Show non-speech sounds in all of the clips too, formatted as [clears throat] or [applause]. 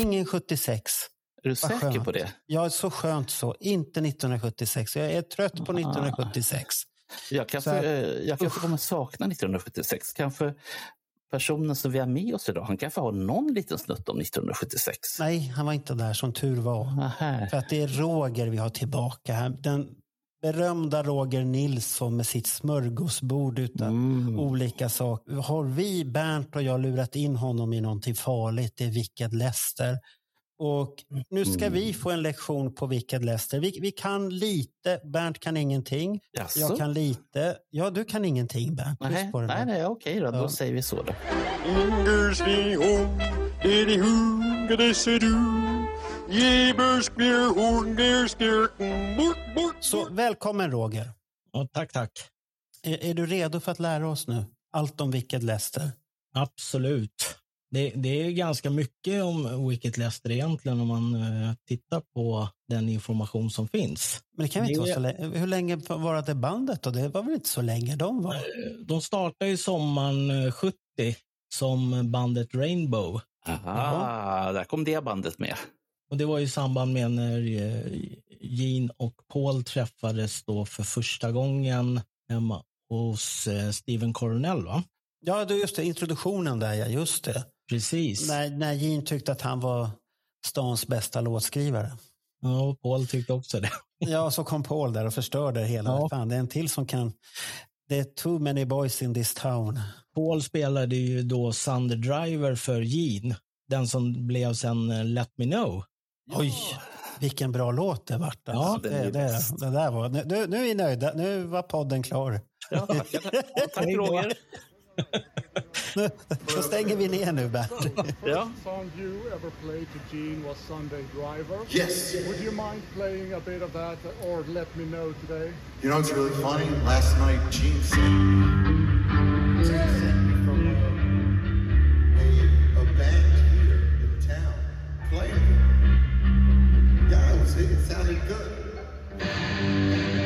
Ingen 76. Är du säker skönt. på det? Ja, så skönt så. Inte 1976. Jag är trött på 1976. Jag kanske, här- eh, jag kanske kommer sakna 1976. Kanske personen som vi har med oss idag, han kanske har någon liten snutt om 1976. Nej, han var inte där som tur var. Nähä. För att det är Roger vi har tillbaka här. Den berömda Roger Nilsson med sitt smörgåsbord utan Mm. olika saker. Har vi, Bernt och jag, lurat in honom i någonting farligt? Det är Wicked Lester. Och nu ska Mm. vi få en lektion på Wicked Lester. Vi, vi kan lite, Bernt kan ingenting. Jaså? Jag kan lite. Ja, du kan ingenting Bernt. Nej, nej, nej, okej då. Då Ja. säger vi så då. Så välkommen Roger. Ja, tack, tack. Är, är du redo för att lära oss nu? Allt om Wicked Lester. Absolut. Det, det är ganska mycket om Wicked Lester egentligen om man eh, tittar på den information som finns. Men det kan väl inte Det- vara så länge. Hur länge var det bandet då? Det var väl inte så länge de var? De startade ju sommaren eh, 70 som bandet Rainbow. Aha, där kom det bandet med. Och Det var i samband med när eh, Gene och Paul träffades då för första gången hemma hos eh, Steven Coronel. Va? Ja, just det. Introduktionen där, ja. Just det. Precis. När, när Gene tyckte att han var stans bästa låtskrivare. Ja, och Paul tyckte också det. [laughs] Ja, så kom Paul där och förstörde hela. Ja. Fan, det är en till som kan... Det är too many boys in this town. Paul spelade ju då Thunder Driver för Gene. Den som blev sen eh, Let Me Know. Oj, vilken bra låt det vart. Ja, alltså. det, det, bäst. det där var, nu, nu är vi nöjda. Nu var podden klar. Ja, [laughs] tack, tack Roger. Nu, då stänger vi ner nu, Bert. Ja. song you ever played to Gene was Sunday Driver. Yes. Would you mind playing a bit of that or let me know today? You know what's really funny? Last night, Gene me from a, a band here in town playing it. Yeah, it, was, it sounded good.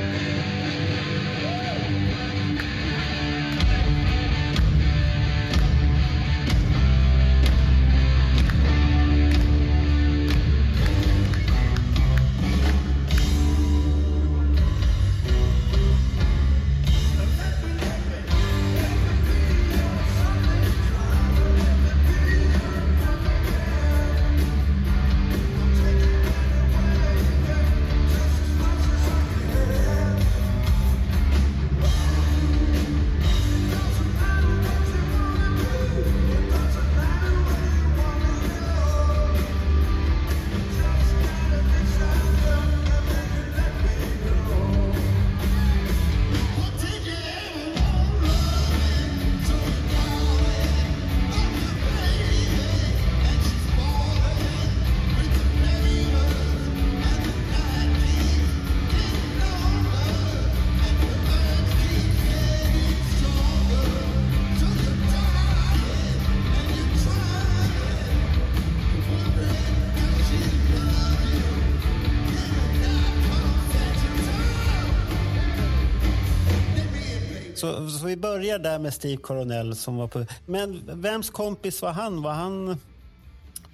Så, så vi börjar där med Steve Coronel som var på... Men vems kompis var han? Var han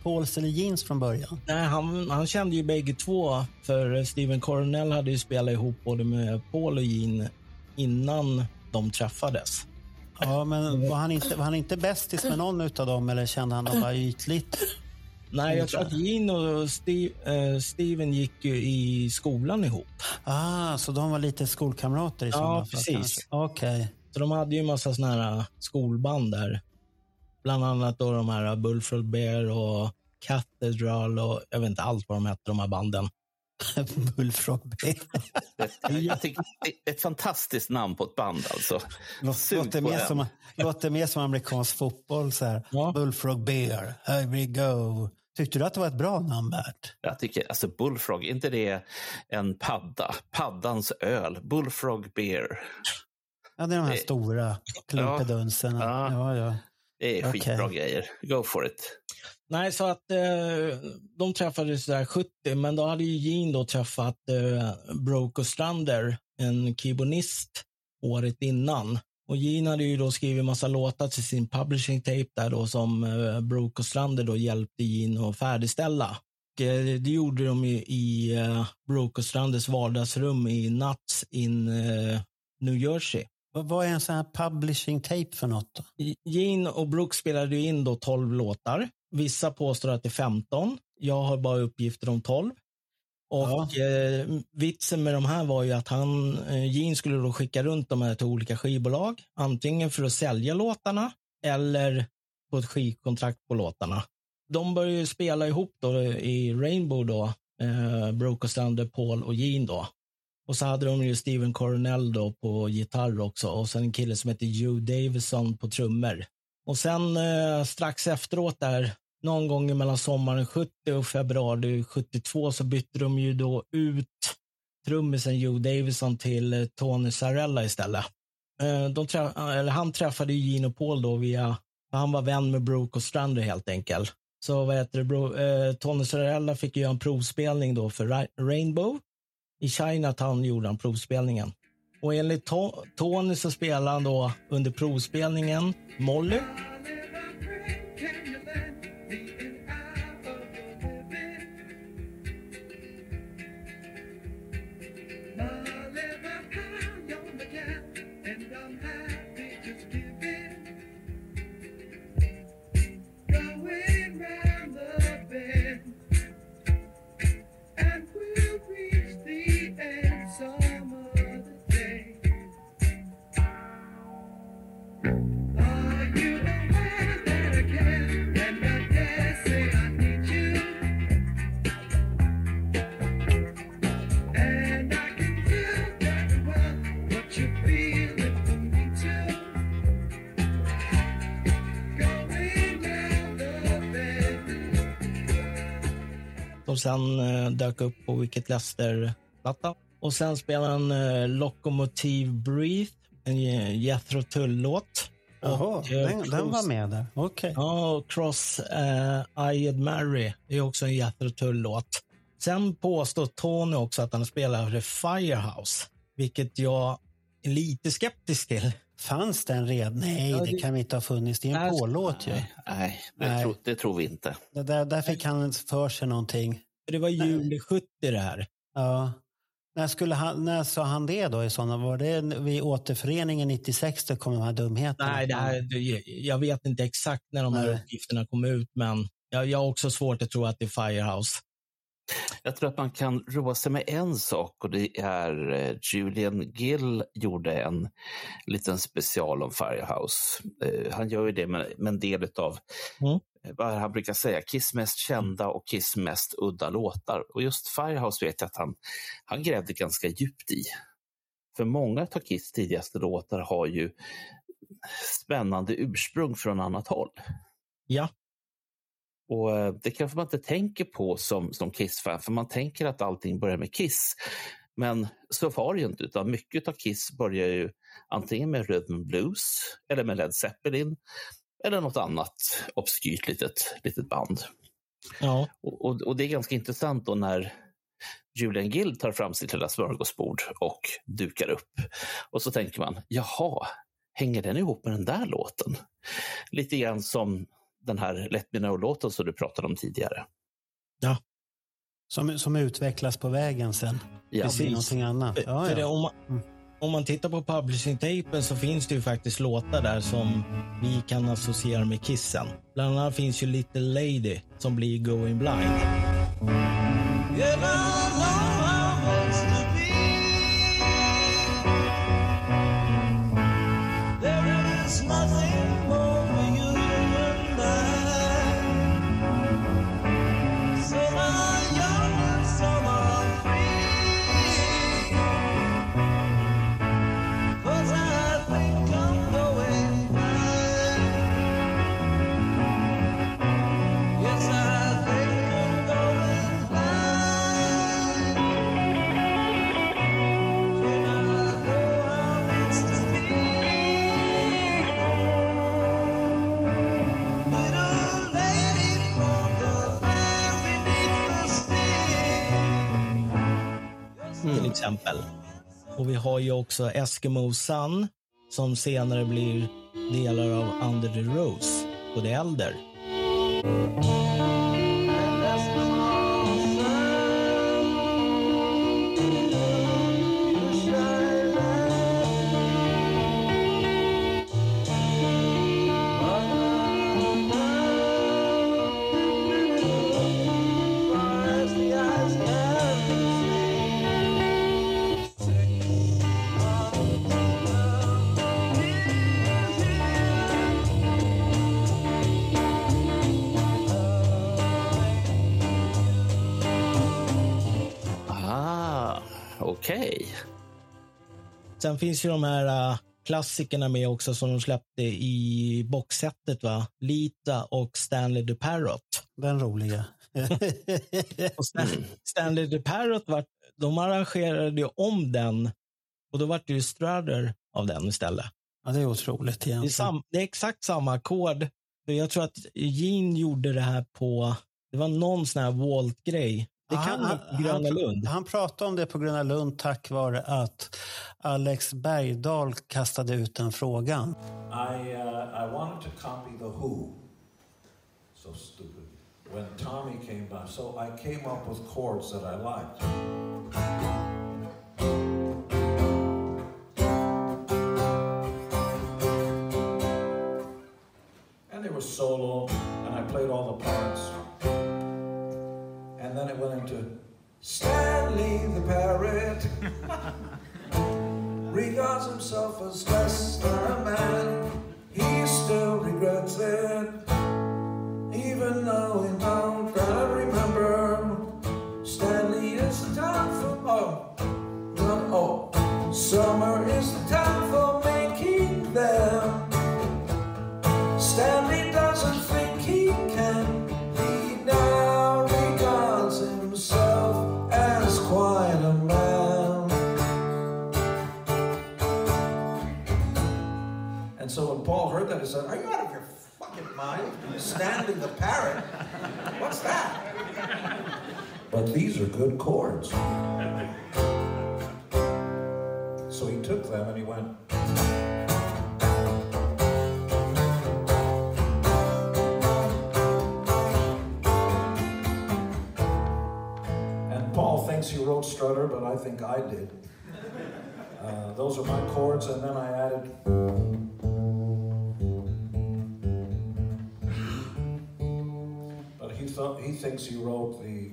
Pauls eller Jeans från början? Nej, han, han kände ju bägge två. För Steven Coronel hade ju spelat ihop både med Paul och Gene innan de träffades. Ja, men var han inte, var han inte bästis med någon av dem eller kände han dem bara ytligt? Nej, jag tror att Gene och Steve, eh, Steven gick ju i skolan ihop. Ah, så de var lite skolkamrater i sådana fall? precis. Okej. Så de hade ju en massa såna här skolband där. Bland annat då de här Bullfrog Bear och Cathedral och jag vet inte allt vad de hette, de här banden. [laughs] Bullfrog Bay. [laughs] Jag tycker det är ett fantastiskt namn på ett band alltså. Låter mer, som, låter mer som amerikansk fotboll. Så här. Ja. Bullfrog Bear, here we go Tyckte du att det var ett bra namn, Bert? Jag tycker, alltså Bullfrog, är inte det en padda? Paddans öl, Bullfrog beer. Ja, det är de här Det- stora klumpedunserna. Ja. Ja, ja. Det är skitbra grejer. Go for it. Nej, så att eh, de träffades där 70, men då hade ju Gene då träffat eh, Broke Ostrander, en keyboardist, året innan. Och Gene hade ju då skrivit massa låtar till sin publishing tape där då som eh, Broke Ostrander då hjälpte Gene att färdigställa. Och, eh, det gjorde de ju i eh, Broke Ostranders vardagsrum i Nuts in eh, New Jersey. Vad är en sån här publishing tape för något? Då? Gene och Brooks spelade in då 12 låtar. Vissa påstår att det är 15. Jag har bara uppgifter om 12. Och Ja. eh, vitsen med de här var ju att han, eh, Gene skulle då skicka runt de här till olika skivbolag. Antingen för att sälja låtarna eller på ett skivkontrakt på låtarna. De började ju spela ihop då i Rainbow då, eh, Broke Ostrander, Paul och Gene då. Och så hade de ju Steven Coronel då på gitarr också och sen en kille som heter Hugh Davison på trummor. Och sen eh, strax efteråt där, någon gång mellan sommaren 70 och februari 72 så bytte de ju då ut trummisen Joe Davison till eh, Tony Sarella istället. Eh, de trä- eh, eller han träffade ju Gino Paul då via, för han var vän med Brooke och Strander helt enkelt. Så vad heter det, bro, eh, Tony Sarella fick ju göra en provspelning då för Ra- Rainbow. I Chinatown gjorde han provspelningen. Och enligt To- Tony så spelade han då under provspelningen Molly. Som sen eh, dök upp på Wicked Lester-plattan. Och sen spelade han eh, Locomotive Breathe, en eh, Jethro Tull-låt. Jaha, eh, den, den var med där. Okej. Ja, och Cross eh, Eyed Mary är också en Jethro Tull-låt. Sen påstår Tony också att han spelar Firehouse, vilket jag är lite skeptisk till. Fanns den redan? Nej, Ja, det det- kan vi inte ha funnits. Det är en Paul-låt ju. Nej, nej, det, Nej. Tror, det tror vi inte. Där, där fick han för sig någonting. För Det var juli 70 det här. Ja. När, skulle han, när sa han det då i sådana? Var det vid återföreningen 96 det kom de här dumheterna? Nej, det här, jag vet inte exakt när de här Nej. uppgifterna kom ut, men jag, jag har också svårt att tro att det är Firehouse. Jag tror att man kan roa sig med en sak och det är eh, Julian Gill gjorde en liten special om Firehouse. Eh, Han gör ju det med, med en del av Mm. Vad han brukar säga, Kiss mest kända och Kiss mest udda låtar. Och just Firehouse vet jag att han, han grävde ganska djupt i. För många av Kiss tidigaste låtar har ju spännande ursprung från annat håll. Ja, Och eh, Det kanske man inte tänker på som, som Kiss-fan, för man tänker att allting börjar med Kiss. Men så var det ju inte, utan mycket av Kiss börjar ju antingen med rhythm blues, eller med Led Zeppelin, eller något annat obskyrt litet, litet band. ja. Och, och, och det är ganska intressant då när Julian Gill tar fram sitt lilla smörgåsbord och dukar upp. Och så tänker man, jaha, hänger den ihop med den där låten? Lite grann som den här Let Me Know-låten som du pratade om tidigare. Som, som utvecklas på vägen sen. Ja, blir någonting annat. För, Ja, för det, ja. om, man, Mm om man tittar på publishing-tapen så finns det ju faktiskt låtar där som vi kan associera med Kissen. Bland annat finns ju Little Lady som blir Going Blind. Exempel. Och vi har ju också Eskimo Sun som senare blir delar av Under the Rose och The Elder. Sen finns ju de här äh, klassikerna med också som de släppte i boxsetet. Va? Lita och Stanley the Parrot. Den roliga. [laughs] Och Stan- Stanley the Parrot, var, de arrangerade ju om den och då var det ju Strutter av den istället. ja, det är otroligt Det är, egentligen. sam, det är exakt samma ackord. Jag tror att Gene gjorde det här på, det var någon sån här Walt-grej. Det kan han- på Gröna han, Lund. Han pratade om det på Gröna Lund tack vare att Alex Bergdahl kastade ut den frågan. I uh, I wanted to copy the Who. So stupid. When Tommy came by, so I came up with chords that I liked. And they were solo, and I played all the parts. Then it went into Stanley the Parrot [laughs] regards himself as less than a man. He still regrets it, even though he don't gotta remember. Stanley is the time for oh, oh, summer is he said, Are you out of your fucking mind? Standing the parrot? What's that? But these are good chords. So he took them and he went, And Paul thinks he wrote Strutter, but I think I did. Uh, those are my chords, and then I added. Thought he thinks he wrote the.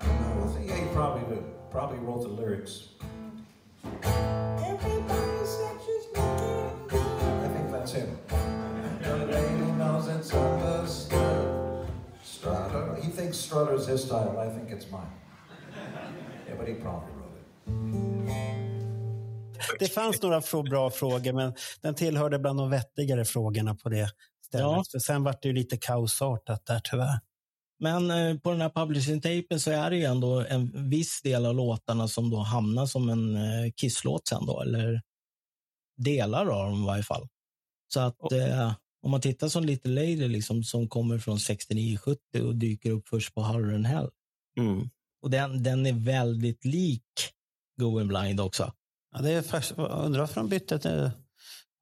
I don't know. I think yeah, he probably did. Probably wrote the lyrics. Everybody said she's looking good. I think that's him. The lady knows it's understood. Strutter. He thinks Strutter's his style. I think it's mine. Yeah, but he probably wrote it. Det fanns några frå- bra frågor, men den tillhörde bland de vettigare frågorna på det stället. Ja. För sen var det ju lite kaosartat där tyvärr. Men eh, på den här publishing-tapen så är det ju ändå en viss del av låtarna som då hamnar som en eh, Kiss-låt sen då, eller delar av dem i varje fall. Så att eh, om man tittar som Little Lady liksom, som kommer från 69-70 och dyker upp först på Harder and Hell. Mm. Och den, den är väldigt lik Going Blind också. Ja, det är jag undrar varför de bytte till...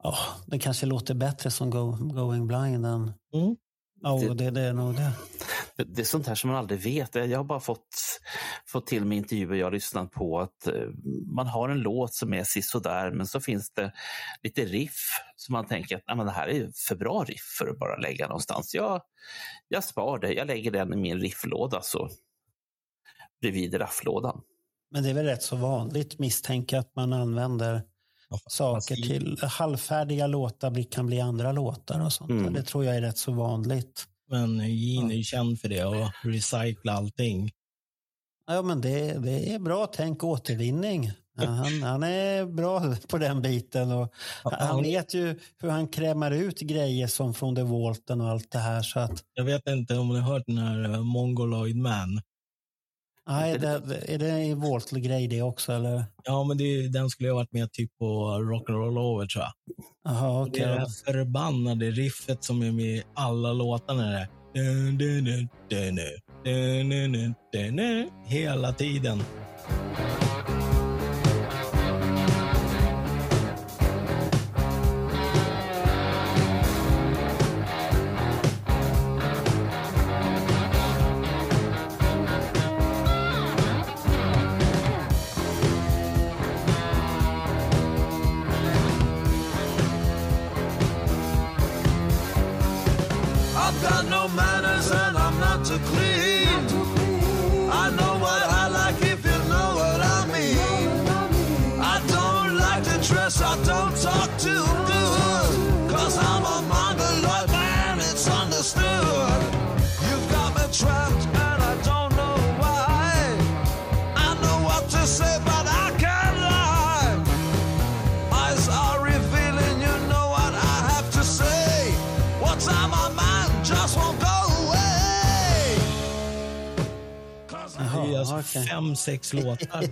Ja, den kanske låter bättre som Go, Going Blind än... Mm. Ja, det, det är nog det. Det- Det är sånt här som man aldrig vet. Jag har bara fått, fått till mig intervjuer jag har lyssnat på att eh, man har en låt som är sisådär men så finns det lite riff som man tänker att "Nej, men det här är för bra riff för att bara lägga någonstans. Jag, jag spar det, jag lägger den i min rifflåda så bredvid rafflådan. Men det är väl rätt så vanligt misstänka att man använder saker till halvfärdiga låtar kan bli andra låtar och sånt. Mm. Det tror jag är rätt så vanligt. Men Gene är ju känd för det och recycla allting. Ja, men det, det är bra tänk återvinning. Ja, Han, han är bra på den biten. Och han vet ju hur han krämar ut grejer som från The Walton och allt det här. Så att, Jag vet inte om ni har hört den här Mongoloid Man. Nej, det, är det en Walton-grej det också? Eller? Ja, men det, den skulle ha varit med typ på Rock'n'Roll Over tror jag. Jaha, Det okej. är det här förbannade riffet som är med i alla låtarna. Där. Dun, to clean. Okej. fem, sex låtar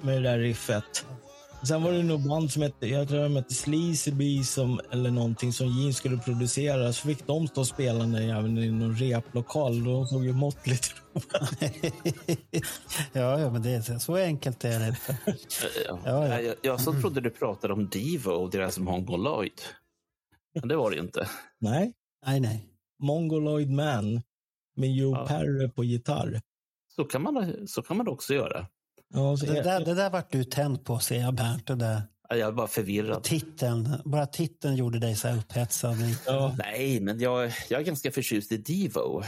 [laughs] med det där riffet. Sen var det nog band som hette, jag tror de hette Sleazy Bee som, eller någonting som Gene skulle producera. Så fick de stå och spela i någon replokal. De såg ju måttligt [laughs] ja, ja, men det är, så enkelt är det. [laughs] Ja. Ja, ja. Jag, jag så trodde du pratade om Divo och deras Mongoloid. Men det var det inte. Nej, Nej, nej. Mongoloid Man med Joe Ja. Perry på gitarr. Så kan man, så kan man också göra. Ja, så Det där, det där vart du tänd på, ser jag Bernt. Det där. Jag är bara förvirrad. Titeln, bara titeln gjorde dig så här upphetsad. ja, Nej, men jag, jag är ganska förtjust i Divo. Och,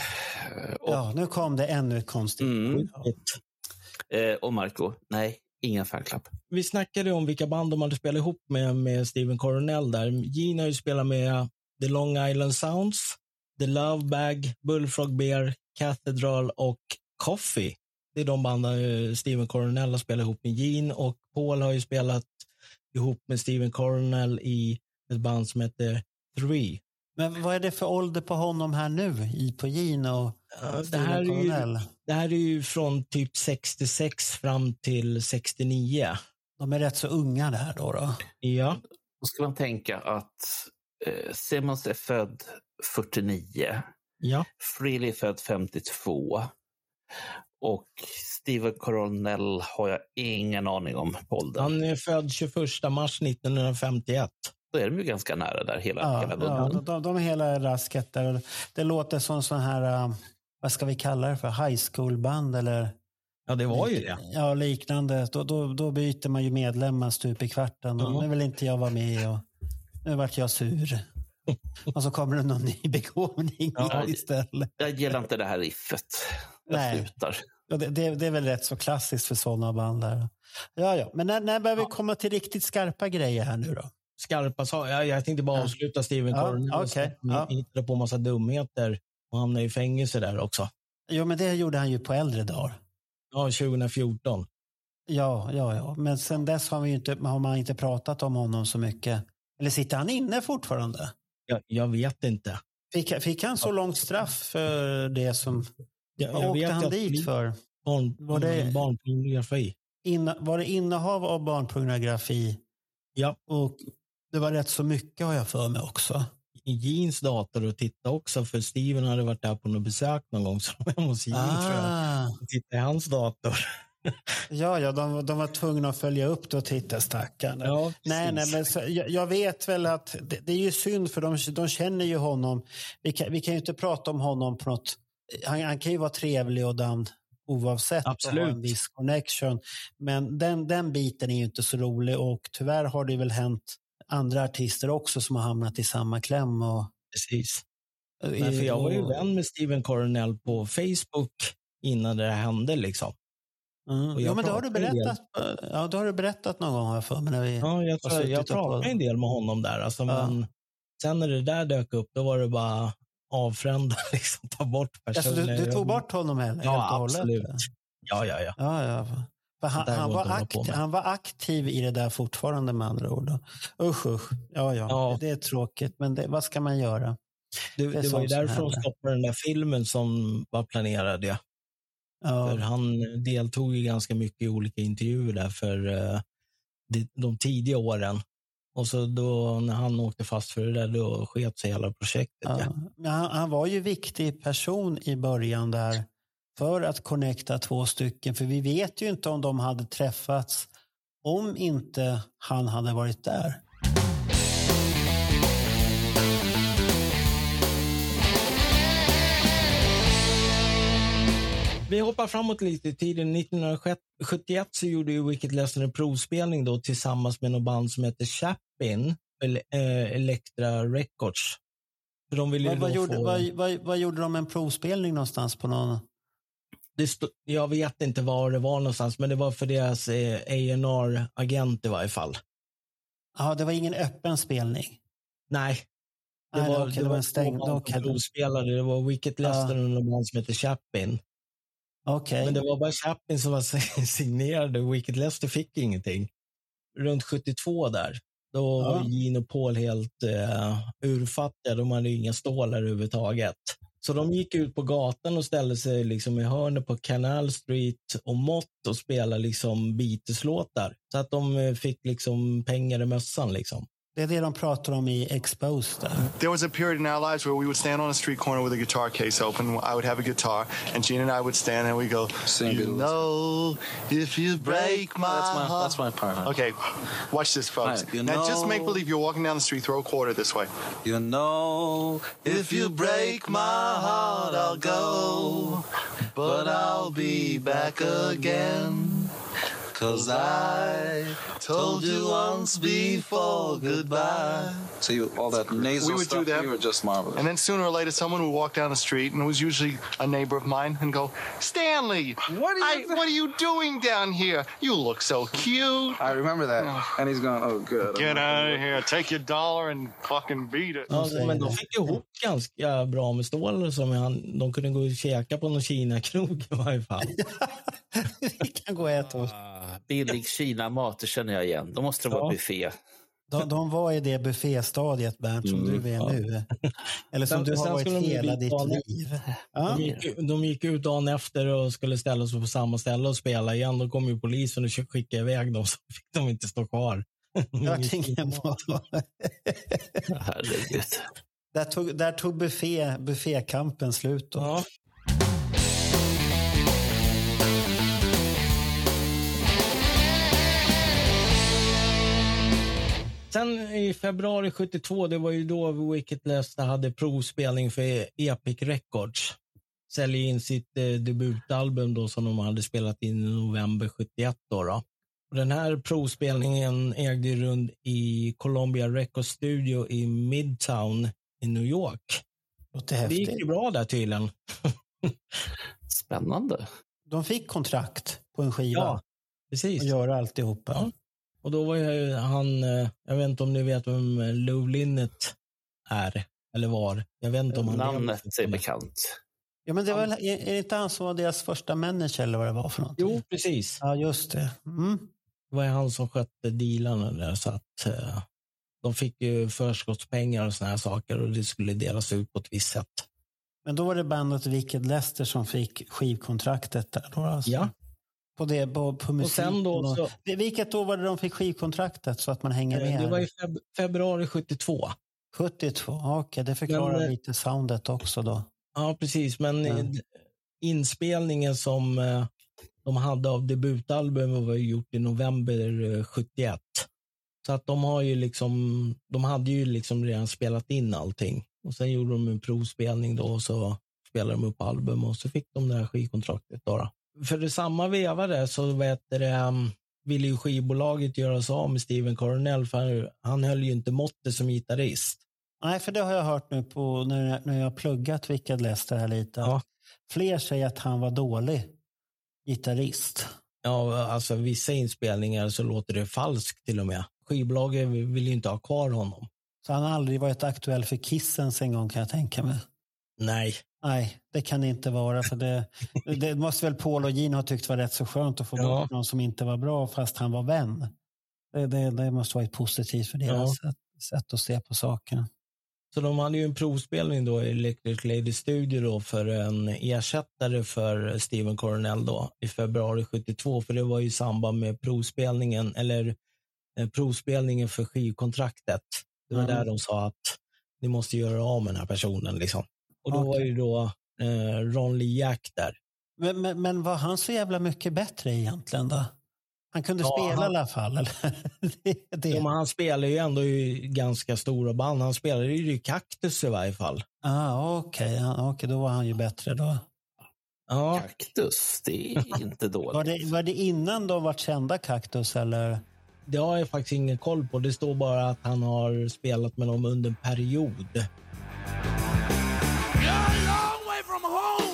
Ja, nu kom det ännu ett konstigt. mm, eh, och Marco, nej, ingen fanklapp. vi snackade om vilka band de hade spelat ihop med, med Steven Coronel där. Gene har ju spelat med The Long Island Sounds, The Love Bag, Bullfrog Bear, Cathedral och Coffee. Det är de banden eh, Steven Coronel har spelat ihop med Gene och Paul har ju spelat ihop med Steven Coronel i ett band som heter Three. Men vad är det för ålder på honom här nu? I på Gino och Ja, det, Steven här är ju, det här är ju från typ 66 fram till 69. De är rätt så unga där då. då. Ja, Då ska man tänka att eh, Simmons är född 49. ja. Freely är född 52. Och Steven Coronel har jag ingen aning om på åldern. Han är född 21 mars 1951. Då är de ju ganska nära där hela, Ja, hela ja, de, de, de är hela rasket där. Det låter som sån här, uh, vad ska vi kalla det för, high school-band eller Ja, det var ju det. ja, liknande. Då, då, då byter man ju medlemmar stup i kvarten. Ja. Nu vill inte jag vara med och nu vart jag sur. och så kommer det någon ny begåvning Ja. istället. Jag gillar inte det här riffet. Jag Nej. slutar. Ja, det, det, det är väl rätt så klassiskt för sådana band. Där. Ja, ja. Men när, när börjar vi komma till riktigt skarpa grejer här nu då? Skarpa sa jag. Jag tänkte bara avsluta Steven Ja, Coronel. okej. Han Ja. hittade på massa dumheter och hamnade i fängelse där också. Jo, men det gjorde han ju på äldre dagar. Ja, 2014. Ja, ja, ja. Men sen dess har, vi inte, har man inte pratat om honom så mycket. Eller sitter han inne fortfarande? Jag, jag vet inte. Fick, fick han så långt straff för det som... Jag, Vad jag åkte han dit för? Barn, Var det- Barnpornografi. Inna, var det innehav av barnpornografi? Ja. Och det var rätt så mycket har jag för mig också. I Jeans dator och titta också för Steven hade varit där på något besök någon gång. [laughs] Så de var hemma hos Jean tror jag. Ah, Och titta i hans dator. [laughs] ja, ja de, de var tvungna att följa upp det och titta stackarn. Ja, Nej, nej, men så, jag, jag vet väl att det, det är ju synd för de, de känner ju honom. Vi kan, vi kan ju inte prata om honom på något... Han, han kan ju vara trevlig och damn oavsett och ha Absolut. en viss connection. Men den, den biten är ju inte så rolig och tyvärr har det väl hänt andra artister också som har hamnat i samma kläm. Och, Precis. Nej, för jag var ju vän med Steven Coronel på Facebook innan det här hände. Liksom. Mm. Ja, men det har du berättat. Ja, det har du berättat någon gång har jag för mig. När vi, Ja, jag, tror, jag pratade en del med honom där. Alltså, Ja. men sen när det där dök upp, då var det bara avfrända, [laughs] liksom, ta bort alltså, personer. du, du tog bort honom helt, Ja, helt och hållet? absolut. Ja, ja, ja. Ja, ja. För han, Det han, var aktiv, han var aktiv i det där fortfarande med andra ord. Usch, usch. Ja, ja. Ja. Det är tråkigt, men det, vad ska man göra? Det, Det det var ju därför de stoppade den där filmen som var planerad. Ja. För Ja, han deltog ju ganska mycket i olika intervjuer där för eh, de, de tidiga åren. Och så då när han åkte fast för det där, då sket sig hela projektet. Ja. ja. Han, han var ju viktig person i början där för att connecta två stycken. För vi vet ju inte om de hade träffats om inte han hade varit där. Vi hoppar framåt lite i tiden. 1971 så gjorde ju Wicked Lesson en provspelning då tillsammans med något band som heter Chapin, eller, eh, Elektra Records. För de ville Vad, vad, gjorde, få... vad, vad, vad gjorde de en provspelning någonstans på någon? det stod, jag vet inte var det var någonstans, men det var för deras eh, A&R-agent i varje fall. Ja, det var ingen öppen spelning. Nej. Det Nej, var, okej, det var en stängd. som provspelade. Det var Wicket Lester och en band som heter Chapin. Okej. Men det var bara Chapin som var [laughs] signerade. Wicket Lester fick ingenting. Runt 72 där. Då Ja. var och Paul helt uh, urfattiga. De hade inga stålar överhuvudtaget. Så de gick ut på gatan och ställde sig liksom i hörnet på Canal Street och Mott och spelade liksom Beatles-låtar. Så att de eh, fick liksom pengar i mössan. Liksom. Det är det de pratar om i Exposed. There was a period in our lives where we would stand on a street corner with a guitar case open. I would have a guitar, and Gene and I would stand and we'd go, Sing You Beatles. know, if you break my That's my heart. that's my part. huh? Okay, watch this, folks. Right, you now, just make believe you're walking down the street, throw a quarter this way. You know, if you break my heart, I'll go, but I'll be back again. Cause I told you once before goodbye. See, all that nasal We would do that. you were just marvelous. And then sooner or later, someone would walk down the street, and it was usually a neighbor of mine, and go, Stanley, What are I, you- what are you doing down here? You look so cute. I remember that. And he's going, oh, good. I'm Get out of here. Take your dollar and fucking beat it. Ja, säger men de det. fick ihop ganska bra med stålar. Som han, de kunde gå och käka på någon Kina-krog i varje fall. [laughs] Vi kan gå och äta oss. Ah. Billig Kina-mat, det känner jag igen. Då måste det vara Ja. buffé. De, de var i det bufféstadiet, Bernt, som Mm, du är ja. nu. Eller som Sen- du har varit hela bli ditt galna. liv. Ja. De gick, de gick ut dagen efter och skulle ställa sig på samma ställe och spela igen. Då kom ju polisen och skickade iväg dem, [laughs] så fick de inte stå kvar. [laughs] Herregud. Där tog, där tog buffé, buffékampen slut. Då. Ja. Sen i februari 72, det var ju då Wicked hade provspelning för Epic Records. Säljer in sitt eh, debutalbum då som de hade spelat in i november 71. Då då. Och den här provspelningen ägde rum i Columbia Records Studio i Midtown i New York. Det gick häftigt. ju bra där tydligen. [laughs] Spännande. De fick kontrakt på en skiva Ja, precis. och göra alltihopa. Ja. Och då var ju han, eh, jag vet inte om ni vet vem eh, Lou Linnet är, eller var. Jag vet inte om han Namnet är bekant. Ja, men det var, väl- är, det inte han som var deras första manager eller vad det var för något? Jo, precis. Ja, just det. Mm. Det var ju han som skötte dealarna där, så att eh, de fick ju förskottspengar och såna här saker och det skulle delas ut på ett visst sätt. Men då var det bandet Wicked Lester som fick skivkontraktet där då alltså. Ja. På det, på, på musiken. sen då och- så- Det- Vilket år var det de fick skivkontraktet så att man hänger med? Eh, Det här? var i feb- februari 72. 72, okej det förklarar Men, eh, lite soundet också då. Ja, precis. Men Ja. inspelningen som eh, de hade av debutalbumet var ju gjort i november eh, 71. Så att de har ju liksom, de hade ju liksom redan spelat in allting. Och sen gjorde de en provspelning då och så spelade de upp album och så fick de det här skivkontraktet. Då, då. För det samma vevade så vet det, um, ville ju skivbolaget göra sig av med Steven Coronel för han höll ju inte måttet som gitarrist. Nej, för det har jag hört nu på, när, när jag pluggat Wicked Lester här lite. Ja. Fler säger att han var dålig gitarrist. Ja, alltså vissa inspelningar så låter det falskt till och med. Skivbolaget vill ju inte ha kvar honom. Så han har aldrig varit aktuell för Kissens en gång kan jag tänka mig. Nej, Nej, det kan det inte vara. För det, det måste väl Paul och Gene ha tyckt var rätt så skönt att få Ja. bort någon som inte var bra fast han var vän. Det, det, det måste varit positivt för deras sätt, sätt att se på saken. så de hade ju en provspelning då i Electric Lady Studio då för en ersättare för Steven Coronel då i februari 72. För det var ju i samband med provspelningen, eller eh, provspelningen för skivkontraktet. Det var Mm. där de sa att ni måste göra av med den här personen liksom. Och då var Okej. ju då eh, Ron Lee Jack där. Men, men, men var han så jävla mycket bättre egentligen då? Han kunde Ja, spela han- i alla fall. Eller? [laughs] det, det. Men han spelar ju ändå i ganska stora band. Han spelade ju i Cactus i varje fall. Ah, Okej, ja, okej, då var han ju bättre då. Ja, Kaktus, det är inte [laughs] Var dåligt. det, var det innan de var kända Kaktus eller? det har jag faktiskt ingen koll på. Det står bara att han har spelat med dem under en period. from home.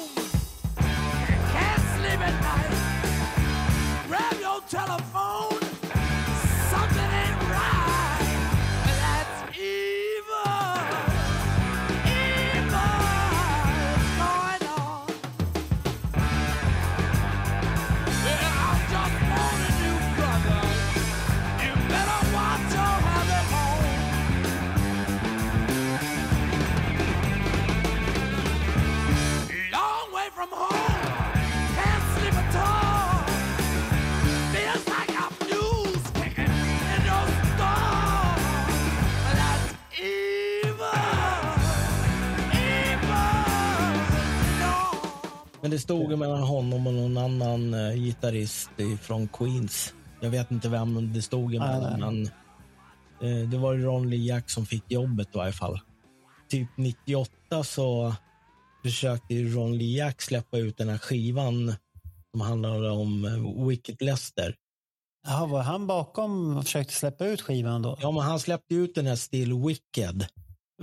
Men det stod mellan honom och någon annan uh, gitarrist från Queens. Jag vet inte vem det stod emellan, nej. men eh, det var Ron Lee Jack som fick jobbet i varje fall. Typ 98 så försökte Ron Lee Jack släppa ut den här skivan som handlade om eh, Wicked Lester. Jaha, var han bakom och försökte släppa ut skivan då? Ja, men han släppte ut den här Still Wicked.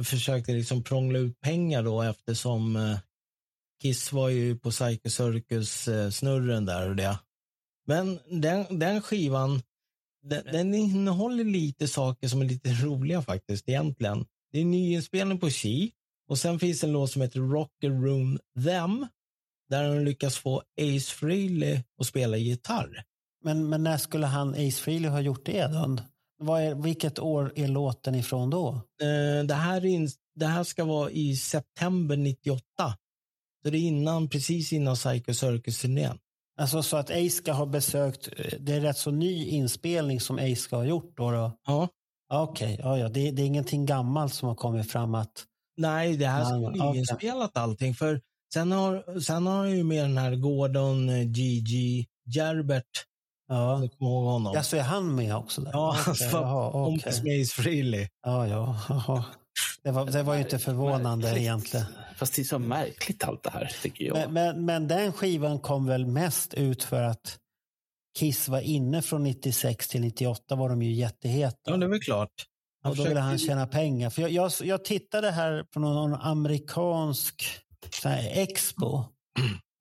Försökte liksom prångla ut pengar då eftersom eh, Kiss var ju på Psycho Circus-snurren där och det. Men den, den skivan, den, den innehåller lite saker som är lite roliga faktiskt egentligen. Det är nyinspelning på She och sen finns det en låt som heter Rocker Room Them där han lyckas få Ace Frehley att spela gitarr. Men, men när skulle han, Ace Frehley, ha gjort det då? Vad är, vilket år är låten ifrån då? Eh, det, här är in, det här ska vara i september 98. Så det är innan, precis innan Psycho Circus-turnén. Alltså så att Ace ska ha besökt, eh, det är rätt så ny inspelning som Ace ska ha gjort då? då. Ja. Okej, ja, ja. Det, det är ingenting gammalt som har kommit fram att... Nej, det här ska Nej, vara okej. nyinspelat allting. För sen har, sen har han ju med den här Gordon eh, Gigi Gerbert. Ja. Kommer ihåg honom? Ja, så är han med också? Där? Ja, han Okej, var kompis med Ace Frehley. Ja, ja. [laughs] Det var, det var ju inte förvånande egentligen. Fast det är så märkligt allt det här, tycker jag. Men, men, men den skivan kom väl mest ut för att Kiss var inne från 96 till 98 var de ju jätteheta. Ja, det är väl klart. Han och då ville han tjäna pengar. För jag, jag, jag tittade här på någon amerikansk så här, expo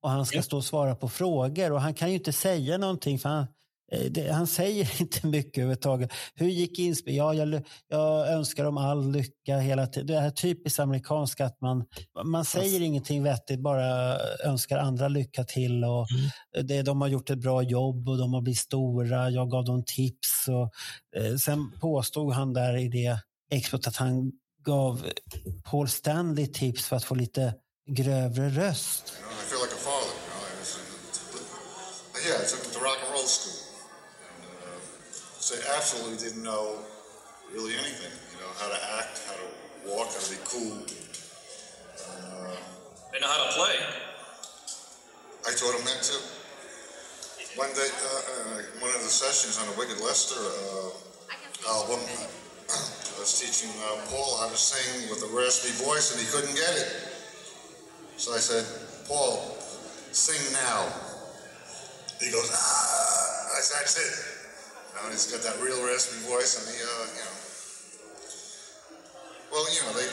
och han ska stå och svara på frågor och han kan ju inte säga någonting för han, det, han säger [laughs] inte mycket överhuvudtaget. Hur gick inspel? Ja, jag, jag önskar dem all lycka hela tiden. Det är typiskt amerikanskt att man, man säger ingenting vettigt, bara önskar andra lycka till. Och det, de har gjort ett bra jobb och de har blivit stora. Jag gav dem tips. Och, eh, sen påstod han där i det expot att han gav Paul Stanley tips för att få lite grövre röst. You know, I feel like a father. You know, I was, but yeah, rock and roll school. And, so they absolutely didn't know really anything. You know, how to act, how to walk, how to be cool. Uh, They know how to play. I taught them that too. One day, uh, uh, one of the sessions on the Wicked Lester uh, album, I was teaching uh, Paul how to sing with a raspy voice, and he couldn't get it. So I said, Paul, sing now. He goes, ah. I said, that's it. You know, and he's got that real raspy voice, and he, uh, you know. Well, you know, they,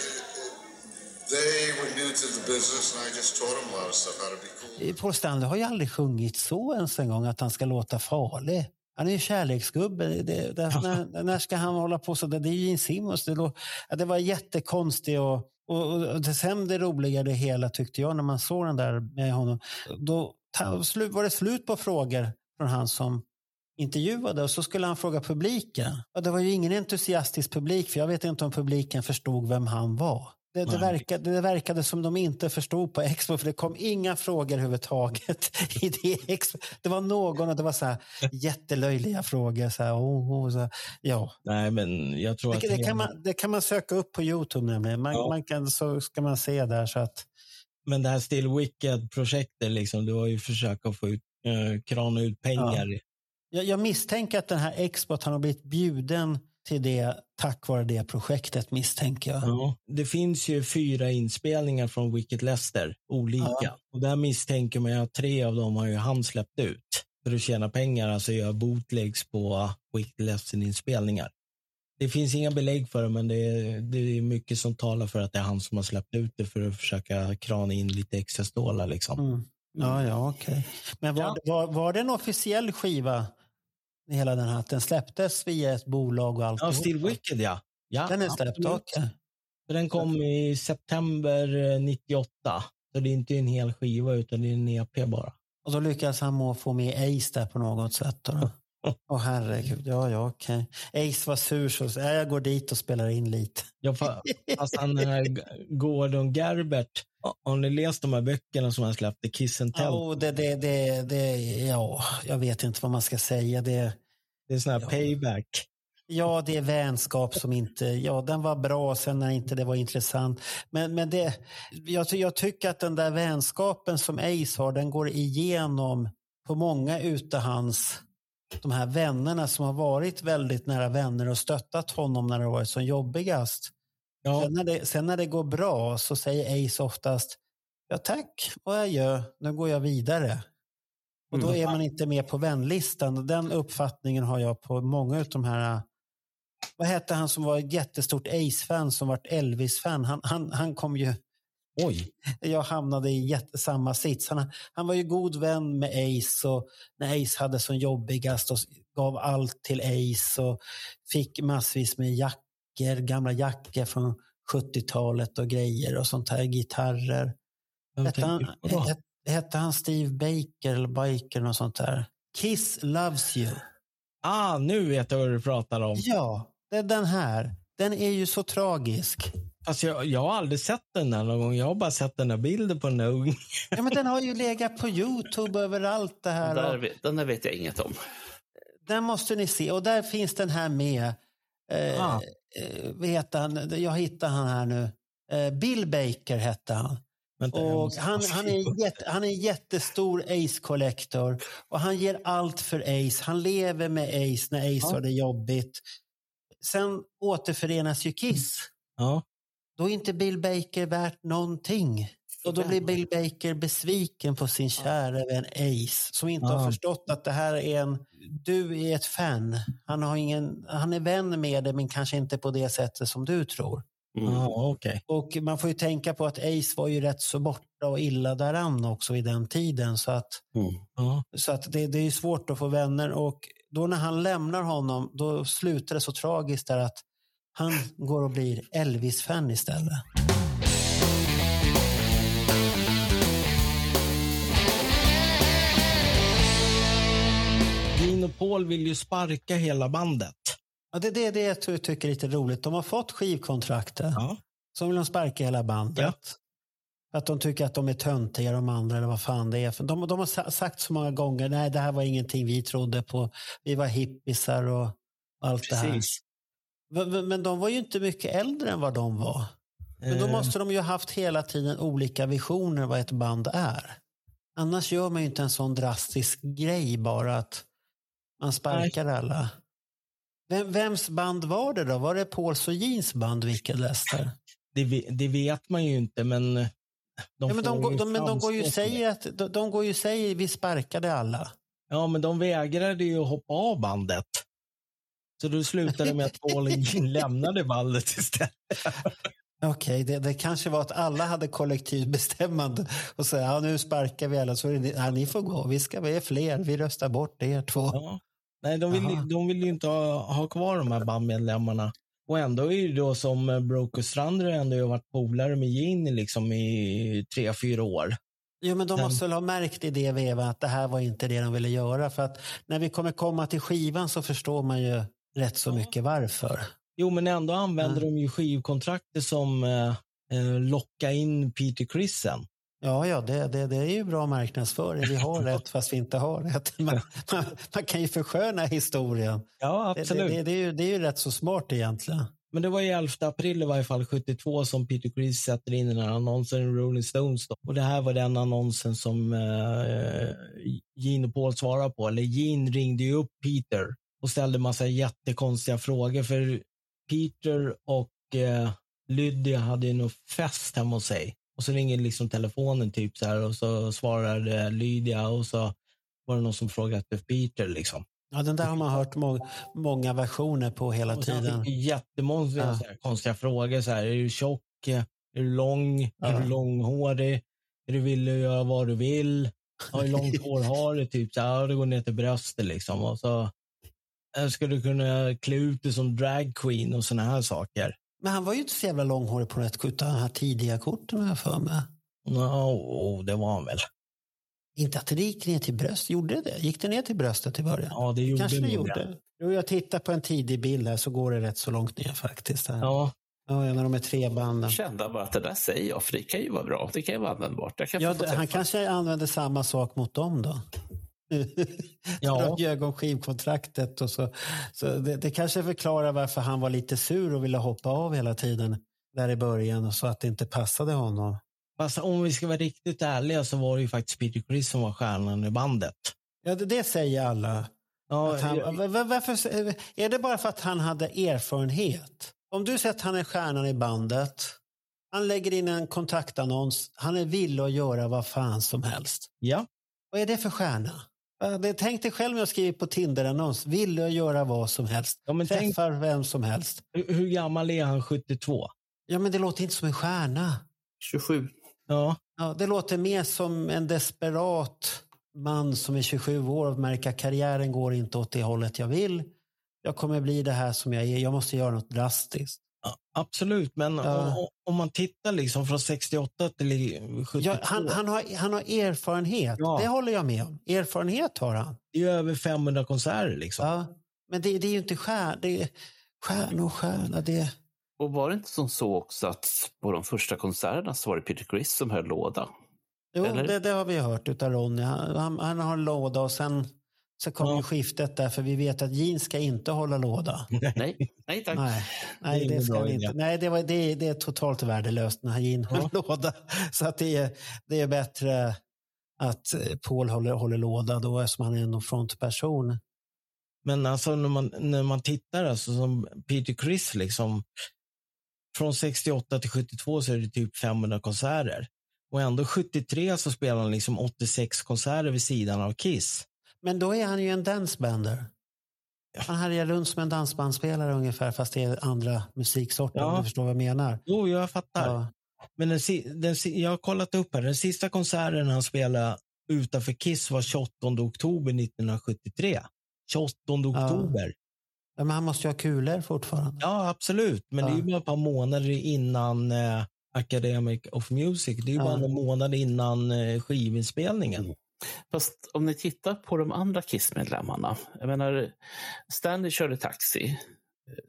they were new to the business, and I just taught them a lot of stuff, how to be cool. Paul Stanley har ju aldrig sjungit så ens en gång att han ska låta farlig. Han är ju kärleksgubbe. Det, det, när, när ska han hålla på så? där? Det är ju Gene Simmons. Det, lå- det var jättekonstigt. Och, och, och, och det, sen det roliga det hela tyckte jag när man såg den där med honom. Då ta, var det slut på frågor från han som intervjuade och så skulle han fråga publiken. Och det var ju ingen entusiastisk publik för jag vet inte om publiken förstod vem han var. Det, det, verkade, det verkade som de inte förstod på Expo för det kom inga frågor överhuvudtaget [laughs] i det Expo. Det var någon och det var så här jättelöjliga frågor. Så här, oh, oh, så här. Ja. Nej, men jag tror Det, att... det, kan man, det kan man söka upp på Youtube nämligen. Man, Ja. man kan, så ska man se där så att Men det här Still Wicked-projektet, liksom, du har ju försökt att få ut, eh, krana ut pengar. Jag, jag misstänker att den här Expot han har blivit bjuden till det tack vare det projektet misstänker jag. Ja. Det finns ju fyra inspelningar från Wicked Lester, olika. Ja. Och där misstänker man ju att tre av dem har ju han släppt ut. För att tjäna pengar, alltså göra bootlegs på Wicked Lester-inspelningar. Det finns inga belägg för det, men det är, det är mycket som talar för att det är han som har släppt ut det för att försöka krana in lite extra stålar. Liksom. Mm. Ja, ja, okej. Men var, Ja. var, var det en officiell skiva? Hela den här, den släpptes via ett bolag och allt? Ja, Still Wicked, ja. ja Den är släppt, okej. För Den kom i september eh, 98. Så det är inte en hel skiva, utan det är en EP bara. Och då lyckades han må få med Ace där på något sätt. Då. [laughs] Åh herregud, ja, ja, okej. Ace var sur så så, ja, jag går dit och spelar in lite. Ja, fa- fast han den här Gordon Gerbert, Har ni läst de här böckerna som han släppte? Kiss and Tell? Och det, det, det, det, ja, jag vet inte vad man ska säga. Det, Det är sån här Ja. payback. ja, det är vänskap som inte... Ja, den var bra sen när inte det var intressant. Men, men det, jag, jag tycker att den där vänskapen som Ace har, den går igenom på många utav hans de här vännerna som har varit väldigt nära vänner och stöttat honom när det varit som jobbigast. Ja, Sen, när det, sen när det går bra så säger Ace oftast ja tack och adjö, nu går jag vidare. Och då Mm. är man inte med på vänlistan. Den uppfattningen har jag på många av de här vad hette han som var ett jättestort Ace-fan som vart Elvis-fan? Han, han, han kom ju... oj. [laughs] Jag hamnade i jätte, samma sits. Han, han var ju god vän med Ace och när Ace hade som jobbigast och gav allt till Ace och fick massvis med jackor, gamla jackor från 70-talet och grejer och sånt här, gitarrer. Hette han, hette, han Steve Baker eller Biker och sånt där? Kiss loves you. Ah, nu vet jag vad du pratar om. Ja, det är den här. Den är ju så tragisk. Alltså, jag, jag har aldrig sett den där någon gång. Jag har bara sett den där bilden på den där ungen. [laughs] Ja, men den har ju legat på Youtube överallt det här. Där, Och vet- den där vet jag inget om. den måste ni se. Och där finns den här med. Eh, Ah. Eh, vad heter han? Jag hittar han här nu. Eh, Bill Baker hette han. Vänta, Och han, [laughs] han, är en jätte, han är en jättestor Ace-kollektor. Och han ger allt för Ace. Han lever med Ace när Ace Ja. har det jobbigt. Sen återförenas ju Kiss. Ja. Då är inte Bill Baker värt någonting. Och då blir Bill Baker besviken på sin kära vän Ace som inte Ah. har förstått att det här är en... Du är ett fan. Han, har ingen, han är vän med dig men kanske inte på det sättet som du tror. Mm. Ja, okej. Och man får ju tänka på att Ace var ju rätt så borta och illa däran också i den tiden. Så att, Mm. Ja. så att det, det är ju svårt att få vänner. Och då när han lämnar honom, då slutar det så tragiskt där att han går och blir Elvis-fan istället. Gene och Paul vill ju sparka hela bandet. Ja, det är det, det jag ty- tycker är lite roligt. De har fått skivkontraktet. Ja. Så vill de sparka hela bandet. Ja. För att de tycker att de är töntiga de andra eller vad fan det är. För de, de har sa- sagt så många gånger, nej det här var ingenting vi trodde på. Vi var hippisar och allt det här. Precis. Men- de var ju inte mycket äldre än vad de var. Men då Eh, måste de ju ha haft hela tiden olika visioner vad ett band är. Annars gör man ju inte en sån drastisk grej bara att man sparkar alla. Vem, vems band var det då? Var det Pauls och Jeans band, Wicked Lester? det, det vet man ju inte, men de, ja, men de, går- de, men de går ju det. säger att de, de går ju säger vi sparkade alla. Ja, men de vägrade ju att hoppa av bandet. Så då slutade med att [laughs] Paul och lämnade bandet istället. Okej, det, det kanske var att alla hade kollektivt bestämmande och säga ja, nu sparkar vi alla så är det, ja, ni får gå, vi ska vi är fler, vi röstar bort er två. Ja. Nej, de vill, de vill ju inte ha, ha kvar de här bandmedlemmarna. Och ändå är ju då som eh, Broke och Strander ändå har varit polare med Gene liksom i tre, fyra år. Jo, men de Den- måste väl ha märkt i det vevan att det här var inte det de ville göra. För att när vi kommer komma till skivan så förstår man ju rätt så mycket varför. Jo, men ändå använder Ja. de ju skivkontraktet som eh, eh, locka in Peter Crissen. Ja, ja, det, det, det är ju bra marknadsföring. Vi har rätt fast vi inte har rätt. [laughs] Man, man, man kan ju försköna historien. Ja, absolut. det, det, är ju, det är ju rätt så smart egentligen. Men det var i 11 april i varje fall 72 som Peter Criss sätter in den här annonsen i Rolling Stones. Då. Och det här var den annonsen som eh, Gene och Paul svarade på. Eller Gene ringde ju upp Peter och ställde massa jättekonstiga frågor. För Peter och eh, Lydia hade ju någon fest hemma hos sig. Och så ringer liksom telefonen typ så här och så svarade Lydia och så var det någon som frågade efter Peter liksom. Ja, den där har man hört må, många versioner på hela Och tiden. jättemånga Ja. konstiga frågor. Så här, är du tjock? Är du lång? Är Ja. du långhårig? Är du villig att göra vad du vill? Hur långt hår har du? Typ så här, det går ner till bröstet liksom. Och så eh, ska du kunna klä ut dig som drag queen och såna här saker. Men han var ju inte så jävla långhårig på rätt utav de här tidiga korten har jag för mig. Ja, oh, det var han väl. Inte att det gick ner till bröst. Gjorde det? Gick det ner till bröstet i början? Ja, det gjorde Kanske det gjorde. Jo, jag tittar på en tidig bild här så går det rätt så långt ner faktiskt. Här. Ja, Ja, när de är tre banden. kände bara att det där säger jag, för det kan ju vara bra. Det kan ju vara användbart. Jag kan Ja, han kanske använder samma sak mot dem då. [laughs] Ja. De ljög om skivkontraktet och så. så det, det kanske förklarar varför han var lite sur och ville hoppa av hela tiden där i början och så att det inte passade honom. Fast om vi ska vara riktigt ärliga så var det ju faktiskt Peter Criss som var stjärnan i bandet. Ja, det, det säger alla. Ja, han, jag- va- va- varför, är det bara för att han hade erfarenhet? Om du säger att han är stjärnan i bandet, han lägger in en kontaktannons, han är villig att göra vad fan som helst. ja. Vad är det för stjärna? Det- Tänk dig själv när jag skriver på Tinder-annons, villig att göra vad som helst. Ja, men tänk- Träffar vem som helst. Hur, hur gammal är han? 72? Ja, men det låter inte som en stjärna. 27. Ja. Ja, det låter mer som en desperat man som är 27 år och märker att karriären går inte åt det hållet jag vill. Jag kommer bli det här som jag är. Jag måste göra något drastiskt. Absolut, men Ja. om, om man tittar liksom från 68 till 72. Ja, han, han, har, han har erfarenhet. Ja. Det håller jag med om. Erfarenhet har han. Det är över 500 konserter. Liksom. Ja. Men det, det är ju inte stjärna. Det är stjärna och stjärna. Det, Och var det inte som så också att på de första konserterna så var det Peter Criss som höll låda? jo, Eller? det, det har vi hört utav Ronny. Han, han, han har en låda och sen så kommer Ja. ju skiftet där för vi vet att Jean ska inte hålla låda. Nej, nej tack. Nej, nej Det är det, ska inte. Nej, det, var, det, det är totalt värdelöst när Jean har en låda. Så att det, är, det är bättre att eh, Paul håller, håller låda då eftersom han är en frontperson. Men alltså när man, när man tittar, alltså, som Peter Criss, liksom, från 68 till 72 så är det typ 500 konserter. Och ändå 73 så spelar han liksom 86 konserter vid sidan av Kiss. Men då är han ju en dancebander. Han härjar runt som en dansbandspelare ungefär fast det är andra musiksorter om Ja. du förstår vad jag menar. Jo, jag fattar. Ja. Men den, den, jag har kollat upp här. Den sista konserten han spelade utanför Kiss var 28 oktober 1973. 28 oktober. Ja, men han måste ju ha kulor fortfarande. Ja, absolut. Men det är ju bara ett par månader innan eh, Academic of Music. Det är ju Ja. bara någon månad innan eh, skivinspelningen. Fast om ni tittar på de andra Kiss-medlemmarna. Jag menar, Stanley körde taxi.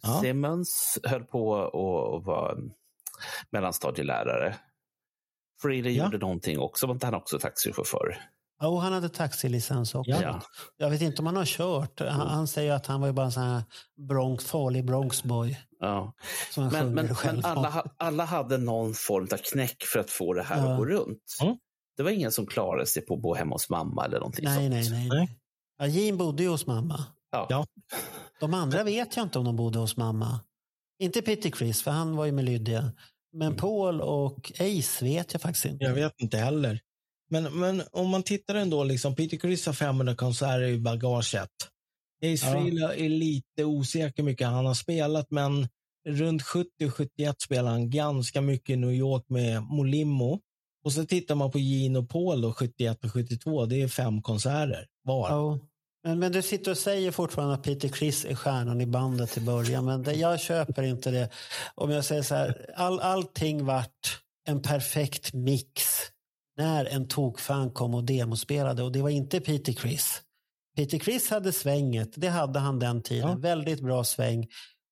Ja. Simmons höll på att vara mellanstadielärare. Freely Ja. gjorde någonting också. Var inte han också taxichaufför? Ja, och han hade taxilicens också. Ja. Jag vet inte om han har kört. Han, han säger att han var ju bara en sån här Bronx, farlig Bronxboy. Ja. Som han Men, sjunger men, själv men alla, alla hade någon form av knäck för att få det här Ja. att gå runt. Mm. Det var ingen som klarade sig på att bo hemma hos mamma eller någonting Nej, sånt. nej, nej. Nej. Ja, Jean bodde ju hos mamma. Ja. Ja. De andra vet jag inte om de bodde hos mamma. Inte Peter Chris, för han var ju med Lydia. Men Paul och Ace vet jag faktiskt inte. Jag vet inte heller. Men, men om man tittar ändå, liksom, Peter Criss har 500 konserter i bagaget. Ace Ja. Frehley är lite osäker mycket han har spelat, men runt 70 och 71 spelar han ganska mycket i New York med Molimo. Och så tittar man på Paul då, 71 och 72. Det är fem konserter var. Ja. Men, men du sitter och säger fortfarande att Peter Chris är stjärnan i bandet i början. Men det, jag köper inte det. Om jag säger så här, all, allting vart en perfekt mix när en tokfan kom och demospelade. Och det var inte Peter Chris. Peter Chris hade svänget, det hade han den tiden. Ja. Väldigt bra sväng.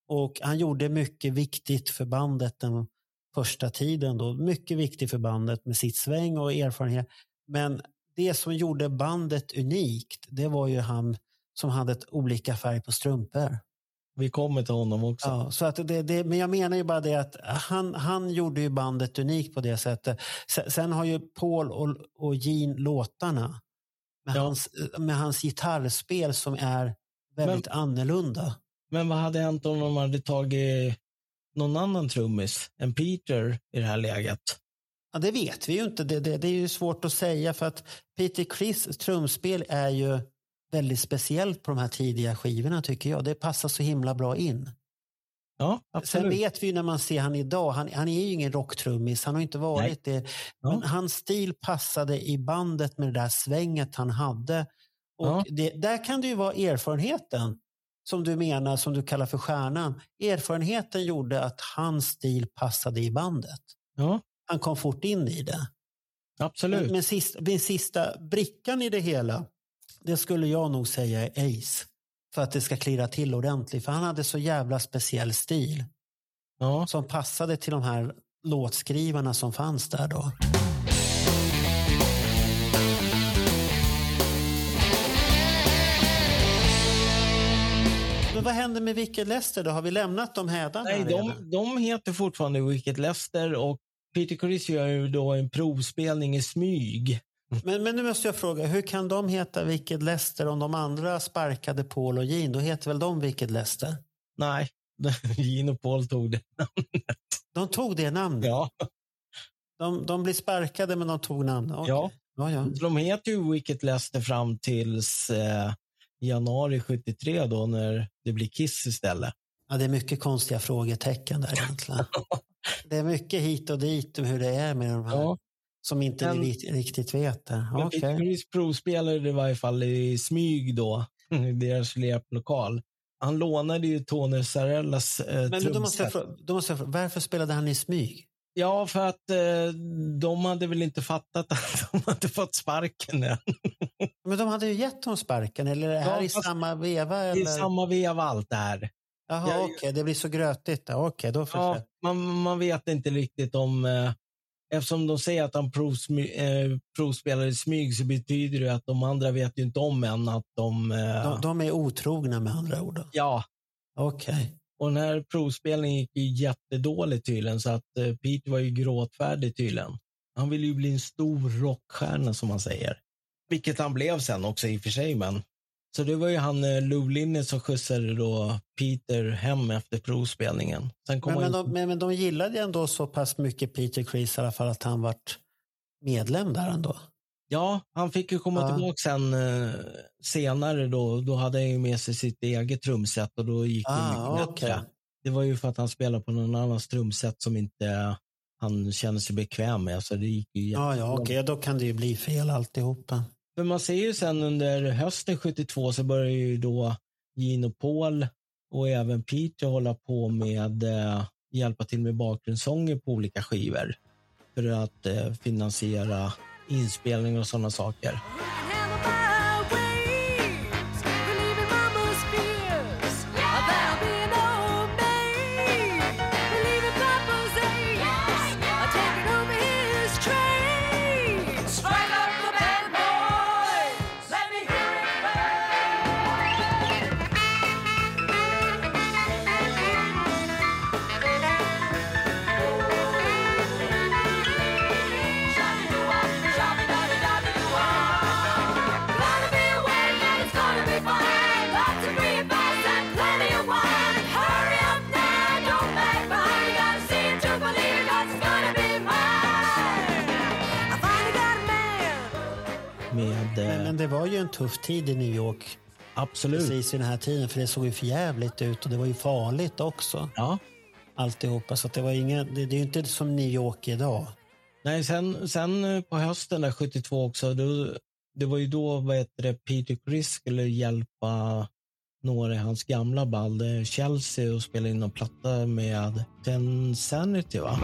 Och han gjorde mycket viktigt för bandet den första tiden. Då. Mycket viktigt för bandet med sitt sväng och erfarenhet. Men det som gjorde bandet unikt, det var ju han som hade ett olika färg på strumpor. Vi kommer till honom också. Ja, så att det, det, men jag menar ju bara det att han, han gjorde ju bandet unikt på det sättet. Sen, sen har ju Paul och, och Gene låtarna med, Ja. hans, med hans gitarrspel som är väldigt annorlunda. Men vad hade hänt om de hade tagit någon annan trummis än Peter i det här läget? Ja, det vet vi ju inte. Det, det, det är ju svårt att säga för att Peter Criss trumspel är ju väldigt speciellt på de här tidiga skivorna tycker jag. Det passar så himla bra in. Ja, Sen absolut. vet vi ju när man ser han idag, han, han är ju ingen rocktrummis, han har inte varit det. Ja. Men hans stil passade i bandet med det där svänget han hade. Och Ja. det, där kan det ju vara erfarenheten som du menar, som du kallar för stjärnan. Erfarenheten gjorde att hans stil passade i bandet. Ja, Han kom fort in i det. absolut. Men, men sista, den sista brickan i det hela, det skulle jag nog säga är Ace. För att det ska klirra till ordentligt. För han hade så jävla speciell stil. Ja. som passade till de här låtskrivarna som fanns där då. Men vad hände med Wicked Lester då? Har vi lämnat dem hädan? Nej, de, de heter fortfarande Wicked Lester och Peter Criss gör ju då en provspelning i smyg. Men, men nu måste jag fråga, hur kan de heta Wicked Lester om de andra sparkade Paul och Gene? Då heter väl de Wicked Lester? Nej, [laughs] Gene och Paul tog det. De tog det namnet? Ja. De, de blir sparkade men de tog namnet? Okej. Ja. ja, ja. De heter ju Wicked Lester fram tills eh, januari 73 då när det blir Kiss istället. Ja, det är mycket konstiga frågetecken där egentligen. [laughs] det är mycket hit och dit om hur det är med de här Ja. som inte Men- riktigt vet. det. Men. Peter Criss provspelade det i varje fall i smyg då, [laughs] i deras replokal. Han lånade ju Tony Sarellas eh, Men då måste, jag fråga, då måste jag fråga, varför spelade han i smyg? Ja, för att eh, de hade väl inte fattat [laughs] att de hade fått sparken än. Men de hade ju gett honom sparken, eller är det här Ja, i samma veva? Eller? är samma veva allt det här. Jaha, okej, det blir så grötigt. Okej, då förstår Ja, man, man vet inte riktigt om... Eh, eftersom de säger att han provsmy, eh, provspelar i smyg så betyder det att de andra vet ju inte om än att de... Eh, De, de är otrogna med andra ord. då. Ja, Okej. Och den här provspelningen gick ju jättedåligt tydligen så att eh, Pete var ju gråtfärdig tydligen. Han ville ju bli en stor rockstjärna som man säger. Vilket han blev sen också i och för sig men. Så det var ju han eh, Lou Linne som skjutsade då Peter hem efter provspelningen. Sen kom Men, men, de, men, men de gillade ändå så pass mycket Peter Criss i alla fall att han vart medlem där ändå. Ja, han fick ju komma Ja. tillbaka sen eh, senare då. Då hade han ju med sig sitt eget trumset och då gick det Ah, mycket okej. bättre. Det var ju för att han spelade på någon annans trumset som inte han kände sig bekväm med. Så det gick ju Ja, ja, jättebra. okej, då kan det ju bli fel alltihopa. För man ser ju sen under hösten 72 så börjar ju då och Paul och även Peter hålla på med eh, hjälpa till med bakgrundssånger på olika skivor för att eh, finansiera Inspelning och sådana saker. Det var ju en tuff tid i New York absolut. precis i den här tiden för det såg ju för jävligt ut och det var ju farligt också. Ja. Alltihopa, så det var inga, det, det är ju inte som New York idag. Nej, sen, sen eh, på hösten där 72 också, då, det var ju då vad heter det, Peter Criss skulle hjälpa några i hans gamla band, eh, Chelsea, och spela in en platta med Ten Sanity, va?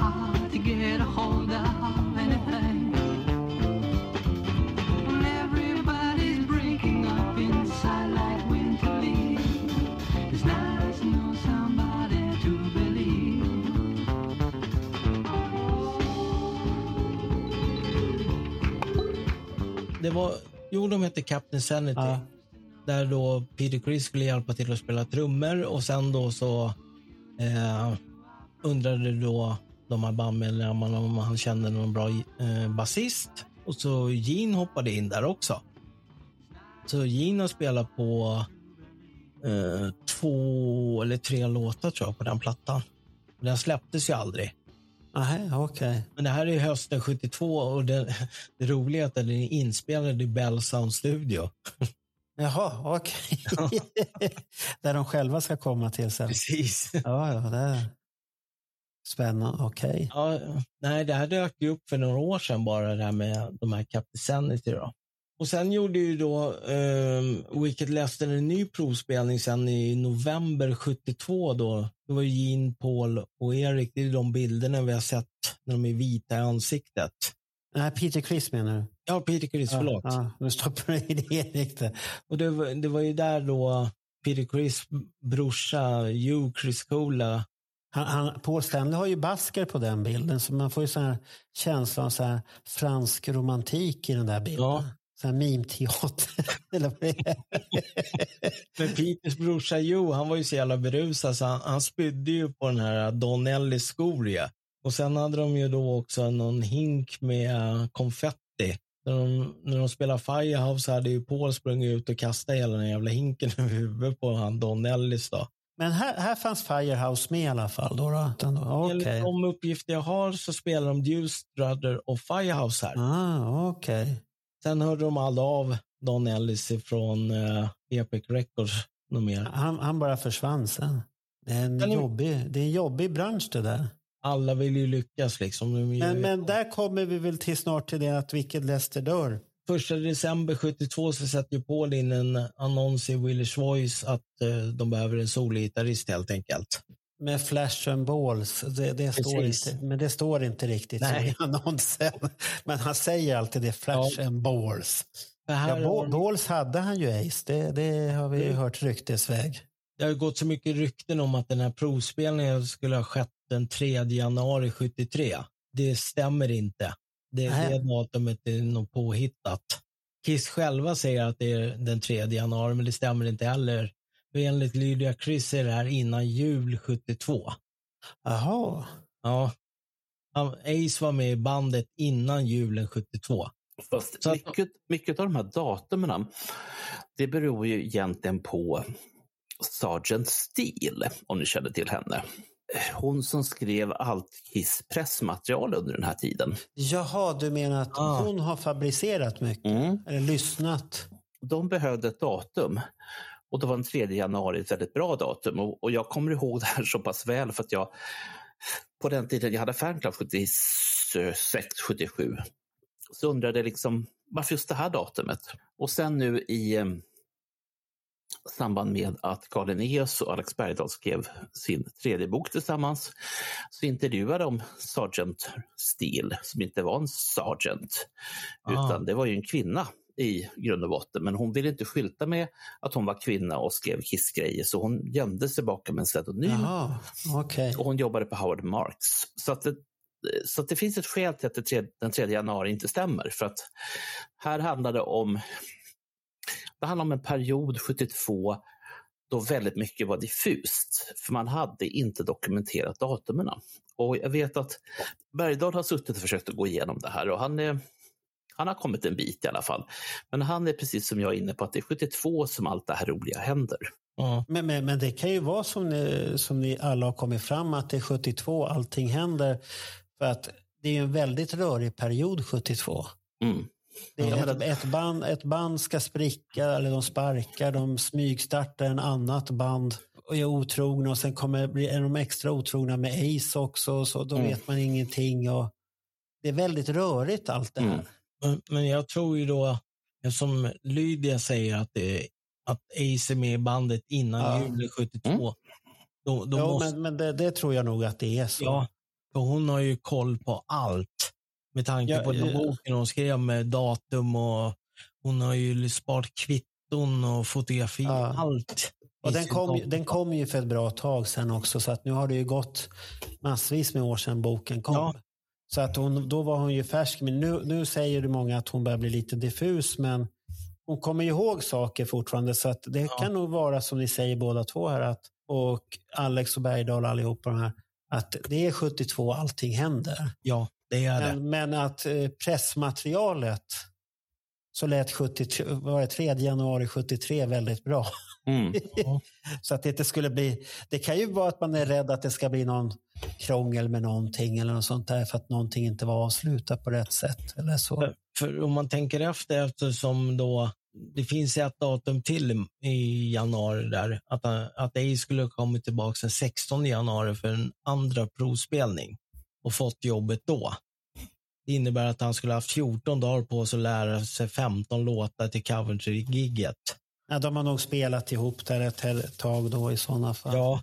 Hard to get a hold of anything. When everybody's breaking up inside like winter leaves, it's nice to know somebody to believe. Det var, jo, de hette Captain Sanity. Ja. Där då Peter Criss skulle hjälpa till att spela trummor och sen då så eh, undrade då de här bandmedlemmarna om han kände någon bra eh, basist. Och så Gene hoppade in där också. Så Gene har spelat på eh, två eller tre låtar tror jag på den plattan. Den släpptes ju aldrig. Nej, okej. Men det här är hösten 72 och det, [laughs] det roliga är att den är inspelad i Bell Sound Studio. [laughs] Jaha, okej. [laughs] Där de själva ska komma till sen. Precis. Ja, ja, det spännande. Okej. Ja, nej, det här dök ju upp för några år sedan bara det här med de här Captain Sanity då. Och sen gjorde ju då eh, Wicked Lester en ny provspelning sen i november 72 då. Det var ju Gene, Paul och Erik. Det är de bilderna vi har sett när de är vita i ansiktet. Nej, Peter Criss menar du? Ja, Peter Criss, förlåt. Ja, nu stoppar du in Erik. Och det var, det var ju där då Peter Criss brorsa Hugh Chris Cola Han, han, Paul Stanley har ju basker på den bilden, så man får ju sån här känsla av så här fransk romantik i den där bilden. Ja. Sån här mimteater. [laughs] [laughs] Men Peters brorsa Joe, han var ju så jävla berusad så han, han spydde ju på den här Don Ellis skor. Och sen hade de ju då också någon hink med konfetti. När de, när de spelade Firehouse hade ju Paul sprungit ut och kastat hela den jävla hinken över huvudet på han Don Ellis då. Men här, här fanns Firehouse med i alla fall. Då, då. Okej. Enligt de uppgifter jag har så spelar de Deuce Strudder och Firehouse här. Ah, okej. Sen hörde de aldrig av Don Ellis ifrån uh, Epic Records något mer. Han, han bara försvann sen. Det är, en Den är- jobbig, det är en jobbig bransch det där. Alla vill ju lyckas liksom. Men, men där kommer vi väl till snart till det att Wicked Lester dör. Första december 72 så sätter ju Paul in en annons i Willers Voice att eh, de behöver en solgitarrist helt enkelt. Med flash and balls. Det, det står inte, men det står inte riktigt Nej. i annonsen. [laughs] Men han säger alltid det, flash and balls. Ja, har ba- de- balls hade han ju Ace. Det, det har vi ju Mm. hört ryktesväg. Det har gått så mycket rykten om att den här provspelningen skulle ha skett den 3 januari 73. Det stämmer inte. Det, det datumet är nog påhittat. Kiss själva säger att det är den 3 januari, men det stämmer inte heller. För enligt Lydia Chris är det här innan jul 72. Jaha. Ja. Ace var med i bandet innan julen 72. Fast Så att- mycket, mycket av de här datumen, det beror ju egentligen på Sergeant Steele, om ni känner till henne. Hon som skrev allt Kiss pressmaterial under den här tiden. Jaha, du menar att Ah. hon har fabricerat mycket? Mm. Eller lyssnat? De behövde ett datum. Och då var den 3 januari ett väldigt bra datum. Och, och jag kommer ihåg det här så pass väl för att jag på den tiden jag hade fanclub 76, 77 så undrade jag liksom varför just det här datumet? Och sen nu i eh, samband med att Carl Linnaeus och Alex Bergdahl skrev sin tredje bok tillsammans så intervjuade de Sergeant Steele som inte var en sergeant Ah. utan det var ju en kvinna i grund och botten. Men hon ville inte skylta med att hon var kvinna och skrev Kiss-grejer så hon gömde sig bakom en pseudonym okej. och hon jobbade på Howard Marks. Så att det, så att det finns ett skäl till att den 3 januari inte stämmer. För att här handlar det om, det handlar om en period 72 då väldigt mycket var diffust. För man hade inte dokumenterat datumen. Och jag vet att Bergdahl har suttit och försökt att gå igenom det här och han är han har kommit en bit i alla fall. Men han är precis som jag inne på att det är 72 som allt det här roliga händer. Ja. Men, men, men det kan ju vara som ni, som ni alla har kommit fram att det är 72, allting händer. För att det är en väldigt rörig period 72. Mm. Det är ett, ett, band, ett band ska spricka, eller de sparkar, de smygstartar en annat band och är otrogna och sen kommer, är de extra otrogna med Ace också, så då Mm. vet man ingenting. Och det är väldigt rörigt allt det här. Mm. Men, men jag tror ju då, som Lydia säger, att, det, att Ace är med i bandet innan Ja. juli 72. Mm. Då, då Jo, måste, men, men det, det tror jag nog att det är så. ja, för hon har ju koll på allt. Med tanke Ja, på den boken hon skrev med datum och hon har ju sparat kvitton och fotografi. Ja. Allt. Och den kom, ju- den kom ju för ett bra tag sedan också, så att nu har det ju gått massvis med år sedan boken kom. Ja. Så att hon, då var hon ju färsk, men nu, nu säger det många att hon börjar bli lite diffus, men hon kommer ihåg saker fortfarande, så att det Ja. kan nog vara som ni säger båda två här, att, och Alex och Bergdahl allihopa de här, att det är 72 allting händer. Ja, det är det. Men, men att eh, pressmaterialet så lät 73, var det 3 januari 73 väldigt bra. Mm. [laughs] Så att det inte skulle bli... Det kan ju vara att man är rädd att det ska bli någon krångel med någonting eller något sånt där för att någonting inte var avslutat på rätt sätt eller så. För, för om man tänker efter, eftersom då det finns ett datum till i- januari där, att, att Ace skulle ha kommit tillbaka den 16 januari för en andra provspelning och fått jobbet då. Det innebär att han skulle ha haft 14 dagar på sig att lära sig 15 låtar till Coventry-gigget. Ja, de har nog spelat ihop där ett tag då i sådana fall. Ja.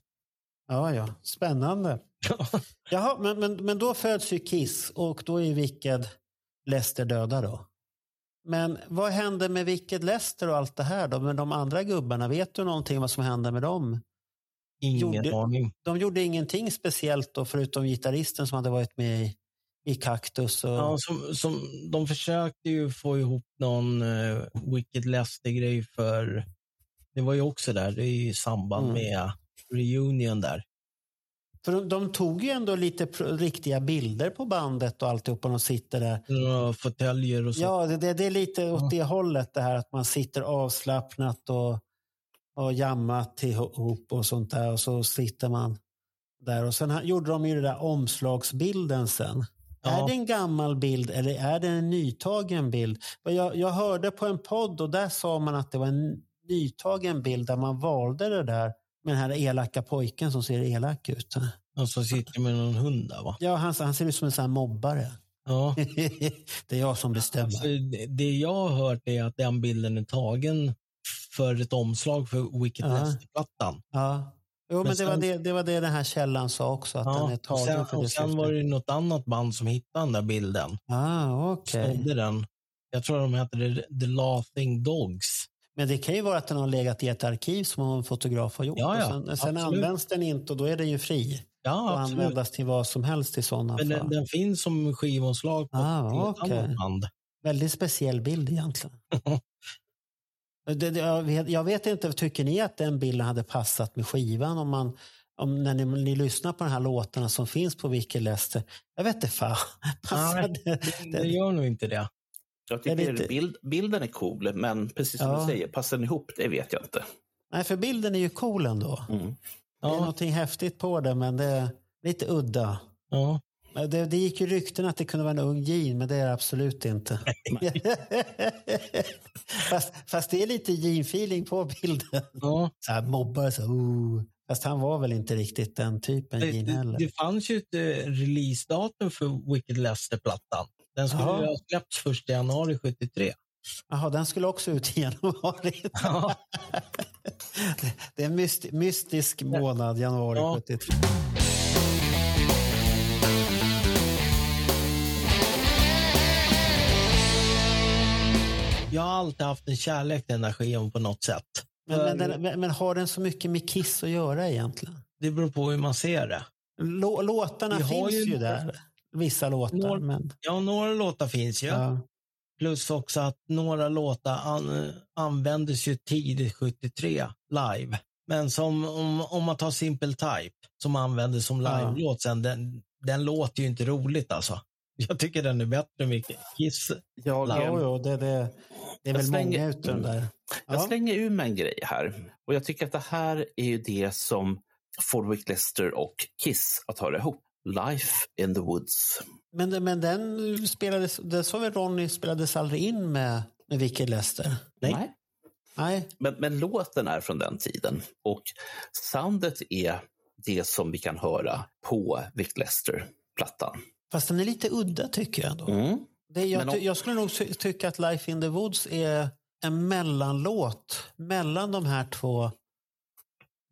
Ja, ja. Spännande. [laughs] Jaha, men, men, men då föds ju Kiss och då är Wicked Lester döda då. Men vad hände med Wicked Lester och allt det här då? Med de andra gubbarna, vet du någonting vad som hände med dem? Ingen Gjorde- aning. De gjorde ingenting speciellt då, förutom gitarristen som hade varit med i, i Cactus. Och... Ja, som, som, de försökte ju få ihop någon uh, Wicked Lester-grej för det var ju också där i samband Mm. med reunion där. För de, de tog ju ändå lite riktiga bilder på bandet och alltihop och de sitter där. Några fåtöljer och så. Ja, det, det, det är lite åt det hållet det här att man sitter avslappnat och, och jammat ihop och sånt där och så sitter man där. Och sen gjorde de ju det där omslagsbilden sen. Ja. Är det en gammal bild eller är det en nytagen bild? Jag, jag hörde på en podd och där sa man att det var en nytagen bild där man valde det där med den här elaka pojken som ser elak ut. Och så sitter med någon hund där va? Ja, han, han ser ut som en sån här mobbare. Ja. [laughs] det är jag som bestämmer. Alltså, det jag har hört är att den bilden är tagen för ett omslag för Wicked Ja. Lester-plattan. Ja. Jo, men, Men det, var det, det var det den här källan sa också, att den är Ja, tagen sen, för det sen var det något annat band som hittade den där bilden. Ah. Snodde den. Jag tror de hette The, Laughing Dogs. Men det kan ju vara att den har legat i ett arkiv som en fotograf har gjort. Ja, ja, sen sen används den inte och då är den ju fri. Ja, och absolut. användas till vad som helst i sådana Men den, den finns som skivomslag på Ah, ett okej. annat band. Väldigt speciell bild egentligen. [laughs] det, det, jag, vet, jag vet inte, tycker ni att den bilden hade passat med skivan? Om man, om, när ni, ni lyssnar på de här låtarna som finns på Wicked Lester. Jag vet inte fan. [laughs] Passade, det, det gör nog inte det. Jag Det är tycker lite- bild, bilden är cool, men precis som Ja. du säger, passar den ihop? Det vet jag inte. Nej, för bilden är ju cool ändå. Mm. Det är Ja, någonting häftigt på det, men det är lite udda. ja. Det, det gick ju rykten att det kunde vara en ung Gene, men det är det absolut inte. [laughs] [laughs] fast, fast det är lite Gene-feeling på bilden. ja. Så här mobbare, så, oh. Fast han var väl inte riktigt den typen Det, det, heller. det fanns ju ett eh, releasedatum för Wicked Lester-plattan. Den skulle Jaha. ju ha släppts första januari 73. Jaha, den skulle också ut i januari. Ja. [laughs] det är en myst, mystisk månad, januari Ja. 73. Jag har alltid haft en kärlek till den där skivan på något sätt. Men, men, den, men, har den så mycket med Kiss att göra egentligen? Det beror på hur man ser det. Lå, låtarna Vi finns ju där. Vissa låtar. Några- Men, Ja, några låtar finns ju. ja. Plus också att några låtar an, användes ju tidigt 73 live. Men som om, om man tar Simple Type som användes som live-låt sen, den, den låter ju inte roligt alltså. Jag tycker den är bättre än mycket. Kiss. Jag, Ja, Jo, jo, det, det, det är väl slänger- många utav de där. jag Ja. slänger ur mig en grej här. Och jag tycker att det här är ju det som får Wick Lester och Kiss att höra ihop. Life in the Woods. Men, men den spelades, det sa väl Ronny spelades aldrig in med, med Wicked Lester? Nej. Nej. Men, men låten är från den tiden och soundet är det som vi kan höra på Wick Lester-plattan. Fast den är lite udda tycker jag. Ändå. Mm. Det, jag, om- jag skulle nog ty, tycka att Life in the Woods är en mellanlåt mellan de här två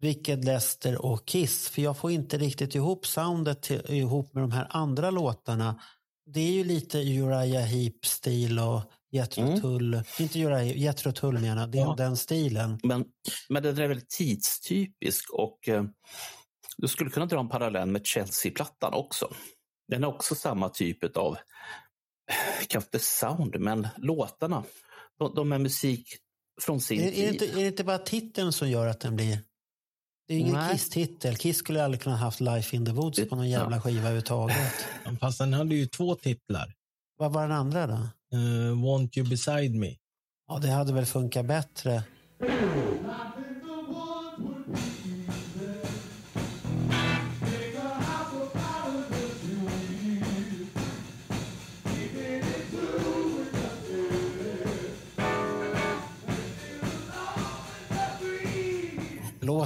Wicked Lester och Kiss. För jag får inte riktigt ihop soundet till, ihop med de här andra låtarna. Det är ju lite Uriah Heep-stil och Jethro Mm. Tull. Inte Uriah, Jethro Tull menar jag. Det är Ja. den stilen. Men, men den är väldigt tidstypisk och eh, du skulle kunna dra en parallell med Chelsea-plattan också. Den är också samma typ av, kanske inte sound, men låtarna. De, de är musik från sin Är, är, det tid. inte, är det inte bara titeln som gör att den blir... Det är ju ingen. Kiss-titel. Kiss skulle aldrig kunna haft Life in the Woods på någon jävla skiva överhuvudtaget. Fast den hade ju två titlar. Vad var den andra då? Uh, Want You Beside Me. Ja, det hade väl funkat bättre.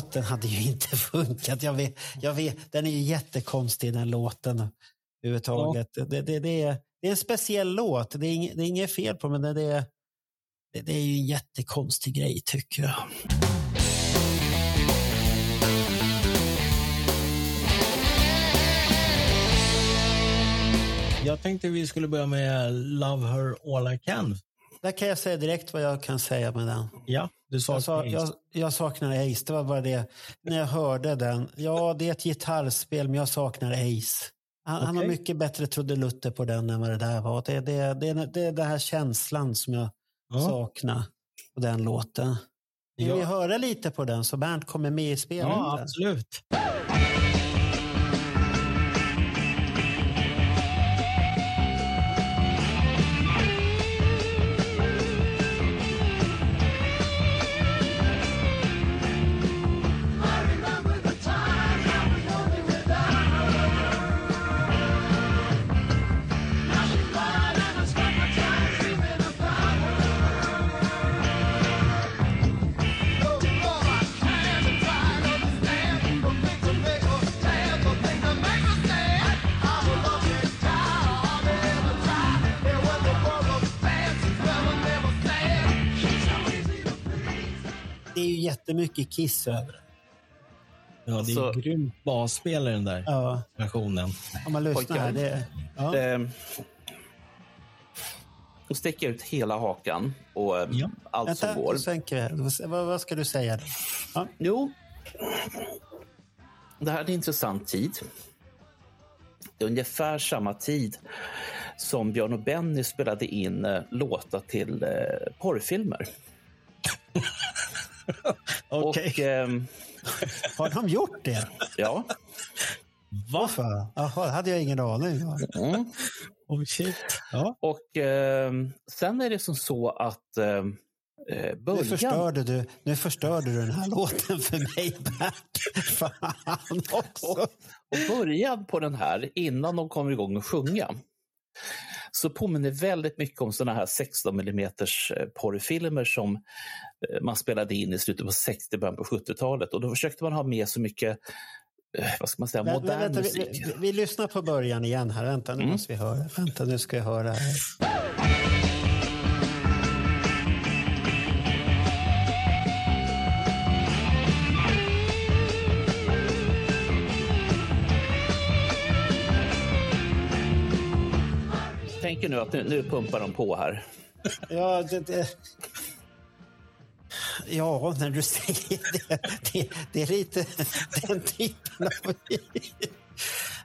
Låten hade ju inte [laughs] funkat. Jag vet, jag vet, den är ju jättekonstig den låten överhuvudtaget. Det, det, det är, det är en speciell låt. Det är, inget, det är inget fel på men det, det, det är ju en jättekonstig grej tycker jag. Jag tänkte vi skulle börja med Love Her All I Can. Där kan jag säga direkt vad jag kan säga med den. Ja, du Jag, saknar sa, Ace. jag, jag saknar Ace, det var bara det. När jag hörde den. Ja, det är ett gitarrspel, men jag saknar Ace. Han, han har mycket bättre trudelutter på den än vad det där var. Det, det, det, är- det är den här känslan som jag Ja. saknar på den låten. Vill Ja. vi höra lite på den så Bernt kommer med i spelet? Ja, absolut. Det är ju jättemycket Kiss över det. Ja, det är Så- så... grymt basspel i den där Ja, versionen. om man lyssnar Pojkar. här. Det, ja. Ehm, och sticker ut hela hakan och ehm, Ja. allt som Vänta, går. då sänker. Vad, vad ska du säga? Ja. Jo, det här är en intressant tid. Det är ungefär samma tid som Björn och Benny spelade in eh, låtar till eh, porrfilmer. [laughs] [laughs] Okej. Och ehm, [laughs] Har de gjort det? ja, Varför? Jaha, det hade jag ingen aning om. mm. Oh, shit. Ja. och ehm, sen är det som så att ehm, eh, Nu början... förstörde, du, nu förstörde du den här [laughs] låten för mig, Bert. Fan också. Och början på den här, innan de kommer igång och sjunga, så påminner väldigt mycket om såna här 16 mm porrfilmer som eh, man spelade in i slutet på 60 början på 70-talet. Och då försökte man ha med så mycket, eh, vad ska man säga, modern vänta, vi, musik. vi, vi lyssnar på början igen här. Vänta, nu Mm. måste vi höra. Vänta, nu ska jag höra. Här. Tänker nu att nu, nu pumpar de på här. Ja, det, det, ja, när du säger det. Det, det är lite den typen av...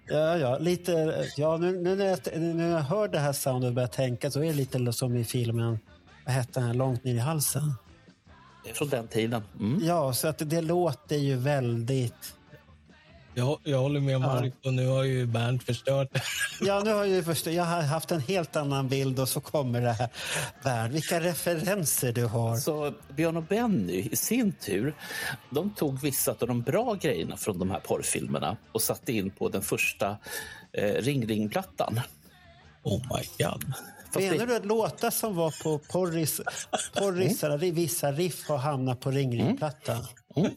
Ja, ja, lite... Ja, nu, nu, när jag, nu när jag hör det här soundet och börjar tänka så är det lite som i filmen, vad hette den, Långt ner i halsen. Det är Från den tiden. Mm. Ja, så att det, det låter ju väldigt... Jag, jag håller med Mark och nu har ju Bernt förstört. Ja, nu har jag ju förstått. Jag har haft en helt annan bild och så kommer det här. Värld, vilka referenser du har. Så Björn och Benny i sin tur, de tog vissa av de bra grejerna från de här porrfilmerna och satte in på den första eh, Ring Ring-plattan. Oh my god. Fast Menar det- du att låtar som var på porris, [laughs] porrisarna, vissa riff har hamnat på ringringplattan? Mm.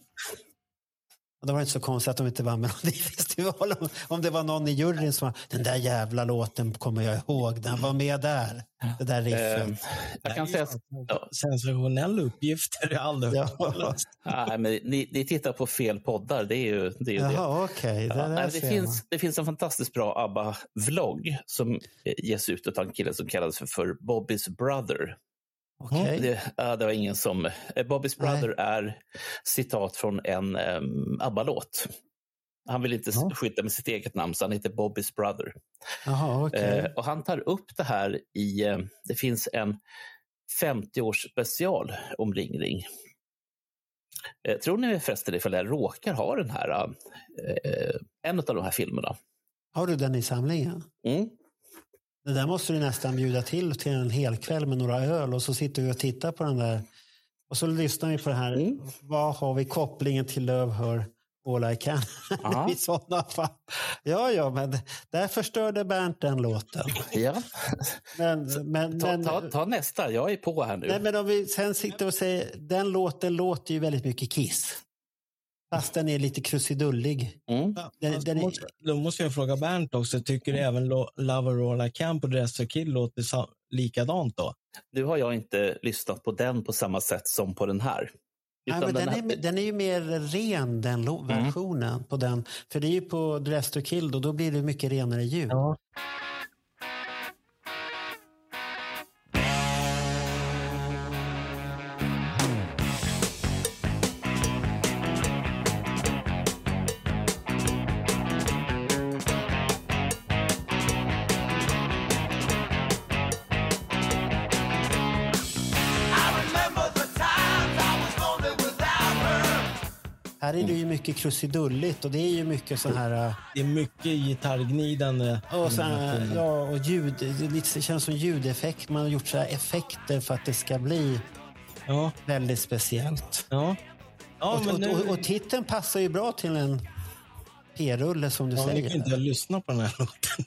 Och Det var inte så konstigt att de inte vann [laughs] Melodifestivalen. Om- Om det var någon i juryn som var, den där jävla låten kommer jag ihåg, den var med där. Det där Eh, riffet. jag kan säga... Ja, Sensationella uppgifter. Jag har aldrig hört Ja. [laughs] nej, men ni, ni tittar på fel poddar, det är ju det. Är ju det. Jaha, okej. Ja, Det, där nej, det, finns, det finns en fantastiskt bra ABBA-vlogg som eh, ges ut av en kille som kallas för, för Bobbys Brother. Okej. Det, det var ingen som... eh, Bobbys Nej. Brother är citat från en um, ABBA-låt. Han vill inte Ja. skylta med sitt eget namn, så han heter Bobbys Brother. Jaha, okej. Eh, och han tar upp det här i... Eh, det finns en 50-års special om Ring Ring. Eh, tror ni förresten ifall jag råkar ha den här, eh, en av de här filmerna? Har du den i samlingen? Mm. Det där måste du nästan bjuda till till en hel kväll med några öl och så sitter vi och tittar på den där. Och så lyssnar vi på det här. Mm. Vad har vi kopplingen till Love Her All I Can? [laughs] I sådana fall. Ja, ja, men där förstörde Bernt den låten. Ja. Men, men, Ta, ta, ta nästa, jag är på här nu. nej, men om vi sen sitter och säger, den låten låter ju väldigt mycket Kiss. Fast den är lite krusidullig. Mm. Den, den då, är, måste, då måste jag fråga Bernt också, tycker du även I Can på Dress for Kill låter likadant då? Nu har jag inte lyssnat på den på samma sätt som på den här. nej, men den, här- är, den är ju mer ren, den Mm. versionen. på den. För det är ju på Dress to Kill, då, då blir det mycket renare ljud. Ja. Här är det ju mycket krusidulligt och det är ju mycket så här... Det är mycket gitarrgnidande. Och så här ja, och ljud. Det, det känns som ljudeffekt. Man har gjort så här effekter för att det ska bli Ja, väldigt speciellt. ja. ja och, men och, nu, och, och titeln passar ju bra till en p-rulle som du ja, nu säger. kan inte jag lyssna på den här [laughs] låten.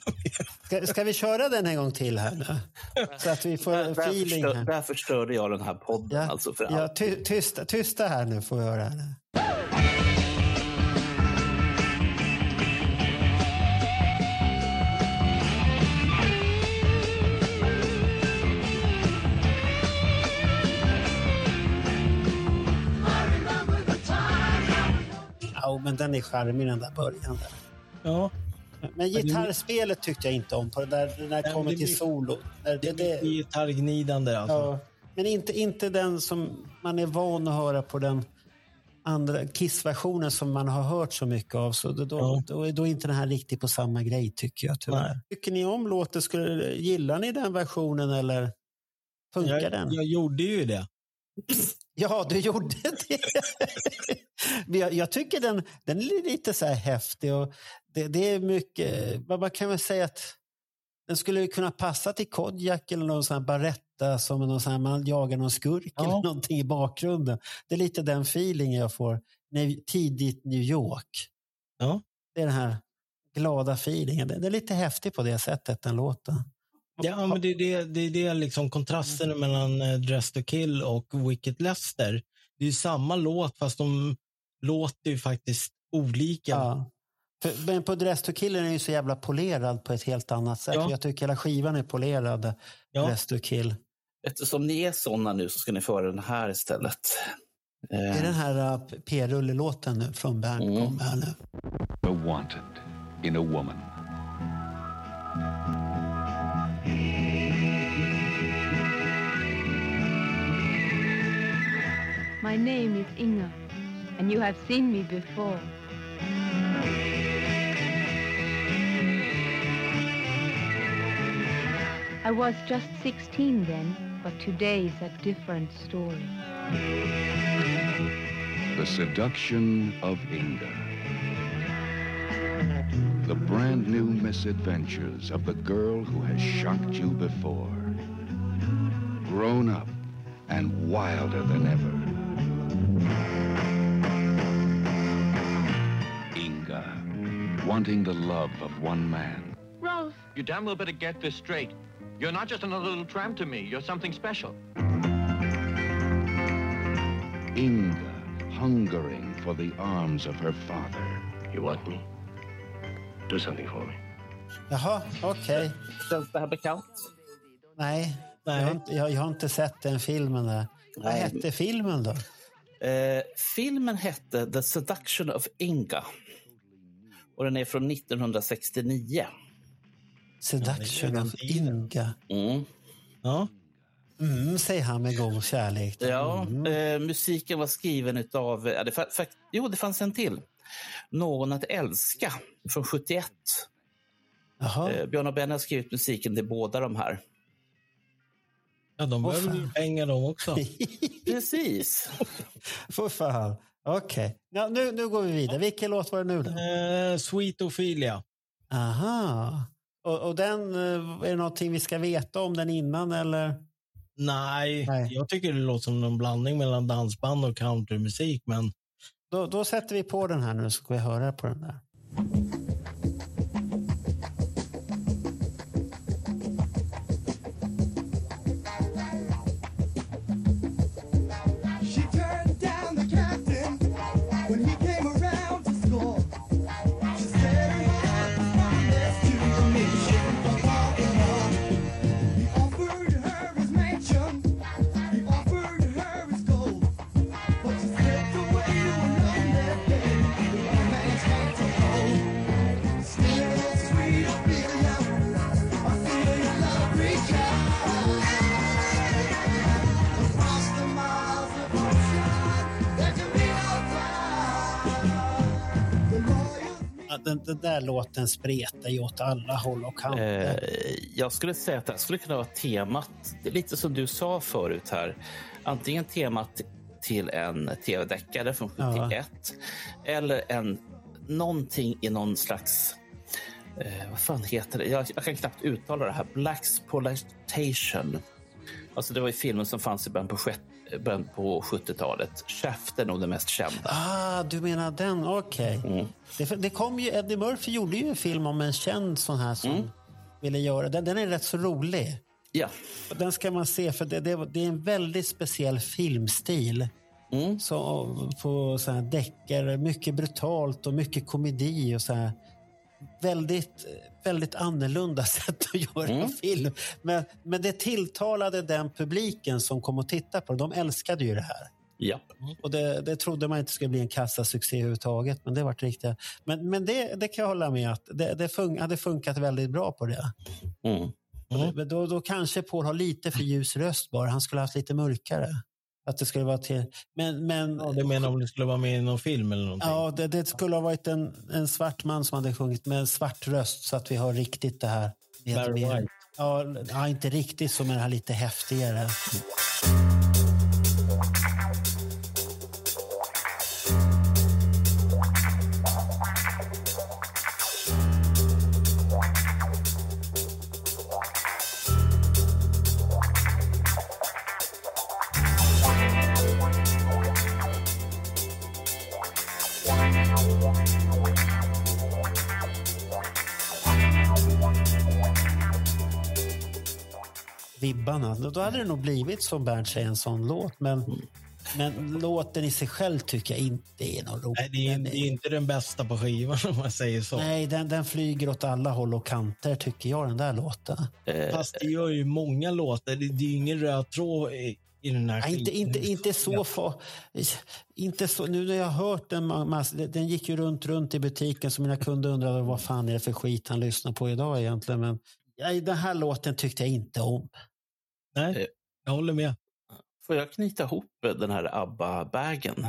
Ska, ska vi köra den en gång till här nu? Så att vi får där, feeling förstör, här. där förstörde jag den här podden. Ja, Alltså för ja, ty, tysta, tysta här nu får vi höra. Här. Ja, men den är charmig den där början. Där. Ja, Men gitarrspelet tyckte jag inte om på det där, det Nej, kommer det till solo. Det det, är det, gitarrgnidande alltså. ja. Men inte, inte den som man är van att höra på den andra Kiss-versionen som man har hört så mycket av. Så då, Ja. då, är- då är inte den här riktigt på samma grej tycker jag tyvärr. Nej. Tycker ni om låten? Skulle, gillar ni den versionen eller funkar Jag, den? jag gjorde ju det. [laughs] Ja, du gjorde det. [laughs] Jag, tycker den, den är lite så här häftig. Och det, det är mycket, man kan väl säga att den skulle kunna passa till Kodjak eller någon sån här Baretta som någon sån här, man jagar någon skurk Ja. eller någonting i bakgrunden. Det är lite den feeling jag får tidigt New York. Ja. Det är den här glada feelingen. Den är lite häftig på det sättet, den låten. Ja, men det är det, det, är det liksom kontrasten mellan eh, Dress to Kill och Wicked Lester. Det är ju samma låt fast de låter ju faktiskt olika. Ja. För, men på Dress to Kill är den ju så jävla polerad på ett helt annat sätt. Ja. Jag tycker hela skivan är polerad. Ja. Dress to Kill. Eftersom ni är såna nu så ska ni få höra den här istället. Det är Eh, den här uh, P-rulle-låten från Bernt Mm. kommer här nu. are wanted in a woman. My name is Inga, and you have seen me before. I was just 16 then, but today is a different story. The seduction of Inga. The brand new misadventures of the girl who has shocked you before. Grown up and wilder than ever. Inga, wanting the love of one man. Ralph, you damn well better get this straight. You're not just another little tramp to me. You're something special. Inga, hungering for the arms of her father. You want me? Do something for me. Jaha, okej. Känns det här bekant? Nej, Jag, har inte, jag, jag har inte sett den filmen där. Vad hette filmen då? Eh, filmen hette The Seduction of Inga. Och den är från 1969. Seduction of Inga. Mm. Ja. Mm, säger han med god kärlek. Ja, Mm. eh, musiken var skriven av, ja, det, jo det fanns en till. Någon att älska från 71. Jaha. Eh, Björn och Benny har skrivit musiken till båda de här. Ja, de behöver ju fan. pengar de också. [laughs] Precis. För fan. Okej. Ja, nu, nu går vi vidare. Vilken låt var det nu då? Eh, Sweet Ophelia. Aha. Och, och den, eh, är det någonting vi ska veta om den innan eller? Nej, Nej. jag tycker det låter som en blandning mellan dansband och countrymusik. Men Då, då sätter vi på den här nu så ska vi höra på den där. Den, den där låten spretar ju åt alla håll och kanter. Eh, jag skulle säga att det här skulle kunna vara temat, lite som du sa förut här. Antingen temat till en tv-deckare från 71 eller en, någonting i någon slags eh, vad fan heter det? Jag, jag kan knappt uttala det här. Blaxploitation. Alltså det var ju filmen som fanns i början på, början på 70-talet. Shaft är nog den mest kända. Ah, du menar den? Okej. Mm. Det, det kom ju, Eddie Murphy gjorde ju en film om en känd sån här som ville göra den. Den är rätt så rolig. Ja. Och Den ska man se för det, det, det är en väldigt speciell filmstil. Så, på så här deckare, mycket brutalt och mycket komedi och så här. Väldigt, väldigt annorlunda [laughs] sätt att göra film. Men, men det tilltalade den publiken som kom och tittade på det. De älskade ju det här. Ja. Och det, det trodde man inte skulle bli en kassasuccé överhuvudtaget, men det vart riktigt. Men, men det, det kan jag hålla med att det, det fun, hade funkat väldigt bra på det. Mm. Men då, då kanske Paul har lite för ljus röst bara. Han skulle haft lite mörkare. Att det skulle vara till... Men, men, Ja, du menar om det skulle vara med i någon film eller någonting? Ja, det, det skulle ha varit en, en svart man som hade sjungit med en svart röst så att vi har riktigt det här. Barry White. Ja, ja, inte riktigt som är det här lite häftigare. Vibbarna. Då hade det nog blivit som Bernt säger, en sån låt. Men, men låten i sig själv tycker jag inte är någon rolig. Nej, det är, det är inte den bästa på skivan [laughs] om man säger så. Nej, den, den flyger åt alla håll och kanter tycker jag, den där låten. Fast det gör ju många låtar. Det, det är ju ingen röd tråd i, i den här Nej, inte, inte, inte så fa- inte så. Nu när jag har hört den, mass- den gick ju runt, runt i butiken så mina kunder undrade vad fan är det för skit han lyssnar på idag egentligen. Men nej, den här låten tyckte jag inte om. Nej, jag håller med. Får jag knyta ihop den här ABBA-bagen?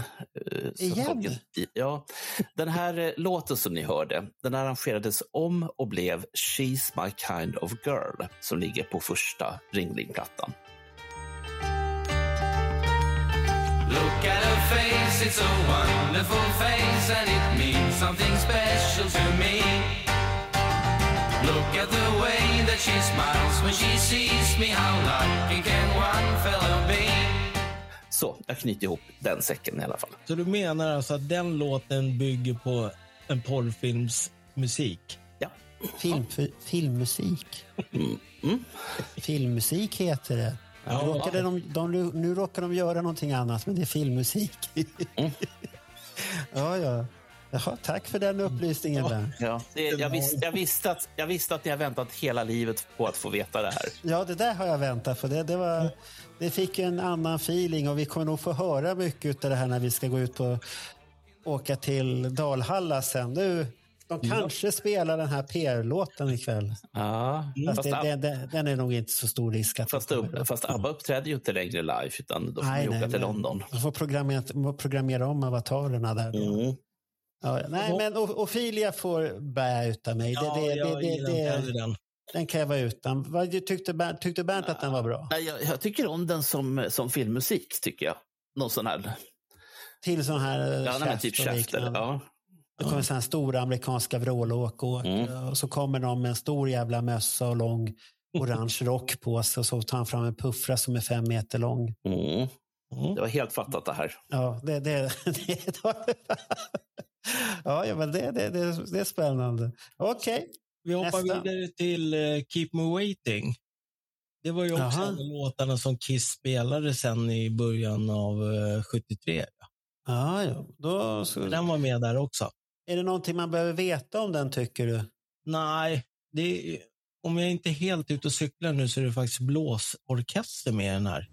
eh, Igen? Ja, den här eh, låten som ni hörde, den arrangerades om och blev She's My Kind of Girl som ligger på första Ringling-plattan. Look at her face, it's a wonderful face, and it means something special to me. Look at the way she smiles when she sees me, how lucky can one fellow be? Så, jag knyter ihop den säcken i alla fall. Så du menar alltså att den låten bygger på en porrfilmsmusik? Ja. Film, fi- filmmusik. Filmmusik heter det. Ja. Nu, råkade de, de, nu råkar de göra någonting annat, men det är filmmusik. [laughs] ja, ja. Jaha, tack för den upplysningen, Bernt. Ja, det, jag, visste, jag, visste att, jag visste att ni har väntat hela livet på att få veta det här. Ja, det där har jag väntat på. Det, det, var, det fick en annan feeling och vi kommer nog få höra mycket av det här när vi ska gå ut och åka till Dalhalla sen. Nu, de kanske spelar den här PR-låten ikväll. Ja, Fast fast, det, det, den är nog inte så stor risk att fast, fast ABBA uppträder ju inte längre live, utan då får Nej, åka nej, till nej. London. De får programmera, programmera om avatarerna där. Mm. Ja, nej, men O- Ophelia får bä utav mig. Ja, det, det, jag det, gillar inte heller det, den. den kan jag vara utan. Vad tyckte Bernt, tyckte Bernt att den var bra? Nej, Jag, jag tycker om den som, som filmmusik, tycker jag. Någon sån här... Till sån här eh, Ja, nej, typ eller-. Ja. Det kommer här stora amerikanska vrålåk och, Mm. och så kommer de med en stor jävla mössa och lång orange [laughs] rock på sig och så tar han fram en puffra som är fem meter lång. Mm. Det var helt fattat det här. Ja, det, det, [laughs] det, ja, ja, men det, det, det, det är spännande. Okej, Vi hoppar Nästa. vidare till eh, Keep Me Waiting. Det var ju också Jaha. en av låtarna som Kiss spelade sen i början av eh, 73. ja, ja. Då, Den var med där också. är det någonting man behöver veta om den tycker du? Nej, är, om jag inte är helt ute och cyklar nu så är det faktiskt blåsorkester med den här.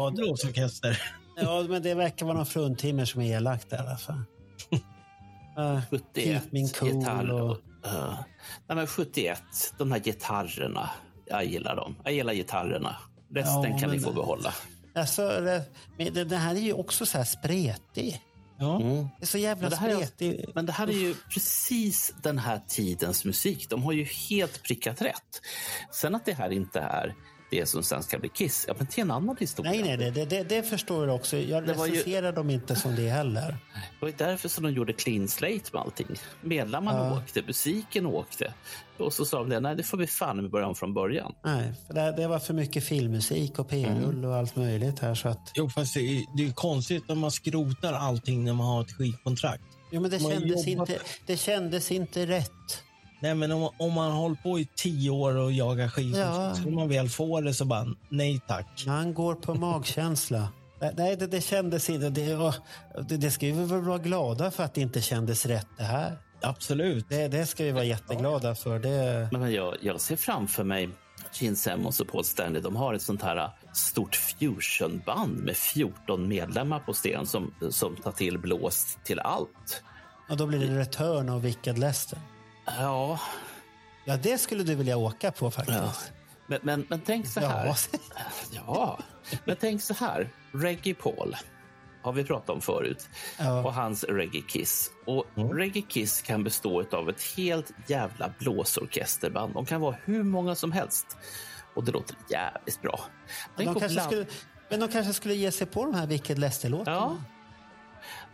Ja, blåsorkester. Ja, men det verkar vara någon fruntimmer som är elak där i alla fall. Uh, 71 Keep me cool gitarr och-. Uh, nej, men 71, de här gitarrerna. Jag gillar dem. Jag gillar gitarrerna. Resten Ja, kan ni men- få behålla. Alltså, det, men det, det här är ju också så här spretig. Ja. Mm. Det är så jävla Men det, här är, spretig. men det här är ju precis den här tidens musik. De har ju helt prickat rätt. Sen att det här inte är det som sen ska bli Kiss, ja, men det är en annan historia. Nej, nej, det, det, det, förstår jag också. Jag Det var ju- recenserar dem inte som det heller. Det var därför som de gjorde clean slate med allting. Medlemmarna Ja. åkte, musiken åkte. Och så sa de det, nej det får vi fan med börja om från början. Nej, för det, det var för mycket filmmusik och p-rull och allt möjligt här. Så att, Jo, fast det är, det är konstigt om man skrotar allting när man har ett skivkontrakt. jo, men det, Man kändes jobbat- inte, det kändes inte rätt. Nej, men om, om man har hållit på i tio år och jagar skivkontrakt, Ja. så man väl får det så bara nej tack. Man går på magkänsla. Nej, det, det kändes inte... Det, det, det ska vi väl vara glada för att det inte kändes rätt det här. Absolut. Det, det ska vi vara jätteglada för. Det, Men jag, jag ser framför mig Gene Simmons och Paul Stanley. De har ett sånt här äh, stort fusionband med 14 medlemmar på scen som, som tar till blås till allt. och då blir det Return av Wicked Lester. Ja, Ja, det skulle du vilja åka på faktiskt. Ja. men, men, men tänk så här. Ja. [laughs] Ja, men tänk så här. Reggae Paul har vi pratat om förut. Ja. Och hans Reggae Kiss. Och Reggae Kiss kan bestå av ett helt jävla blåsorkesterband. De kan vara hur många som helst. Och det låter jävligt bra. De skulle, men de kanske skulle ge sig på de här Wicked Lester-låtarna. Ja.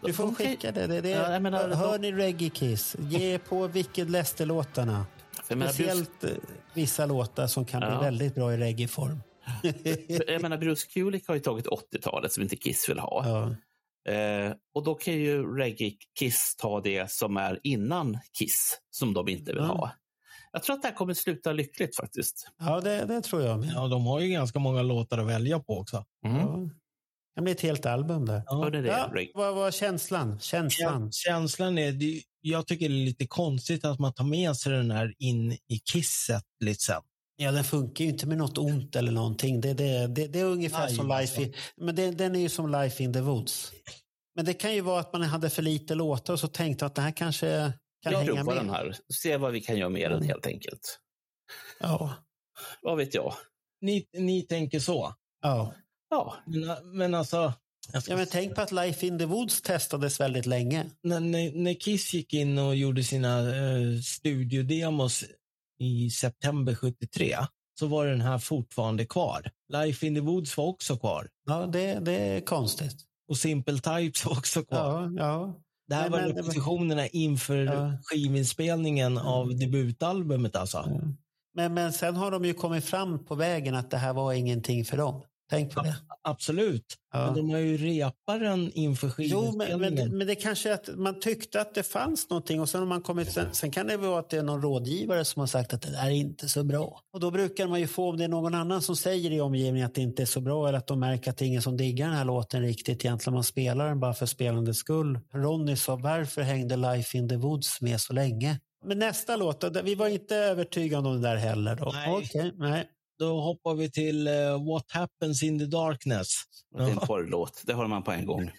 Du får skicka det. det, det Ja, jag menar, hör de- ni Reggae Kiss, ge [laughs] på Wicked Lester-låtarna. Speciellt eh, vissa låtar som kan Ja. bli väldigt bra i reggae-form. [laughs] Jag menar, Bruce Kulick har ju tagit 80-talet som inte Kiss vill ha. Ja. Eh, och då kan ju Reggae Kiss ta det som är innan Kiss, som de inte vill Ja. ha. Jag tror att det här kommer sluta lyckligt faktiskt. Ja, det, det tror jag med. Ja, de har ju ganska många låtar att välja på också. Mm. Ja. Det kan bli ett helt album där. Det, Ja, Reggae? vad var känslan? Känslan? Käns- Känslan är, det, jag tycker det är lite konstigt att man tar med sig den här in i kisset lite sen. Ja, den funkar ju inte med något ont eller någonting. Det, det, det, det är ungefär Nej, som. Life in, men det, den är ju som Life in the Woods. Men det kan ju vara att man hade för lite låtar och så tänkte att det här kanske kan Jag hänga med. den här. Se vad vi kan göra med den helt enkelt. Ja. Vad vet jag? Ni, ni tänker så. Ja. Ja, Men, men alltså, jag ska ja, men tänk på att Life in the Woods testades väldigt länge. när, när, när Kiss gick in och gjorde sina eh, studiodemos i september 73 så var den här fortfarande kvar. Life in the Woods var också kvar. Ja, det, det är konstigt. Och Simple Types var också kvar. Ja, ja. Det här Nej, var men- repetitionerna inför Ja. skivinspelningen av debutalbumet alltså. Men, men sen har de ju kommit fram på vägen att det här var ingenting för dem. Tänk på det. Absolut. Ja. Men de har ju repat den inför Jo, men, men, men det kanske är att man tyckte att det fanns någonting och sen har man kommit, sen, sen kan det vara att det är någon rådgivare som har sagt att det där är inte så bra. Och då brukar man ju få, om det är någon annan som säger i omgivningen att det inte är så bra eller att de märker att det är ingen som diggar den här låten riktigt egentligen, man spelar den bara för spelandets skull. Ronny sa, varför hängde Life in the Woods med så länge? Men nästa låt, vi var inte övertygade om det där heller då. Nej. Okej, nej. Då hoppar vi till eh, What happens in the darkness. det är en porrlåt. Det har man på en gång.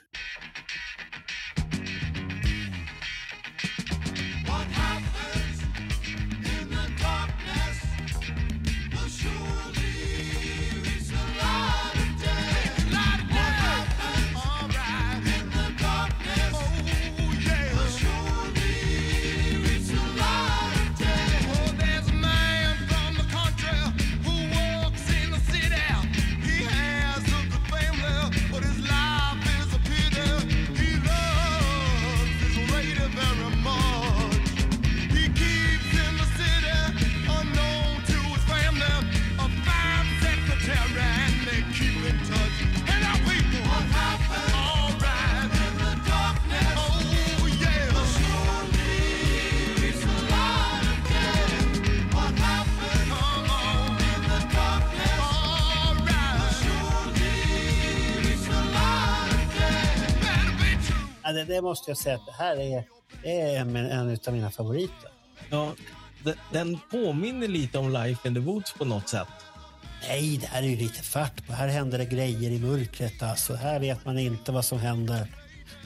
Det, det måste jag säga att det här är, det är en, en av mina favoriter. Ja, den, den påminner lite om Life in the Woods på något sätt. Nej, det här är ju lite fart på. Här händer det grejer i mörkret. Alltså. Här vet man inte vad som händer.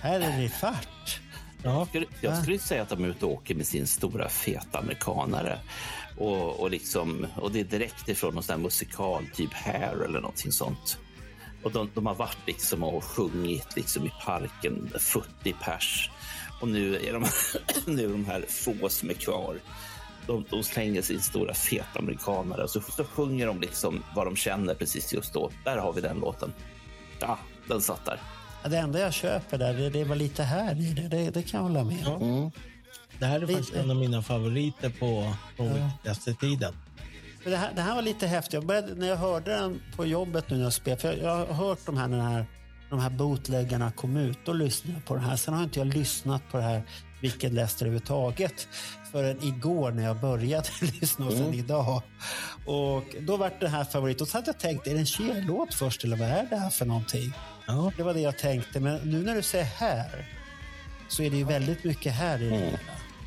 Här är det fart. Jag skulle, jag skulle säga att de är ute och åker med sin stora feta amerikanare. Och, och, liksom, och det är direkt ifrån någon sån här musikal, typ Hair eller någonting sånt. Och de, de har varit liksom och sjungit liksom i parken, 40 pers. Och nu är de, [clears throat] nu är de här få som är kvar. De, de slänger sin stora feta amerikanare och så, så sjunger de liksom vad de känner precis just då. Där har vi den låten. Ja, den satt där. Det enda jag köper där, det, det var lite här i det. Det, det kan jag hålla med om. Mm. Det här är faktiskt en av mina favoriter på, på Ja. viktigaste tiden. Det, här, det här var lite häftigt. Jag började, när jag hörde den på jobbet nu när jag spelade, för jag, jag har hört de här, den här, de här bootleggarna kom ut, då lyssnade jag på den här. Sen har inte jag lyssnat på det här Wicked Lester överhuvudtaget förrän igår när jag började [laughs] lyssna och sen Mm. idag. Och då var det här favorit. Och så hade jag tänkt, är det en Cher-låt först eller vad är det här för någonting? Ja. Det var det jag tänkte. Men nu när du säger här så är det ju väldigt mycket här i det hela.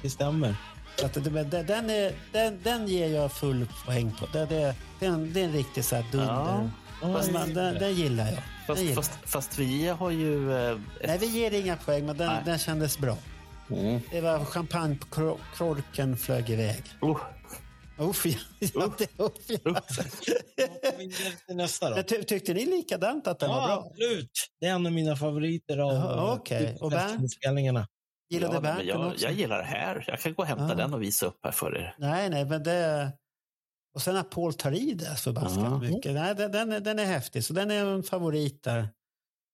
Det stämmer. Så att det, men den, är, den, den ger jag full poäng på. Det, det, det, är, en, det är en riktig så här dunder. Ja. Fast man, den, den gillar jag. Fast, den gillar. fast, fast vi har ju... Eh, ett- Nej, vi ger inga poäng, men den, Nej. den kändes bra. Mm. Det var champagnekorken flög iväg. Oh. Uff, ja. ja, uff, ja. nästa då. Ty, tyckte ni likadant att den var Ja, bra? absolut. Det är en av mina favoriter av eh, okej. Och Bernt? Gillade ja, Bernt jag, också? jag gillar det här. Jag kan gå och hämta Ja. den och visa upp här för er. Nej, nej, men det... Och sen att Paul tar i det så förbaskat Ja. mycket. Nej, den, den, är- den är häftig, så den är en favorit där,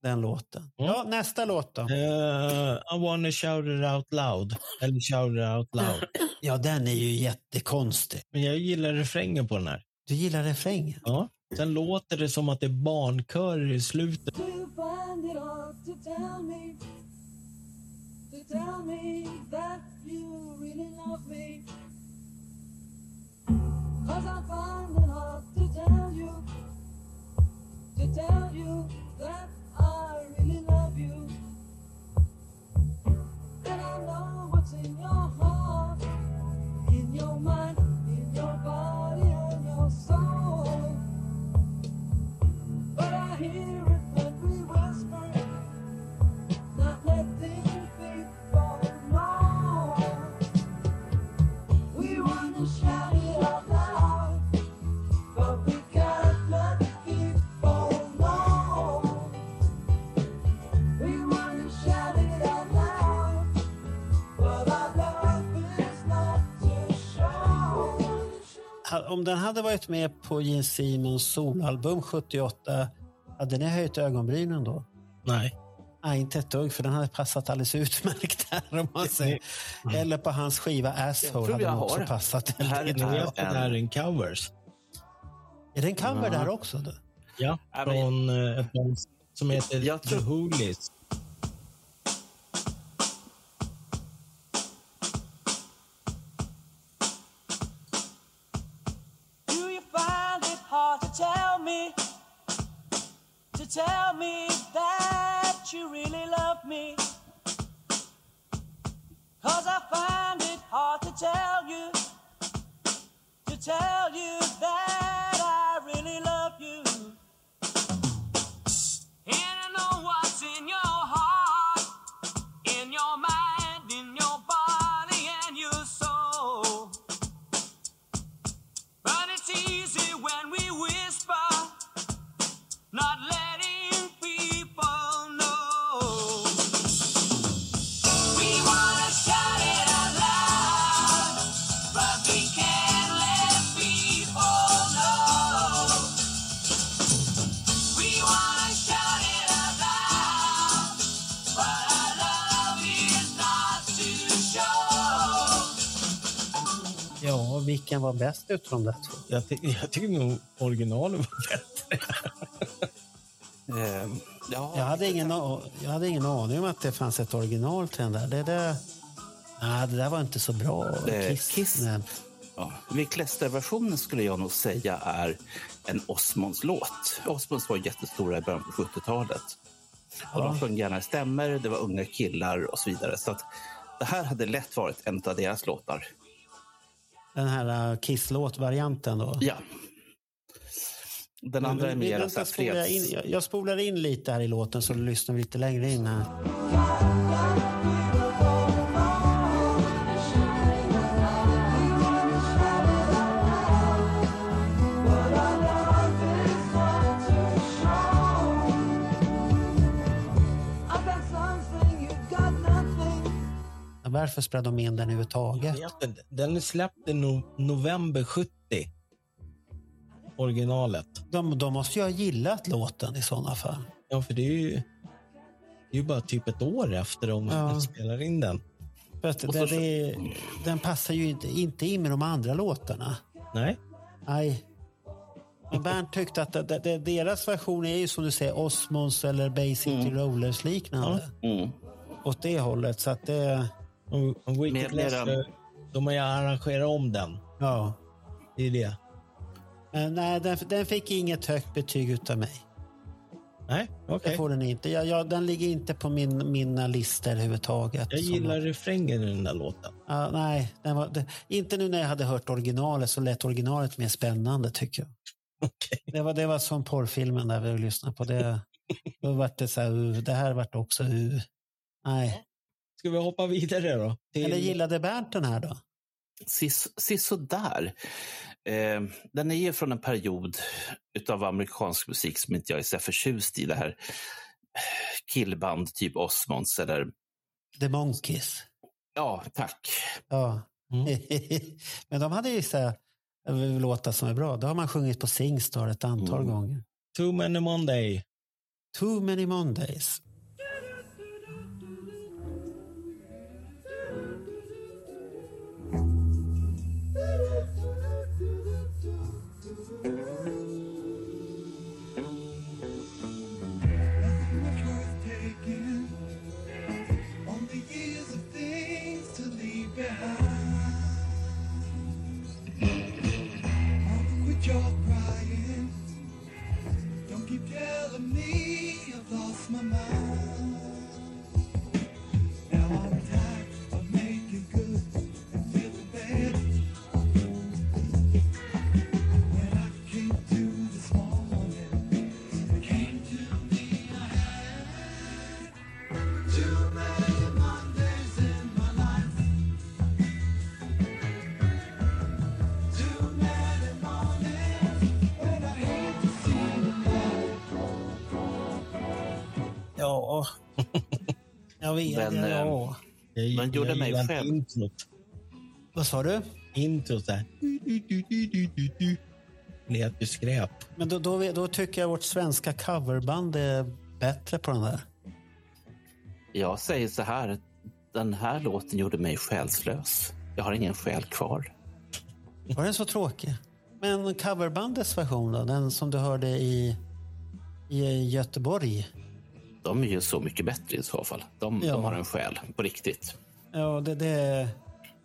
den låten. Ja, nästa låt då. Eh, I wanna shout it out loud. Eller shout it out loud. [clears throat] Ja, den är ju jättekonstig. Men jag gillar refrängen på den här. Du gillar refrängen? Ja. Sen låter det som att det är barnkörer i slutet. Tell me, that you really love me? Cause I find it hard to tell you, to tell you that I really love you. And I know what's in your heart, in your mind, in your body and your soul. Om den hade varit med på Gene Simmons solalbum 78, hade ni höjt ögonbrynen då? Nej. Nej, inte ett dugg, för den hade passat alldeles utmärkt där om man säger. Eller på hans skiva Asshole hade den har också det. passat. Det här är det är en covers. Är det en cover Ja. där också? Då? Ja, från eh, ett band som heter Jag tror- The Hoolies. Tell me that you really love me? Cause I find it hard to tell you, to tell you that Ja, vilken var bäst utav de där två? Jag, ty- jag tycker nog originalet var bättre. Eh, ja, Jag hade, ingen, jag hade ingen aning om att det fanns ett original till den där. Det, där nej, det där var inte så bra. Eh, Kiss. Kiss. Nej. Ja, Viklester-versionen skulle jag nog säga är en Osmonds-låt. Osmonds var jättestora i början på 70-talet. Och de sjöng gärna stämmer, det var unga killar och så vidare. Så att det här hade lätt varit en av deras låtar. Den här uh, Kiss-låt-varianten då. Ja. Den andra är mer så här freds... jag, jag spolar in lite här i låten så du lyssnar lite längre in här. Varför spelade de in den överhuvudtaget? Den är släppt i no november 70. Originalet. De, de måste ju ha gillat låten i sådana fall. Ja, för det är ju, det är ju bara typ ett år efter de Ja. spelar in den. Och det, så- det, den passar ju inte, inte in med de andra låtarna. Nej. Nej. Men Bernt tyckte att det, det, deras version är ju som du säger Osmonds eller Bay City Rollers liknande. Mm. Åt det hållet. Så att det... Och, och Wicked de har ju arrangerat om den. Ja. Det är det. Men nej, den, den fick inget högt betyg utav mig. Nej, okej. Det får den inte. Jag, jag, den ligger inte på min, mina listor överhuvudtaget. Jag Som- gillar refrängen i den där låten. Ja, nej, den var, det, inte nu när jag hade hört originalet så lät originalet mer spännande tycker jag. Det, var, det var som porrfilmen där vi lyssnade på. Det, då vart det så här, uh, det här vart också uh. Nej. Ska vi hoppa vidare då? Till... Eller gillade Bernt den här då? Sis, sisådär. Eh, den är ju från en period utav amerikansk musik som inte jag är så förtjust i. Det här killband, typ Osmonds eller... The Monkeys. Ja, tack. Ja. [laughs] Men de hade ju så här, eh, låtar som är bra. Det har man sjungit på Singstar ett antal Mm. gånger. Too many Monday. Too many Mondays. My mind. Ja. [laughs] Jag vet. Den, ja. Jag, Den gjorde jag mig själv. Introt. Vad sa du? Introt där. Lät ju skräp. Men då, då, då tycker jag vårt svenska coverband är bättre på den där. Jag säger så här, den här låten gjorde mig själslös. Jag har ingen själ kvar. Var den så tråkig? Men coverbandets version då? Den som du hörde i, i Göteborg? De är ju så mycket bättre i så fall. De, Ja. de har en själ, på riktigt. Ja, det, det,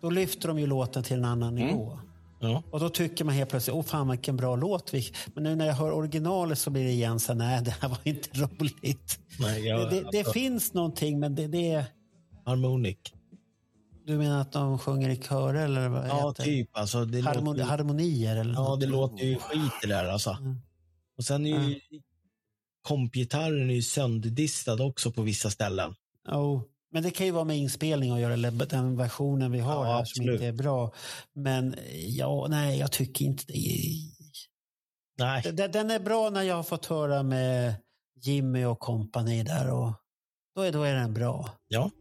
då lyfter de ju låten till en annan Mm. nivå. Ja. Och då tycker man helt plötsligt, åh fan vilken bra låt. vi-" Men nu när jag hör originalet så blir det igen så nej det här var inte [laughs] roligt. Nej, jag, det det, det alltså, finns någonting men det, det Harmonic. Du menar att de sjunger i körer eller vad Ja, heter typ. Alltså, det Harmoni, låter, harmonier eller ja, något. det låter ju skit det där alltså. Och sen är ju kompgitarren är ju sönderdistad också på vissa ställen. Oh. Men det kan ju vara med inspelning att göra, eller den versionen vi har Ja, här som absolut. inte är bra. Men ja, nej, jag tycker inte det. Nej. Den- Den är bra när jag har fått höra med Jimmy och kompani där och då är, då är den bra. Ja.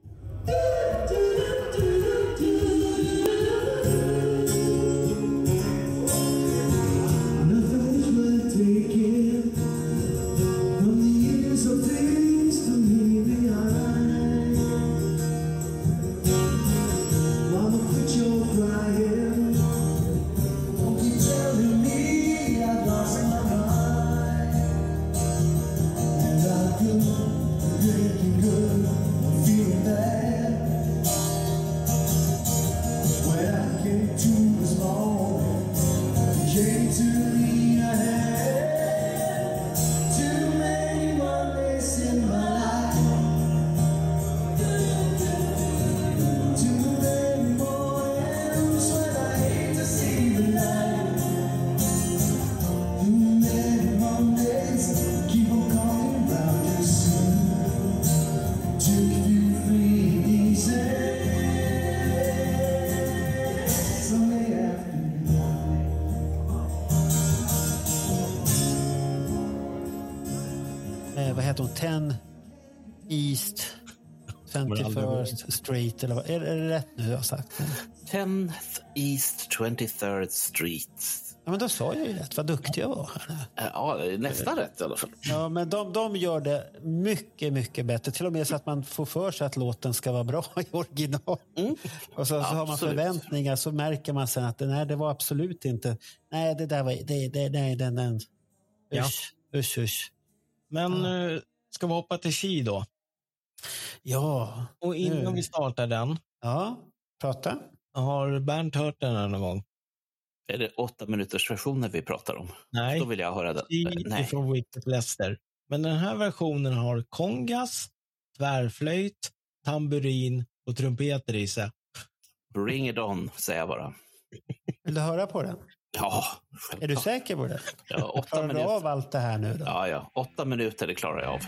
Street. Eller vad, är, är det rätt nu jag har sagt? 10th East 23rd Street. Ja, men då sa jag ju rätt. Vad duktig jag var. Här. Ja, nästan rätt i alla fall. Ja, men de, de gör det mycket, mycket bättre. Till och med så att man får för sig att låten ska vara bra i original. Och så, så har man förväntningar så märker man sen att nej, det var absolut inte... Nej, det där var... Det, det, nej, den, den. Ja. Usch, usch, usch. Men eh, ska vi hoppa till Ki då? Ja. Och innan nu. vi startar den. Ja, prata. Har Bernt hört den här någon gång? Är det åtta minuters versionen vi pratar om? Nej. Då vill jag höra den. Nej. från Wicked Lester. Men den här versionen har kongas, tvärflöjt, tamburin och trumpeter i sig. Bring it on, säger jag bara. Vill du höra på den? Ja, Är du säker på det? Ja, åtta Klarar du minuter. av allt det här nu då? Ja, ja. Åtta minuter, det klarar jag av.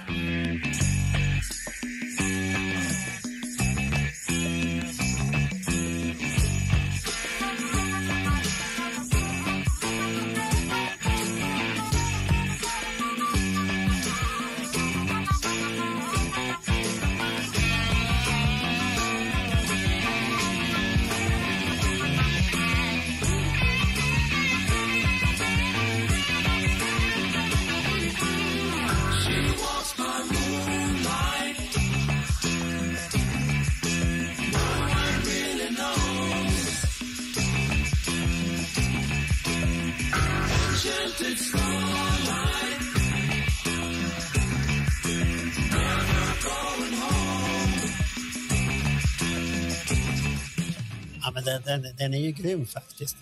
Ja, men den, den, den är ju grym faktiskt.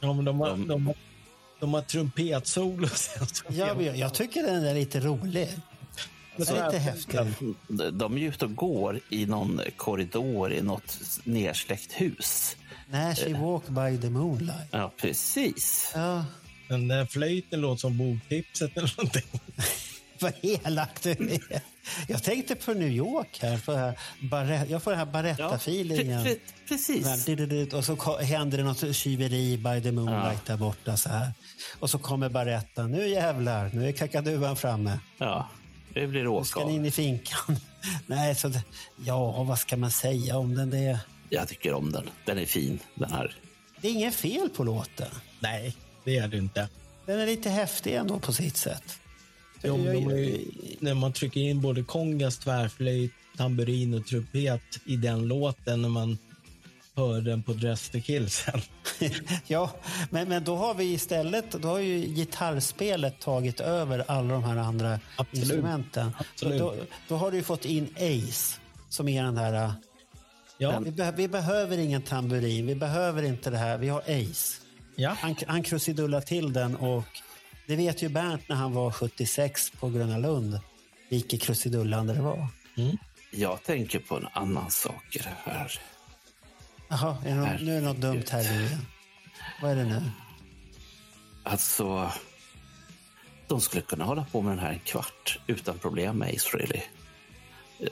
Ja, men de, har, de, har, de har trumpetsolo jag, jag tycker den är lite rolig. Den är lite häftig. De- De är ju ute och går i någon korridor i något nersläckt hus. När she walk by the moonlight. Ja, precis. Ja. Den där flöjten låter som boktipset eller någonting. [laughs] Vad elak du är. Jag tänkte på New York här. För här barre- jag får den här Baretta-feelingen. pre- precis. Och så händer det något tjuveri by the moonlight där borta. Så här. Och så kommer Baretta. Nu jävlar, nu är kakaduan framme. Ja, det blir Nu ska ni åka. in i finkan. [laughs] Nej, så det, ja, vad ska man säga om den? Det, Jag tycker om den. Den är fin, den här. det är inget fel på låten. Nej, det är det inte. Den är lite häftig ändå på sitt sätt. Men de är, när man trycker in både kongas, tvärflöjt, tamburin och trumpet i den låten när man hör den på Dress to kill sen. [laughs] Ja, men, men då har vi istället, då har ju gitarrspelet tagit över alla de här andra Absolut. instrumenten. Absolut. Då, då, har du ju fått in Ace, som är den här... Ja. Vi, be, vi behöver ingen tamburin, vi behöver inte det här, vi har Ace. Ja. Han, han krusidullar till den och det vet ju Bernt när han var 76 på Gröna Lund, vilket krusidullande det var. Jag tänker på en annan sak i det här. Jaha, är något, nu är det något dumt här igen. Vad är det nu? Alltså, de skulle kunna hålla på med den här en kvart utan problem med Ace Frehley.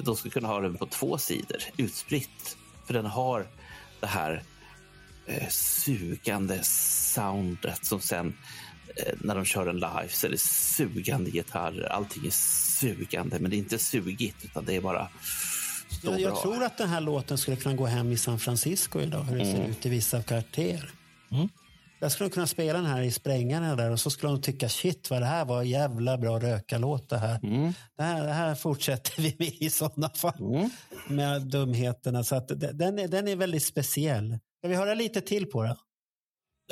De skulle kunna ha den på två sidor, utspritt. För den har det här eh, sugande soundet som sen när de kör den live så är det sugande gitarrer. Allting är sugande, men det är inte sugigt utan det är bara Jag, jag tror att den här låten skulle kunna gå hem i San Francisco idag, hur det ser Mm. ut i vissa kvarter. Mm. Jag skulle kunna spela den här i Sprängarna där och så skulle de tycka shit vad det här var jävla bra rökarlåt det här. Mm. Det här. Det här fortsätter vi med i sådana fall. Med dumheterna. Så att de- den, är, den är väldigt speciell. Ska vi höra lite till på den?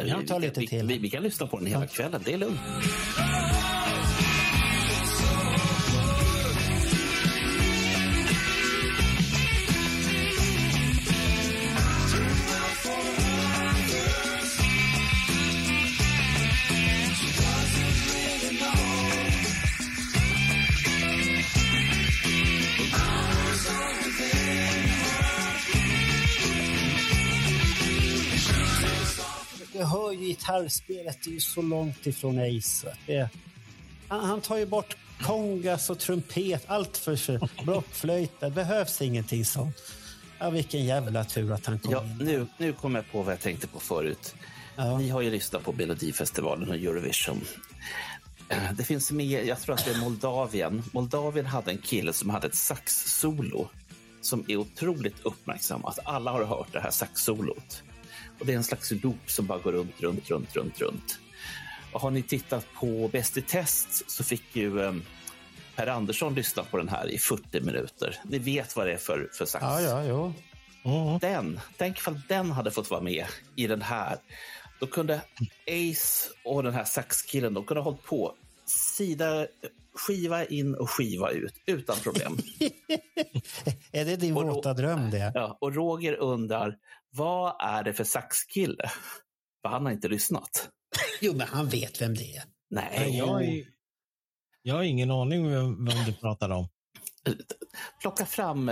Vi, ta vi, lite vi, till. Vi, vi kan lyssna på den hela kvällen, det är lugnt. Jag hör ju gitarrspelet, det är ju så långt ifrån Ace. Det, han, han tar ju bort kongas och trumpet, allt för, för blockflöjt. Det behövs ingenting sånt. Ja, vilken jävla tur att han kom Ja, in. nu, nu kommer jag på vad jag tänkte på förut. Ni har ju lyssnat på Melodifestivalen och Eurovision. eh, det finns mer, jag tror att det är Moldavien. Moldavien hade en kille som hade ett saxsolo som är otroligt uppmärksammat. Alla har hört det här saxsolot. Och det är en slags loop som bara går runt, runt, runt, runt, runt. Och har ni tittat på Bäst i test så fick ju eh, Per Andersson lyssna på den här i 40 minuter. Ni vet vad det är för, för sax. Ja, ja, jo. Den, tänk ifall den hade fått vara med i den här. Då kunde Ace och den här saxkillen, de kunde ha hållit på sida, skiva in och skiva ut utan problem. [laughs] Är det din våta dröm det? Ja, och Roger undrar, vad är det för saxkille? För han har inte lyssnat. [laughs] Jo, men han vet vem det är. Nej. Jag, är, jag har ingen aning vem, vem du pratar om. Plocka fram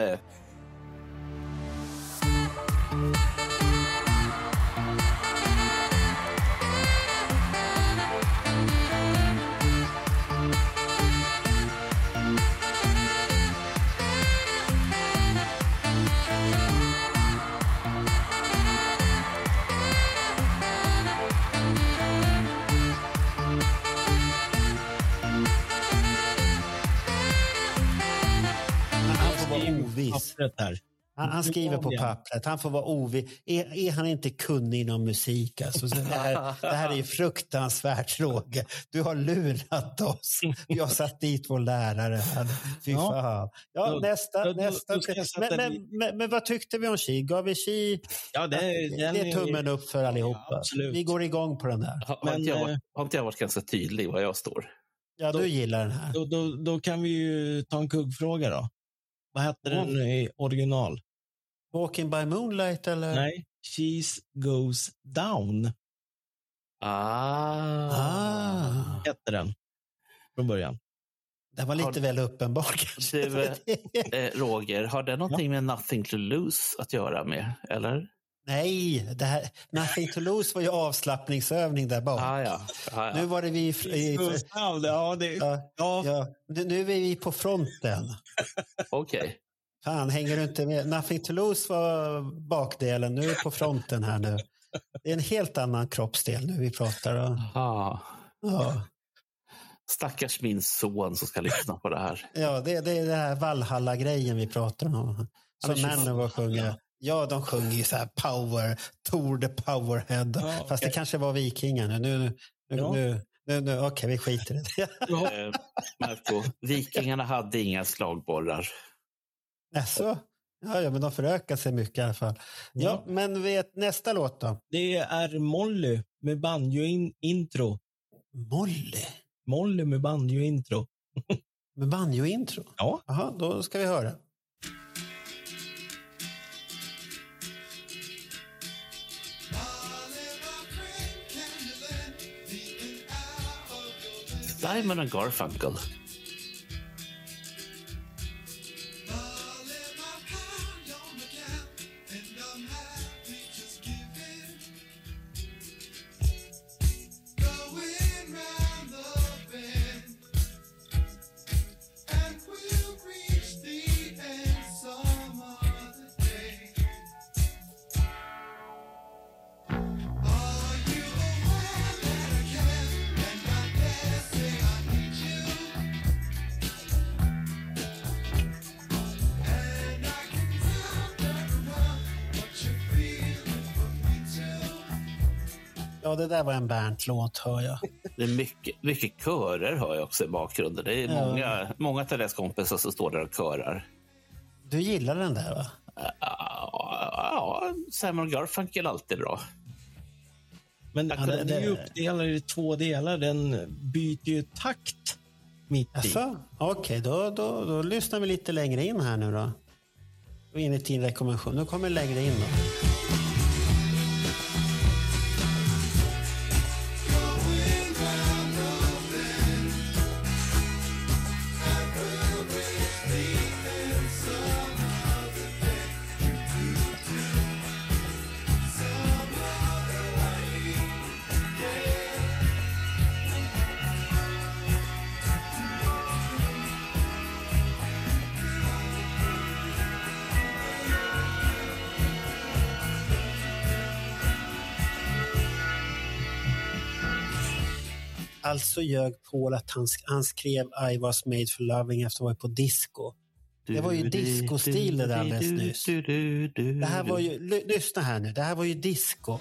Pappret här. Han, han skriver på pappret. Han får vara oviss. Är, är han inte kunnig inom musik? Alltså, så det, här, det här är ju fruktansvärt, Roger. Du har lurat oss. Vi har satt dit vår lärare. Här. Fy Ja. fan. Ja, Då- nästa. då- nästa. då men, men, men, men vad tyckte vi om Ki? Gav vi Ki? Ja, det, det den är tummen upp för allihopa. Ja, absolut. Vi går igång på den där. har, har, inte jag, eh, varit- har inte jag varit ganska tydlig var jag står? Ja, du gillar den här. Då, då, då kan vi ju ta en kuggfråga då. Vad hette den i original? Walking by moonlight eller? Nej, Cheese goes down Ah. Ah, hette den från början. det var lite Har- väl uppenbart. [laughs] Du, eh, Roger, har det någonting med Nothing to lose att göra med? Eller? Nej, det här, Nothing to lose var ju avslappningsövning där bak. Ah, ja. Ah, ja. Nu var det vi... i- ja, det, Ja, ja. ja, nu, nu är vi på fronten. [laughs] Okej. Fan, hänger du inte med? Nothing to lose var bakdelen, nu är vi på fronten här nu. Det är en helt annan kroppsdel nu vi pratar om. Ah. Ja, Stackars min son som ska lyssna på det här. ja det, det är det här Valhalla-grejen vi pratar om. Som Manowar sjunger. Ja, de sjunger ju så här power, Tor the powerhead. Ja, Fast det kanske var vikingar nu. nu, nu, nu, Ja. nu, nu, nu Okej, vi skiter i det. Eh, Marco, vikingarna hade inga slagborrar. Jaså? Ja, ja, men de förökar sig mycket i alla fall. Ja, Ja. men vet nästa låt då? Det är Molly med banjo-intro. Molly Molly med banjo-intro. med banjo-intro. Ja. Jaha, då ska vi höra. Simon and Garfunkel. Det där var en Bernt-låt, hör jag. Det är mycket, mycket körer hör jag också i bakgrunden. Det är Ja. många, många av kompisar som står där och körar. Du gillar den där, va? Ja, Simon Garfunkel är alltid bra. Men Ja, den det- är ju uppdelad i två delar. Den byter ju takt mitt i. Okej, då, då, då lyssnar vi lite längre in här nu då. Och Enligt din rekommendation. Nu kommer längre in då. Alltså ljög Paul att han, han skrev I was made for loving efter att ha varit på disco. Det var ju discostil det där alldeles nyss. Det här var ju, ly- lyssna här nu, det här var ju disco.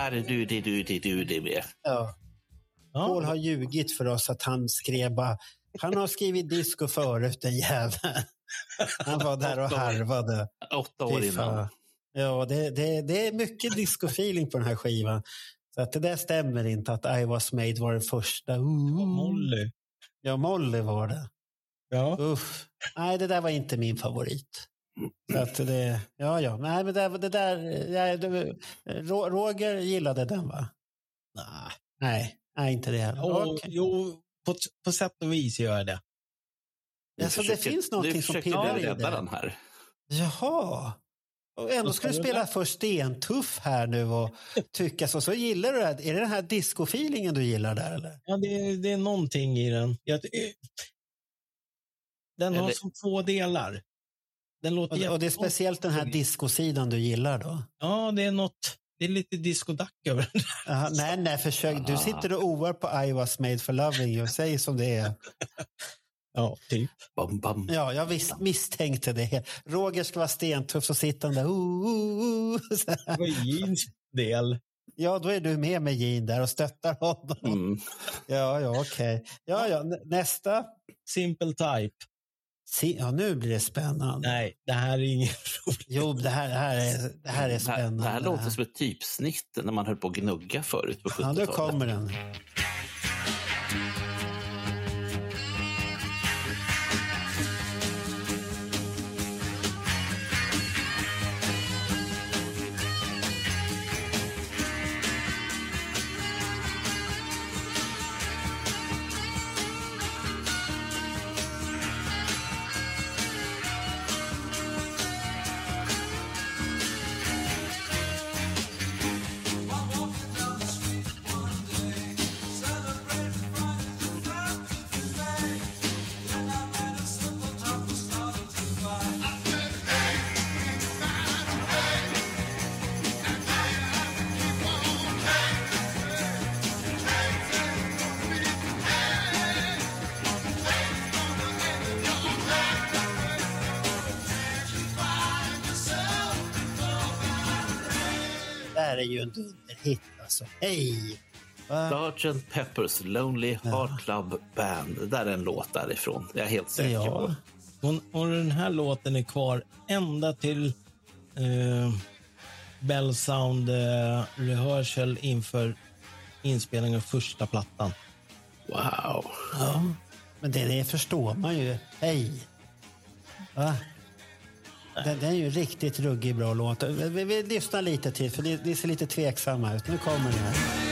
Ja, här du, det, du, det, du, det med. Ja. Paul har ljugit för oss att han skrev bara, han har skrivit disco förut den jäveln. Han var där och harvade. Åtta år innan. Ja, det, det, det är mycket disco-feeling på den här skivan. Så att det där stämmer inte att I was made var den första. Uh. Molly. Ja, Molly var det. Ja. Uff. Nej, det där var inte min favorit. Så att det, ja, ja. Nej, men det, det där, ja, det, Ro- Roger gillade den va? Nej. Nej, nej inte det heller. Jo, Okej. jo på, på sätt och vis gör jag det. Alltså, det finns någonting som försöker pirrar du i det. den här. Jaha. Och ändå ska du spela för stentuff här nu och tycka så. Så gillar du det här. Är det den här disco-feelingen du gillar där eller? Ja, det, är- det är någonting i den. Jag, den har Eller- som två delar. Den låter Och, och det är speciellt den här discosidan du gillar då? Ja, det är något. Det är lite discodack över den. Aha, nej, nej, försök. Du sitter och oar på I was made for loving och säger som det är. [laughs] Ja, typ. Bam, bam. Ja, jag visst, misstänkte det. Roger ska vara stentuff så sitter han där. Uh, uh, uh. Det var Jeans del. Ja, då är du med med Jean där och stöttar honom. Mm. Ja, ja, okej. Ja, ja, nä- nästa. Simple type. Ja, nu blir det spännande. Nej, det här är ingen [laughs] roligt. Jo, det här, det här, är, det här är Det här, spännande. det här låter som ett typsnitt när man höll på att gnugga förut på Ja, 70-talet. då kommer den. Är ju en dunderhit alltså. Hej! Va? Sgt. Peppers Lonely Heart Club Band. Det där är en låt därifrån. Det är jag helt säker Ja. på. Och, och den här låten är kvar ända till eh, Bell Sound eh, Rehearsal inför inspelningen av första plattan. Wow. Ja, men det, det förstår man ju. Hej! Va? Den, den är ju riktigt ruggig bra låt. Vi, vi, vi lyssnar lite till, för det, det ser lite tveksamma ut. Nu kommer den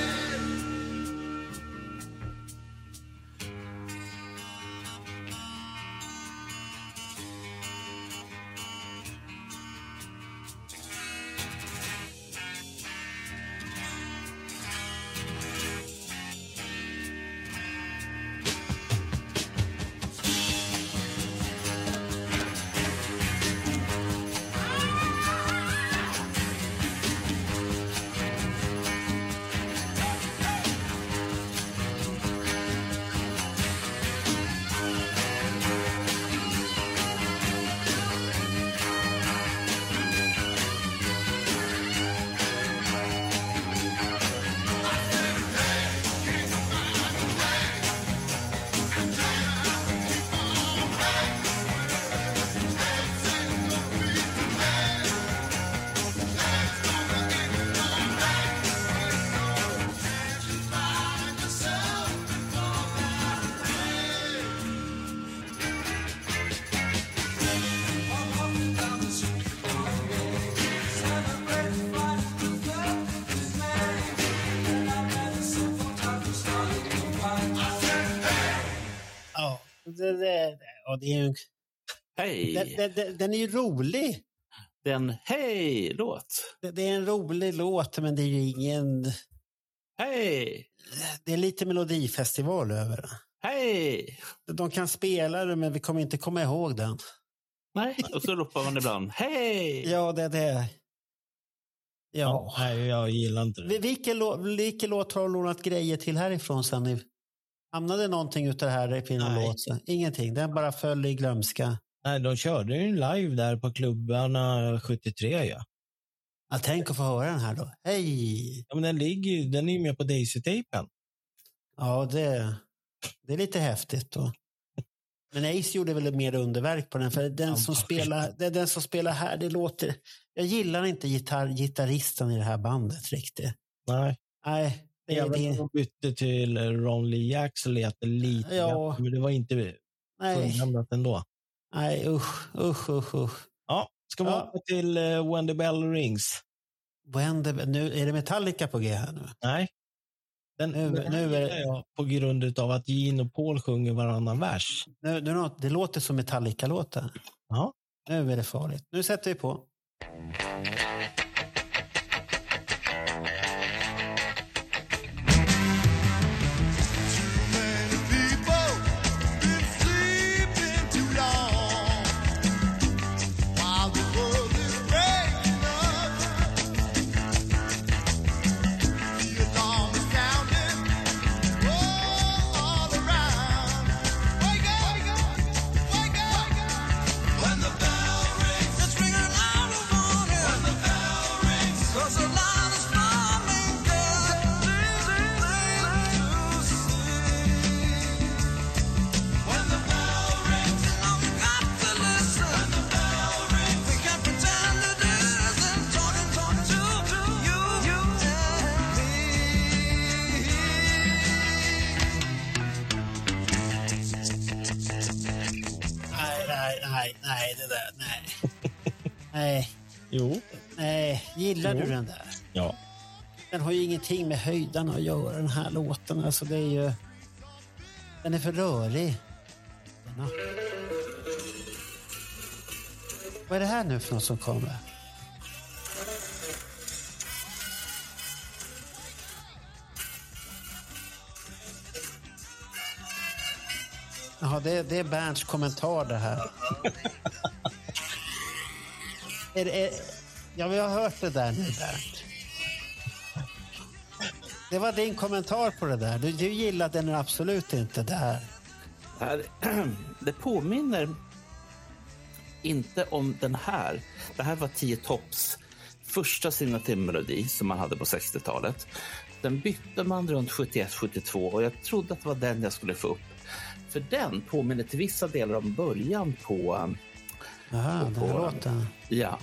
den, den- den, den är ju rolig. Den Hej-låt. Det, det är en rolig låt, men det är ju ingen... Hej! Det är lite melodifestival över den. Hej! De kan spela det, men vi kommer inte komma ihåg den. Nej, och så ropar man ibland Hej! Ja, det är det. Ja. Nej, jag gillar inte det. Vi- Vilken, lå, vilken låt har du lånat grejer till härifrån sen? Ni hamnade någonting utav det här i någon låt? Ingenting, den bara föll i glömska. Nej, de körde ju live där på klubbarna 73 ja. Ja, tänk att få höra den här då. Hej! ja men den, ligger, ju- den är ju med på Daisy-tejpen. Ja, det, det är lite häftigt. Då. Men Ace gjorde väl mer underverk på den. För den som, spelar, är den som spelar här, det låter... Jag gillar inte gitarr, gitarristen i det här bandet riktigt. Nej. Nej, det, Även det, om de bytte till Ron Lee Jack så lät det lite Ja. men det var inte fulländat ändå. Nej usch, usch, usch, usch. Ja, ska vi Ja. hoppa till uh, When the Bell Rings? When the, nu, är det Metallica på G här nu? Nej. Den, Nu- den nu är det- jag på grund av att Gene och Paul sjunger varannan vers. nu, nu det låter som Metallica-låtar. Ja. Nu är det farligt. Nu sätter vi på. Nej, det där, nej. [laughs] nej, Jo. nej. Gillar Jo. du den där? Ja. Den har ju ingenting med höjdarna att göra, den här låten. Alltså, det är ju... Den är för rörig. Denna. Vad är det här nu för något som kommer? Jaha, det, det är Bernts kommentar det här. [laughs] är, det- är, ja, vi har hört det där nu, Bernt. Det var din kommentar på det där. Du, du gillade den absolut inte där. Det, här, [clears throat] det påminner inte om den här. Det här var Tio Topps första signaturmelodi som man hade på 60-talet. Den bytte man runt 71-72 och jag trodde att det var den jag skulle få upp. För den påminner till vissa delar om början på... Jaha, den här låten. Ja.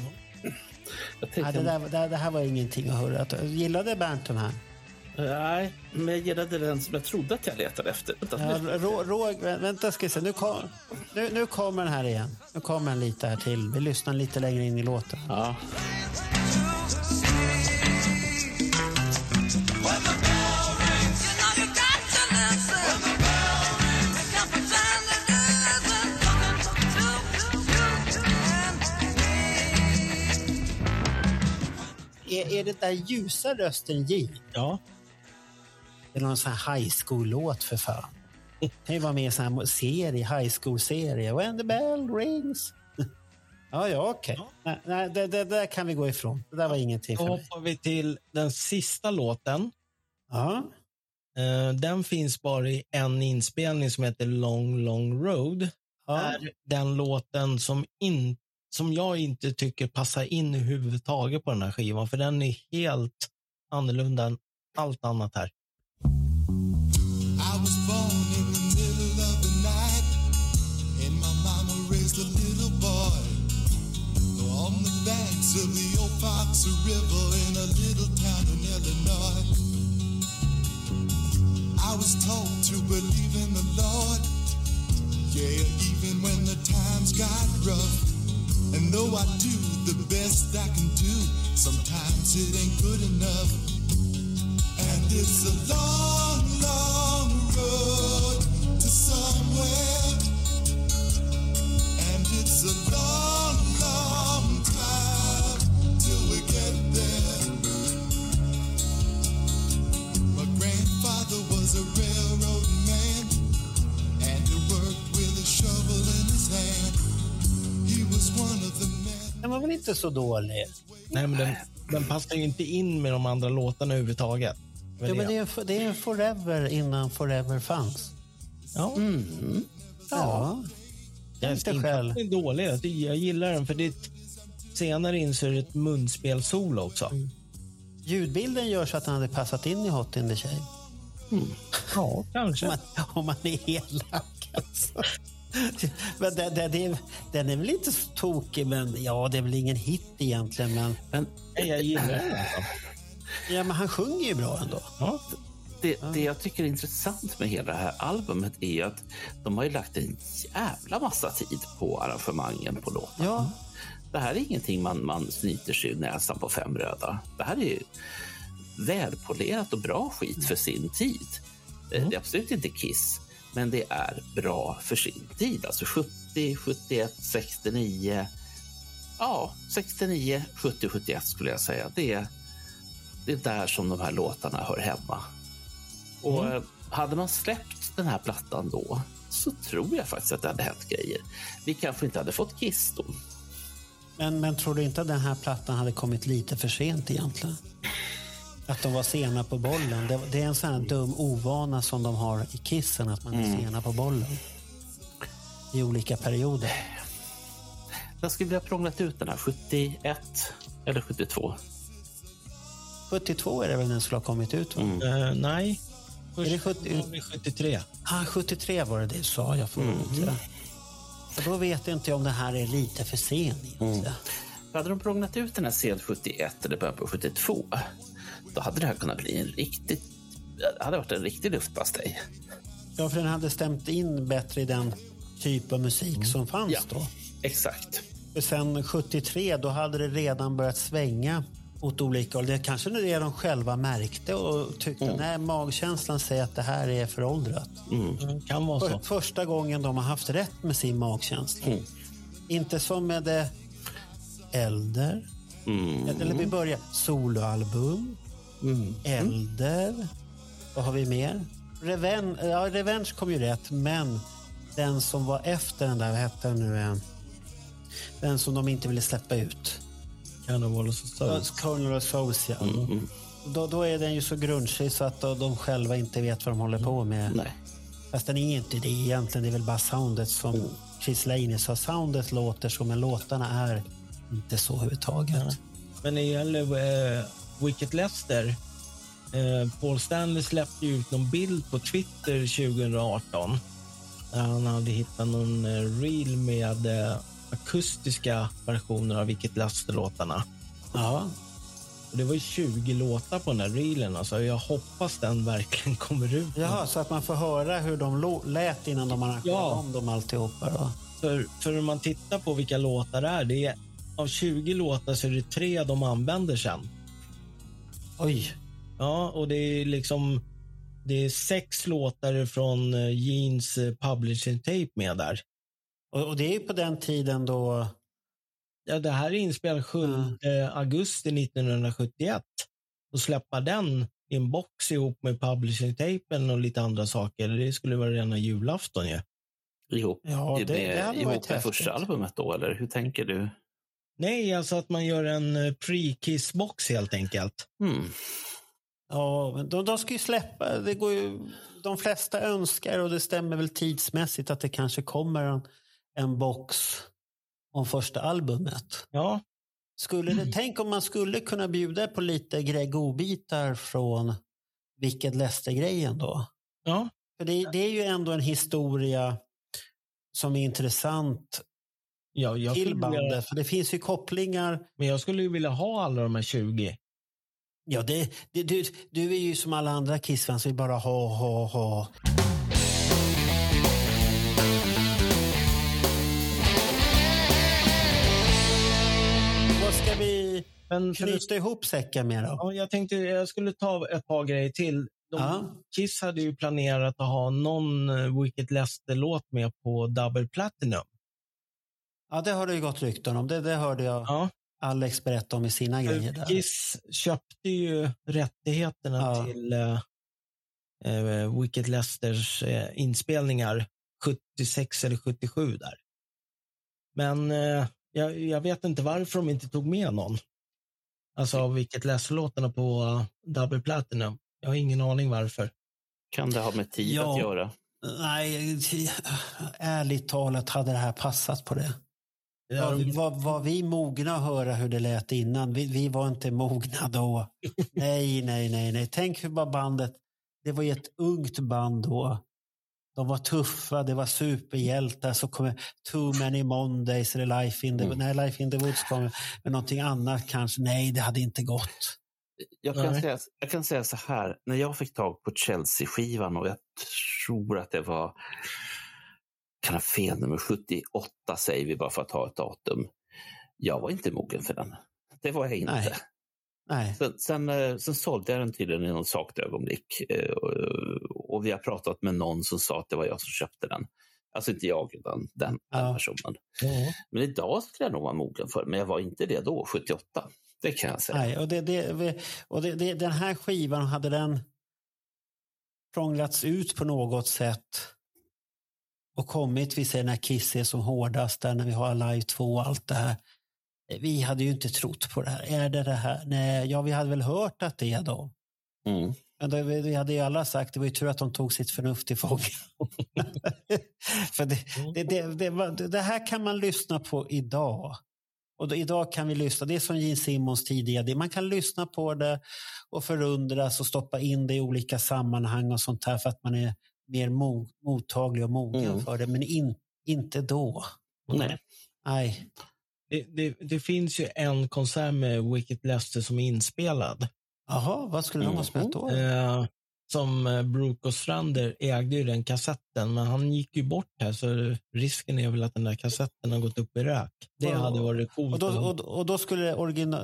Nej, det, där, det, det här var ingenting att höra. Gillade Bernt den här? Nej, men jag gillade den som jag trodde att jag letade efter. Ja, rå, rå, vä- vänta, ska se. Nu, kom, nu, nu kommer den här igen. Nu kommer den lite här till. Vi lyssnar lite längre in i låten. Ja. Är, är det där ljusa rösten J? Ja. Det är någon sån här high school-låt för fan. Det kan ju vara med i en sån här serie, high school-serie. When the bell rings. Ja, ja, okej. Nej, nej, det, det där kan vi gå ifrån. Det där var ingenting Då för mig. hoppar vi till den sista låten. Ja. Eh, Den finns bara i en inspelning som heter Long Long Road. Ja. är den låten som, in, som jag inte tycker passar in överhuvudtaget på den här skivan. För den är helt annorlunda än allt annat här. I was born in the of the night, and my raised a little boy on the of the old Fox in a little town in Illinois. I was to believe in the Lord, yeah, even when the times got rough. And though I do the best I can do, sometimes it ain't good enough. And it's a long, long road to somewhere. And it's a long, long inte så dålig. Nej, men den, den passar ju inte in med de andra låtarna överhuvudtaget. Var Jo, men det. är, det är Forever innan Forever fanns. Ja. Ja. Jag Inte inte själv. Den är dålig. Jag, gillar den för det senare in så är det ett munspel-solo också. Ljudbilden gör så att han hade passat in i Hot in the Shade. Ja, kanske. Om man, om man är elak alltså. [laughs] Men den, den, är, den är väl inte så tokig, men ja, det är väl ingen hit egentligen. Men, men jag gillar den. Alltså. Ja, men han sjunger ju bra ändå. Ja. Det, det jag tycker är intressant med hela det här albumet är att de har ju lagt en jävla massa tid på arrangemangen på låtarna. Ja. Det här är ingenting man, man snyter sig ur näsan på fem röda. Det här är ju välpolerat och bra skit för sin tid. Eh, Det är absolut inte Kiss, men det är bra för sin tid. Alltså 70, 71, 69. Ja, 69, 70, 71 skulle jag säga. Det är, det är där som de här låtarna hör hemma. Och eh, hade man släppt den här plattan då så tror jag faktiskt att det hade hänt grejer. Vi kanske inte hade fått Kiss då. Men, men tror du inte att den här plattan hade kommit lite för sent egentligen? Att de var sena på bollen. Det, det är en sån här dum ovana som de har i Kissen, att man är Mm. sena på bollen. I olika perioder. Jag skulle vilja prånglat ut den här 71 eller 72. 72 är det väl den skulle ha kommit ut? Va? Eh, nej. Är det 70? var vi 73. Ah, 73 var det det sa jag förut. Mm. Då vet jag inte om det här är lite för sen. Mm. Hade de prånglat ut den här sent 71 eller början på 72 då hade det här kunnat bli en riktigt det hade varit en riktig luftpastej. Ja, för den hade stämt in bättre i den typ av musik som fanns Ja. då. Exakt. Sen 73, då hade det redan börjat svänga åt olika håll. Det kanske är det de själva märkte och tyckte, Mm. nej, magkänslan säger att det här är föråldrat. Mm, kan vara För, så. första gången de har haft rätt med sin magkänsla. Mm. Inte som med det Elder. Mm. Eller vi börjar soloalbum. Elder. Vad har vi mer? Reven ja, Revenge kom ju rätt, men den som var efter den där, vad hette den nu? Den som de inte ville släppa ut. Carnival of Souls. Colonel of Souls, ja. Då, då är den ju så grunchig så att då, de själva inte vet vad de håller på med. Nej. Fast den är inte det egentligen. Det är väl bara soundet som Chris Laney sa. Soundet låter så, men låtarna är inte så överhuvudtaget. Men när det gäller Wicked Lester. Eh, Paul Stanley släppte ut någon bild på Twitter 2018. Där han hade hittat någon eh, reel med eh, akustiska versioner av Wicked Lester-låtarna. Ja. Och det var ju 20 låtar på den här reelen. Alltså jag hoppas den verkligen [laughs] kommer ut. Jaha, så att man får höra hur de lät innan de arrangerade Ja. om dem alltihopa. Då. För, för om man tittar på vilka låtar det är, det är av 20 låtar så är det tre de använder sen. Oj. Ja, och det är liksom det är sex låtar från eh, Jeans eh, publishing tape med där. Och, och det är ju på den tiden då... Ja, det här är inspelat 7 augusti 1971. Och släppa den i en box ihop med publishing tapen och lite andra saker, det skulle vara rena julafton ju. Ihop, Ja, det- med, det ihop med första albumet då, eller hur tänker du? Nej, alltså att man gör en eh, pre-kiss-box helt enkelt. Mm. Ja, men de, de ska ju släppa. Det går ju, de flesta önskar, och det stämmer väl tidsmässigt, att det kanske kommer en, en box om första albumet. Ja. Skulle det, Tänk om man skulle kunna bjuda på lite grej- godbitar från Wicked Lester-grejen då. Ja. För det, det är ju ändå en historia som är intressant Ja, jag till bandet. vilja- För det finns ju kopplingar. Men jag skulle ju vilja ha alla de här 20. Ja, det, det, du, du är ju som alla andra Kiss-fans, vi bara ha, ha, ha. Vad ska vi knyta ihop säcken med då? Ja, jag tänkte jag skulle ta ett par grejer till. De, Ja. Kiss hade ju planerat att ha någon eh, Wicked Lester-låt med på Double Platinum. Ja, det har det ju gått rykten om. Det, det hörde jag Alex berätta om i sina grejer. Där. Kiss köpte ju rättigheterna till eh, eh, Wicked Lesters eh, inspelningar 76 eller 77 där. Men eh, Jag, jag vet inte varför de inte tog med någon. Alltså av vilket läslåtarna på uh, Double Platinum. Jag har ingen aning varför. Kan det ha med tid Ja. att göra? Nej, ärligt talat hade det här passat på det. Ja, Var, var, vi mogna att höra hur det lät innan? Vi, vi var inte mogna då. [laughs] nej, nej, nej, nej. Tänk hur bara bandet, det var ju ett ungt band då. De var tuffa, det var superhjältar. Så kommer Too Many Mondays eller Life in the, Mm. nej, Life in the Woods kommer. Men någonting annat kanske. Nej, det hade inte gått. Jag kan, Nej. säga, jag kan säga så här, när jag fick tag på Chelsea-skivan och jag tror att det var, kan ha fel nummer 78 säger vi bara för att ha ett datum. Jag var inte mogen för den. Det var jag inte. Nej. Nej. Sen, sen, eh, sen sålde jag den tydligen i något svagt ögonblick. eh, och- vi har pratat med någon som sa att det var jag som köpte den. Alltså inte jag, utan den, den personen. Men idag skulle jag nog vara mogen för men jag var inte det då, 78. Det kan jag säga. Nej, och det, det, och det, det, den här skivan, hade den prånglats ut på något sätt och kommit, vi säger när Kiss är som hårdast, där när vi har Alive 2 och allt det här. Vi hade ju inte trott på det här. Är det det här? Nej, ja, vi hade väl hört att det är då. Mm. Men det, vi hade ju alla sagt, det var ju tur att de tog sitt förnuft i fånga. [laughs] För det, det, det, det, det här kan man lyssna på idag. Och då, idag kan vi lyssna, det är som Gene Simmons tidigare, man kan lyssna på det och förundras och stoppa in det i olika sammanhang och sånt här för att man är mer mo, mottaglig och mogen Mm. för det, men in, inte då. Nej. Nej. Det, det, det finns ju en konsert med Wicked Lester som är inspelad. Jaha, vad skulle de ha spelat då? Eh, som eh, Brooke och Strander ägde ju den kassetten, men han gick ju bort här så risken är väl att den där kassetten har gått upp i rök. Det Ja. hade varit coolt. Och då, och, och då skulle origina,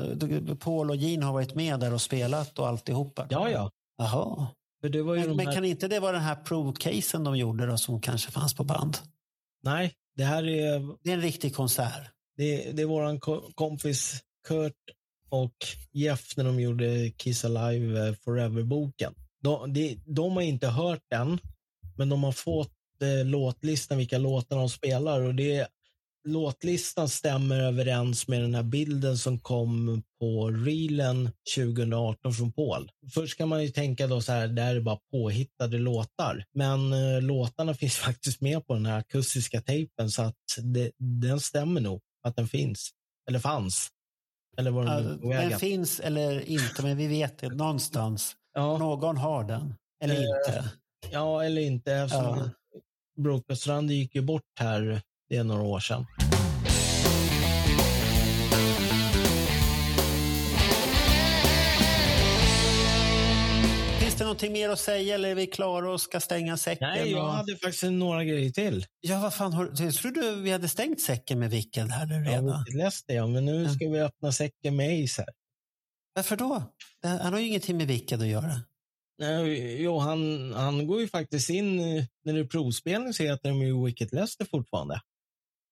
Paul och Gene ha varit med där och spelat och alltihopa? Ja, ja. Jaha. Men, men här... kan inte det vara den här prove-casen de gjorde då, som kanske fanns på band? Nej, det här är... Det är en riktig konsert. Det, det är våran ko- kompis Kurt och Jeff när de gjorde Kiss Alive eh, Forever-boken. De, de, de har inte hört den, men de har fått eh, låtlistan, vilka låtar de spelar. Och det, låtlistan stämmer överens med den här bilden som kom på reelen 2018 från Paul. Först kan man ju tänka då så här, det här är bara påhittade låtar. Men eh, låtarna [laughs] finns faktiskt med på den här akustiska tejpen så att det, den stämmer nog att den finns. Eller fanns. Eller var den Ja, den finns eller inte, men vi vet det någonstans. Någon har den. Eller Eh, inte. Ja, eller inte. Eftersom Ja. Brokersstrand gick ju bort här, det är några år sedan. Finns det någonting mer att säga eller är vi klara och ska stänga säcken? Nej, jag och... hade faktiskt några grejer till. Ja, vad fan har Jag trodde vi hade stängt säcken med Wicked här nu redan. Ja, jag läste jag, men nu ska vi öppna säcken med Ace här. Varför då? Han har ju ingenting med Wicked att göra. Nej, Jo, han, han går ju faktiskt in, när det är provspelning så heter de ju Wicked Lester fortfarande.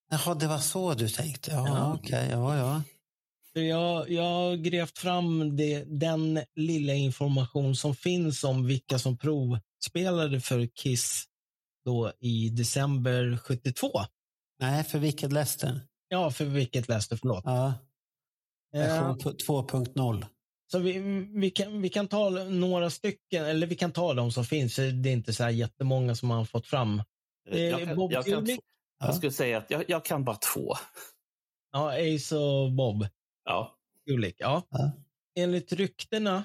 Jaha, det var så du tänkte. Ja, Ja. okej. Ja, ja. För jag, jag har grävt fram det, den lilla information som finns om vilka som provspelade för Kiss då i december 72. Nej, för Wicked Lester. Ja, för Wicked Lester, förlåt. Ja. Eh, Version 2.0. Så vi, vi, kan, vi kan ta några stycken, eller vi kan ta de som finns. Det är inte så här jättemånga som man har fått fram. Eh, Jag, kan, Bob jag, kan, Kulick? jag skulle säga att jag, jag kan bara två. Ja, Ace och Bob. Ja. Kulick, ja. Enligt ryktena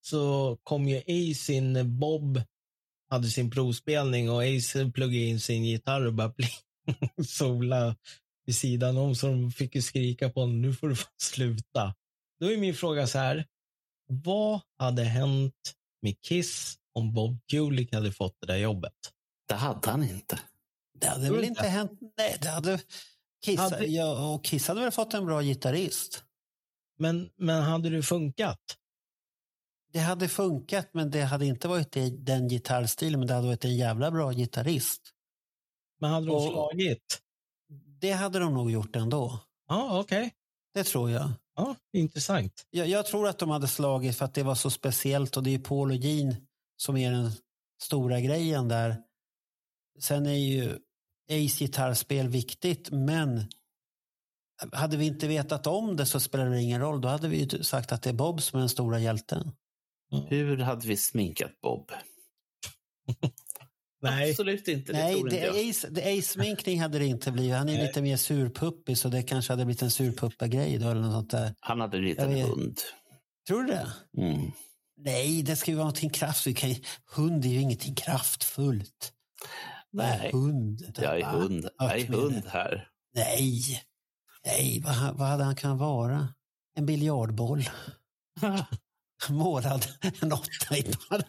så kom ju Ace in, Bob hade sin provspelning och Ace pluggade in sin gitarr och började pli- [laughs] sola vid sidan om så de fick ju skrika på honom, nu får du sluta. Då är min fråga så här, vad hade hänt med Kiss om Bob Kulick hade fått det där jobbet? Det hade han inte. Det hade väl inte hänt. Nej, det hade... Kiss, Hade- Ja, och Kiss hade väl fått en bra gitarrist. Men, men hade det funkat? Det hade funkat, men det hade inte varit den gitarrstilen, men det hade varit en jävla bra gitarrist. Men hade de Och- slagit? Det hade de nog gjort ändå. Ja, okej. Det tror jag. Ja, intressant. jag. Jag tror att de hade slagit för att det var så speciellt och det är Paul och Gene som är den stora grejen där. Sen är ju Ace gitarrspel viktigt, men hade vi inte vetat om det så spelar det ingen roll. Då hade vi ju sagt att det är Bob som är den stora hjälten. Hur hade vi sminkat Bob? [laughs] Nej. Absolut inte. Det Nej, inte det jag. är ace- det är sminkning hade det inte blivit. Han är Nej. lite mer surpuppig så det kanske hade blivit en surpuppa-grej då eller något sånt där. Han hade blivit Jag en vet. hund. Tror du det? Mm. Nej, det ska ju vara någonting kraftfullt. Hund är ju ingenting kraftfullt. Nej, Hund. jag är hund. Jag är hund här. Nej, nej, vad, vad hade han kunnat vara? En biljardboll. [laughs] Målad en åtta i. [laughs]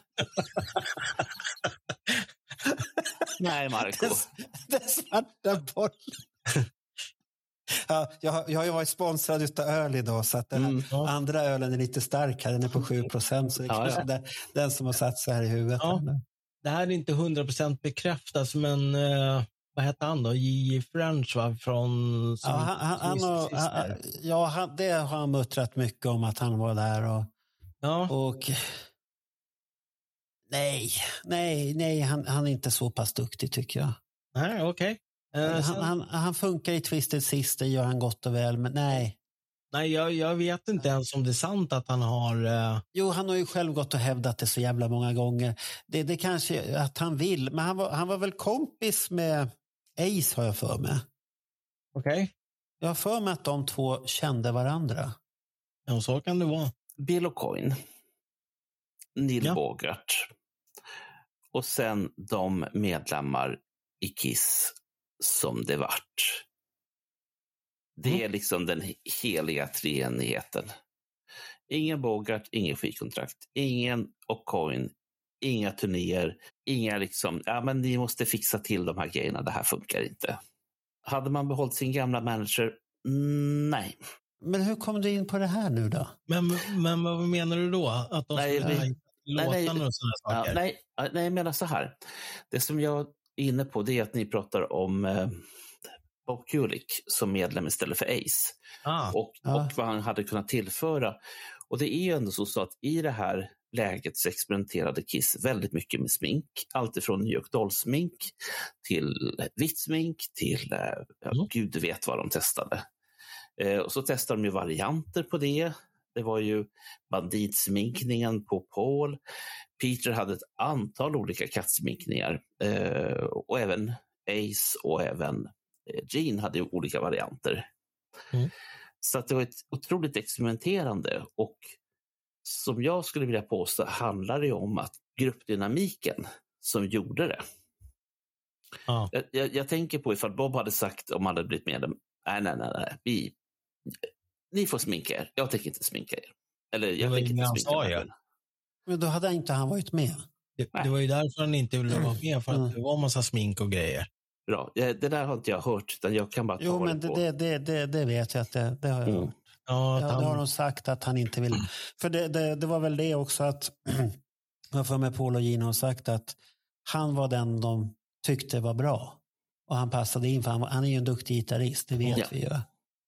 Nej, Marco. Den, den svarta bollen. Ja, jag, jag har ju varit sponsrad utav öl idag så att den Mm. andra ölen är lite starkare. Den är på 7 procent så det är Ja, ja. Den, den som har satt sig här i huvudet. Ja. Det här är inte 100% bekräftat, men eh, vad hette han då? J.J. French va? Från... Ja, han, han, han, där. han, ja han, det har han muttrat mycket om att han var där. Och, ja. och nej, nej, nej, han, han är inte så pass duktig tycker jag. Nej, okej. Eh, Han, sen- han, han funkar i Twisted Sister, gör han gott och väl, men nej. Nej, jag, jag vet inte ens om det är sant att han har... eh, Jo, han har ju själv gått och hävdat det så jävla många gånger. Det, det kanske att han vill, men han var, han var väl kompis med Ace har jag för mig. Okej. Jag har för mig att de två kände varandra. Ja, så kan det vara. Bill O'Coin. Neil Ja. Bogart. Och sen de medlemmar i Kiss som det vart. Det Mm. är liksom den heliga treenigheten. Ingen Bogart, ingen skivkontrakt. Ingen O'Coin, inga turnéer. Inga liksom, ja men ni måste fixa till de här grejerna, det här funkar inte. Hade man behållit sin gamla manager? Mm, Nej. Men hur kom du in på det här nu då? Men, men vad menar du då? Att de Nej, skulle nej, låtarna och sådana Ja, saker? nej, ja, nej, jag menar så här. Det som jag är inne på det är att ni pratar om eh, Bob Kulick som medlem istället för Ace. Ah, Och, Ja. och vad han hade kunnat tillföra. Och det är ju ändå så, så att i det här läget så experimenterade Kiss väldigt mycket med smink. Allt ifrån New York Dolls-smink till vitt smink till eh, ja, Mm. gud vet vad de testade. Eh, och så testade de ju varianter på det. Det var ju banditsminkningen på Paul. Peter hade ett antal olika kattsminkningar eh, och även Ace och även Gene hade ju olika varianter. Mm. Så att det var ett otroligt experimenterande och som jag skulle vilja påstå handlar det om att gruppdynamiken som gjorde det. Ja. Jag, jag, jag tänker på ifall Bob hade sagt om han hade blivit medlem, nej, nej, nej, nej. Vi, ni får sminka er, jag tänker inte sminka er. Eller jag tänker inte sminka mig själv. Men då hade inte han varit med. Det, det var ju därför han inte ville vara med, för att Mm. det var massa smink och grejer. Bra, Eh, det där har inte jag hört, utan jag kan bara ta Jo, men det det, på. det, det, det, det vet jag att det, det har jag Mm. hört. Ja, det har de sagt att han inte vill. För det, det, det var väl det också att, [clears throat] jag får med Paul och Gino har sagt att han var den de tyckte var bra. Och han passade in, för han, han är ju en duktig gitarrist, det vet Ja. vi ju.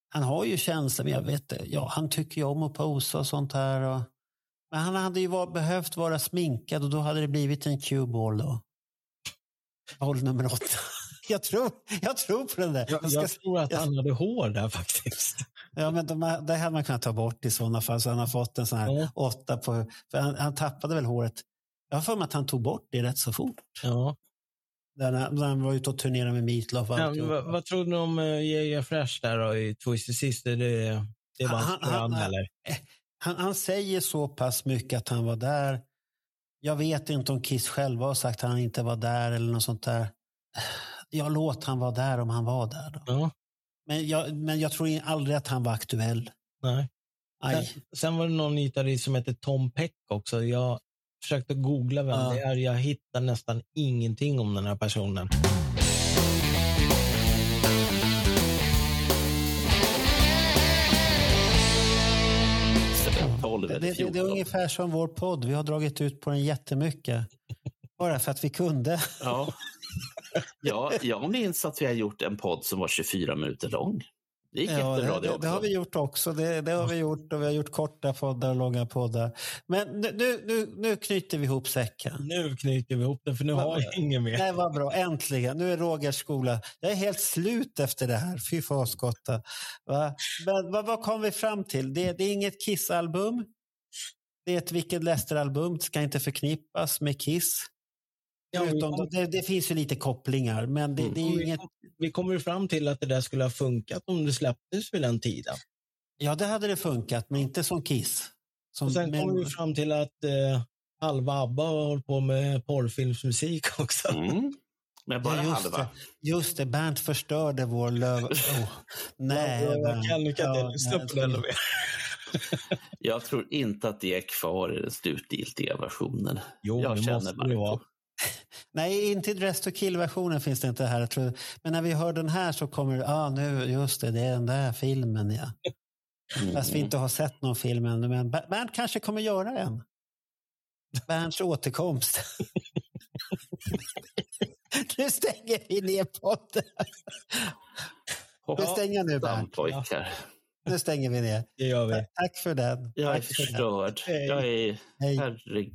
Han har ju känslor, men jag vet det, ja, han tycker ju om att posa och sånt här. Och, men han hade ju var, behövt vara sminkad och då hade det blivit en cue-ball då. Boll nummer åtta. Jag tror, jag tror på den där. jag, Jag tror att han hade hår där faktiskt. Ja, men de, det hade man kunnat ta bort i sådana fall, så han har fått en sån här Ja. åtta på... För han, han tappade väl håret. Jag har för mig att han tog bort det rätt så fort. Ja. När han, när han var ute och turnerade med Meatloaf alltihopa. vad, vad tror du om uh, J.J. Fresh där då, i Twisted Sister? Det, det var Han- han- han- eller? Han, han säger så pass mycket att han var där. Jag vet inte om Kiss själva har sagt att han inte var där eller något sånt där. Jag låt han vara där om han var där. Då. Ja. Men, jag, men jag tror aldrig att han var aktuell. Nej. Aj. Sen, sen var det någon gitarrist som hette Tom Peck också. Jag försökte googla vem Ja. det är. Jag hittar nästan ingenting om den här personen. Det, det, det är 14. ungefär som vår podd. Vi har dragit ut på den jättemycket. [laughs] Bara för att vi kunde. Ja. Ja, jag minns att vi har gjort en podd som var 24 minuter lång. Det gick Ja, jättebra det, det det, det har vi gjort också. Det, det har vi gjort och vi har gjort korta poddar och långa poddar. Men nu, nu, nu, knyter vi ihop säcken. Nu knyter vi ihop det, för nu har jag inget mer. Nej, vad bra. Äntligen. Nu är Rogers skola. Jag är helt slut efter det här. Fy fasgotta. Va? Men vad, vad kom vi fram till? Det, det är inget Kiss-album. Det är ett Vilket Lester-album. Det ska inte förknippas med Kiss. Ja, kom- det, det finns ju lite kopplingar, men det, det är ju vi, inget... vi kommer fram till att det där skulle ha funkat om det släpptes vid den tiden. Ja, det hade det funkat, men inte som Kiss. Som, Och sen men- kommer vi fram till att eh, halva ABBA har hållit på med porrfilmsmusik [laughs] också. Mm. Men bara ja, just halva. Det, just det, Bernt förstörde vår löv... [laughs] Oh, nej, jag, kan inte Ja, lyssna på den mer. Jag tror inte att det är kvar i den slutgiltiga versionen. Jo, jag det känner måste det vara. [laughs] Nej, inte Dress to Kill-versionen finns det inte här. Jag tror, men när vi hör den här så kommer det, ah, nu, just det, det är den där filmen ja. Mm. Fast vi inte har sett någon film ännu, men Ber- Bernt kanske kommer göra en. Bernts återkomst. [laughs] nu stänger vi ner podden. Vi stänger nu Hoppsan, Bernt. pojkar. Nu stänger vi ner. Det gör vi. Tack för den. Jag är Tack förstörd. Jag är... Hej. Herregud.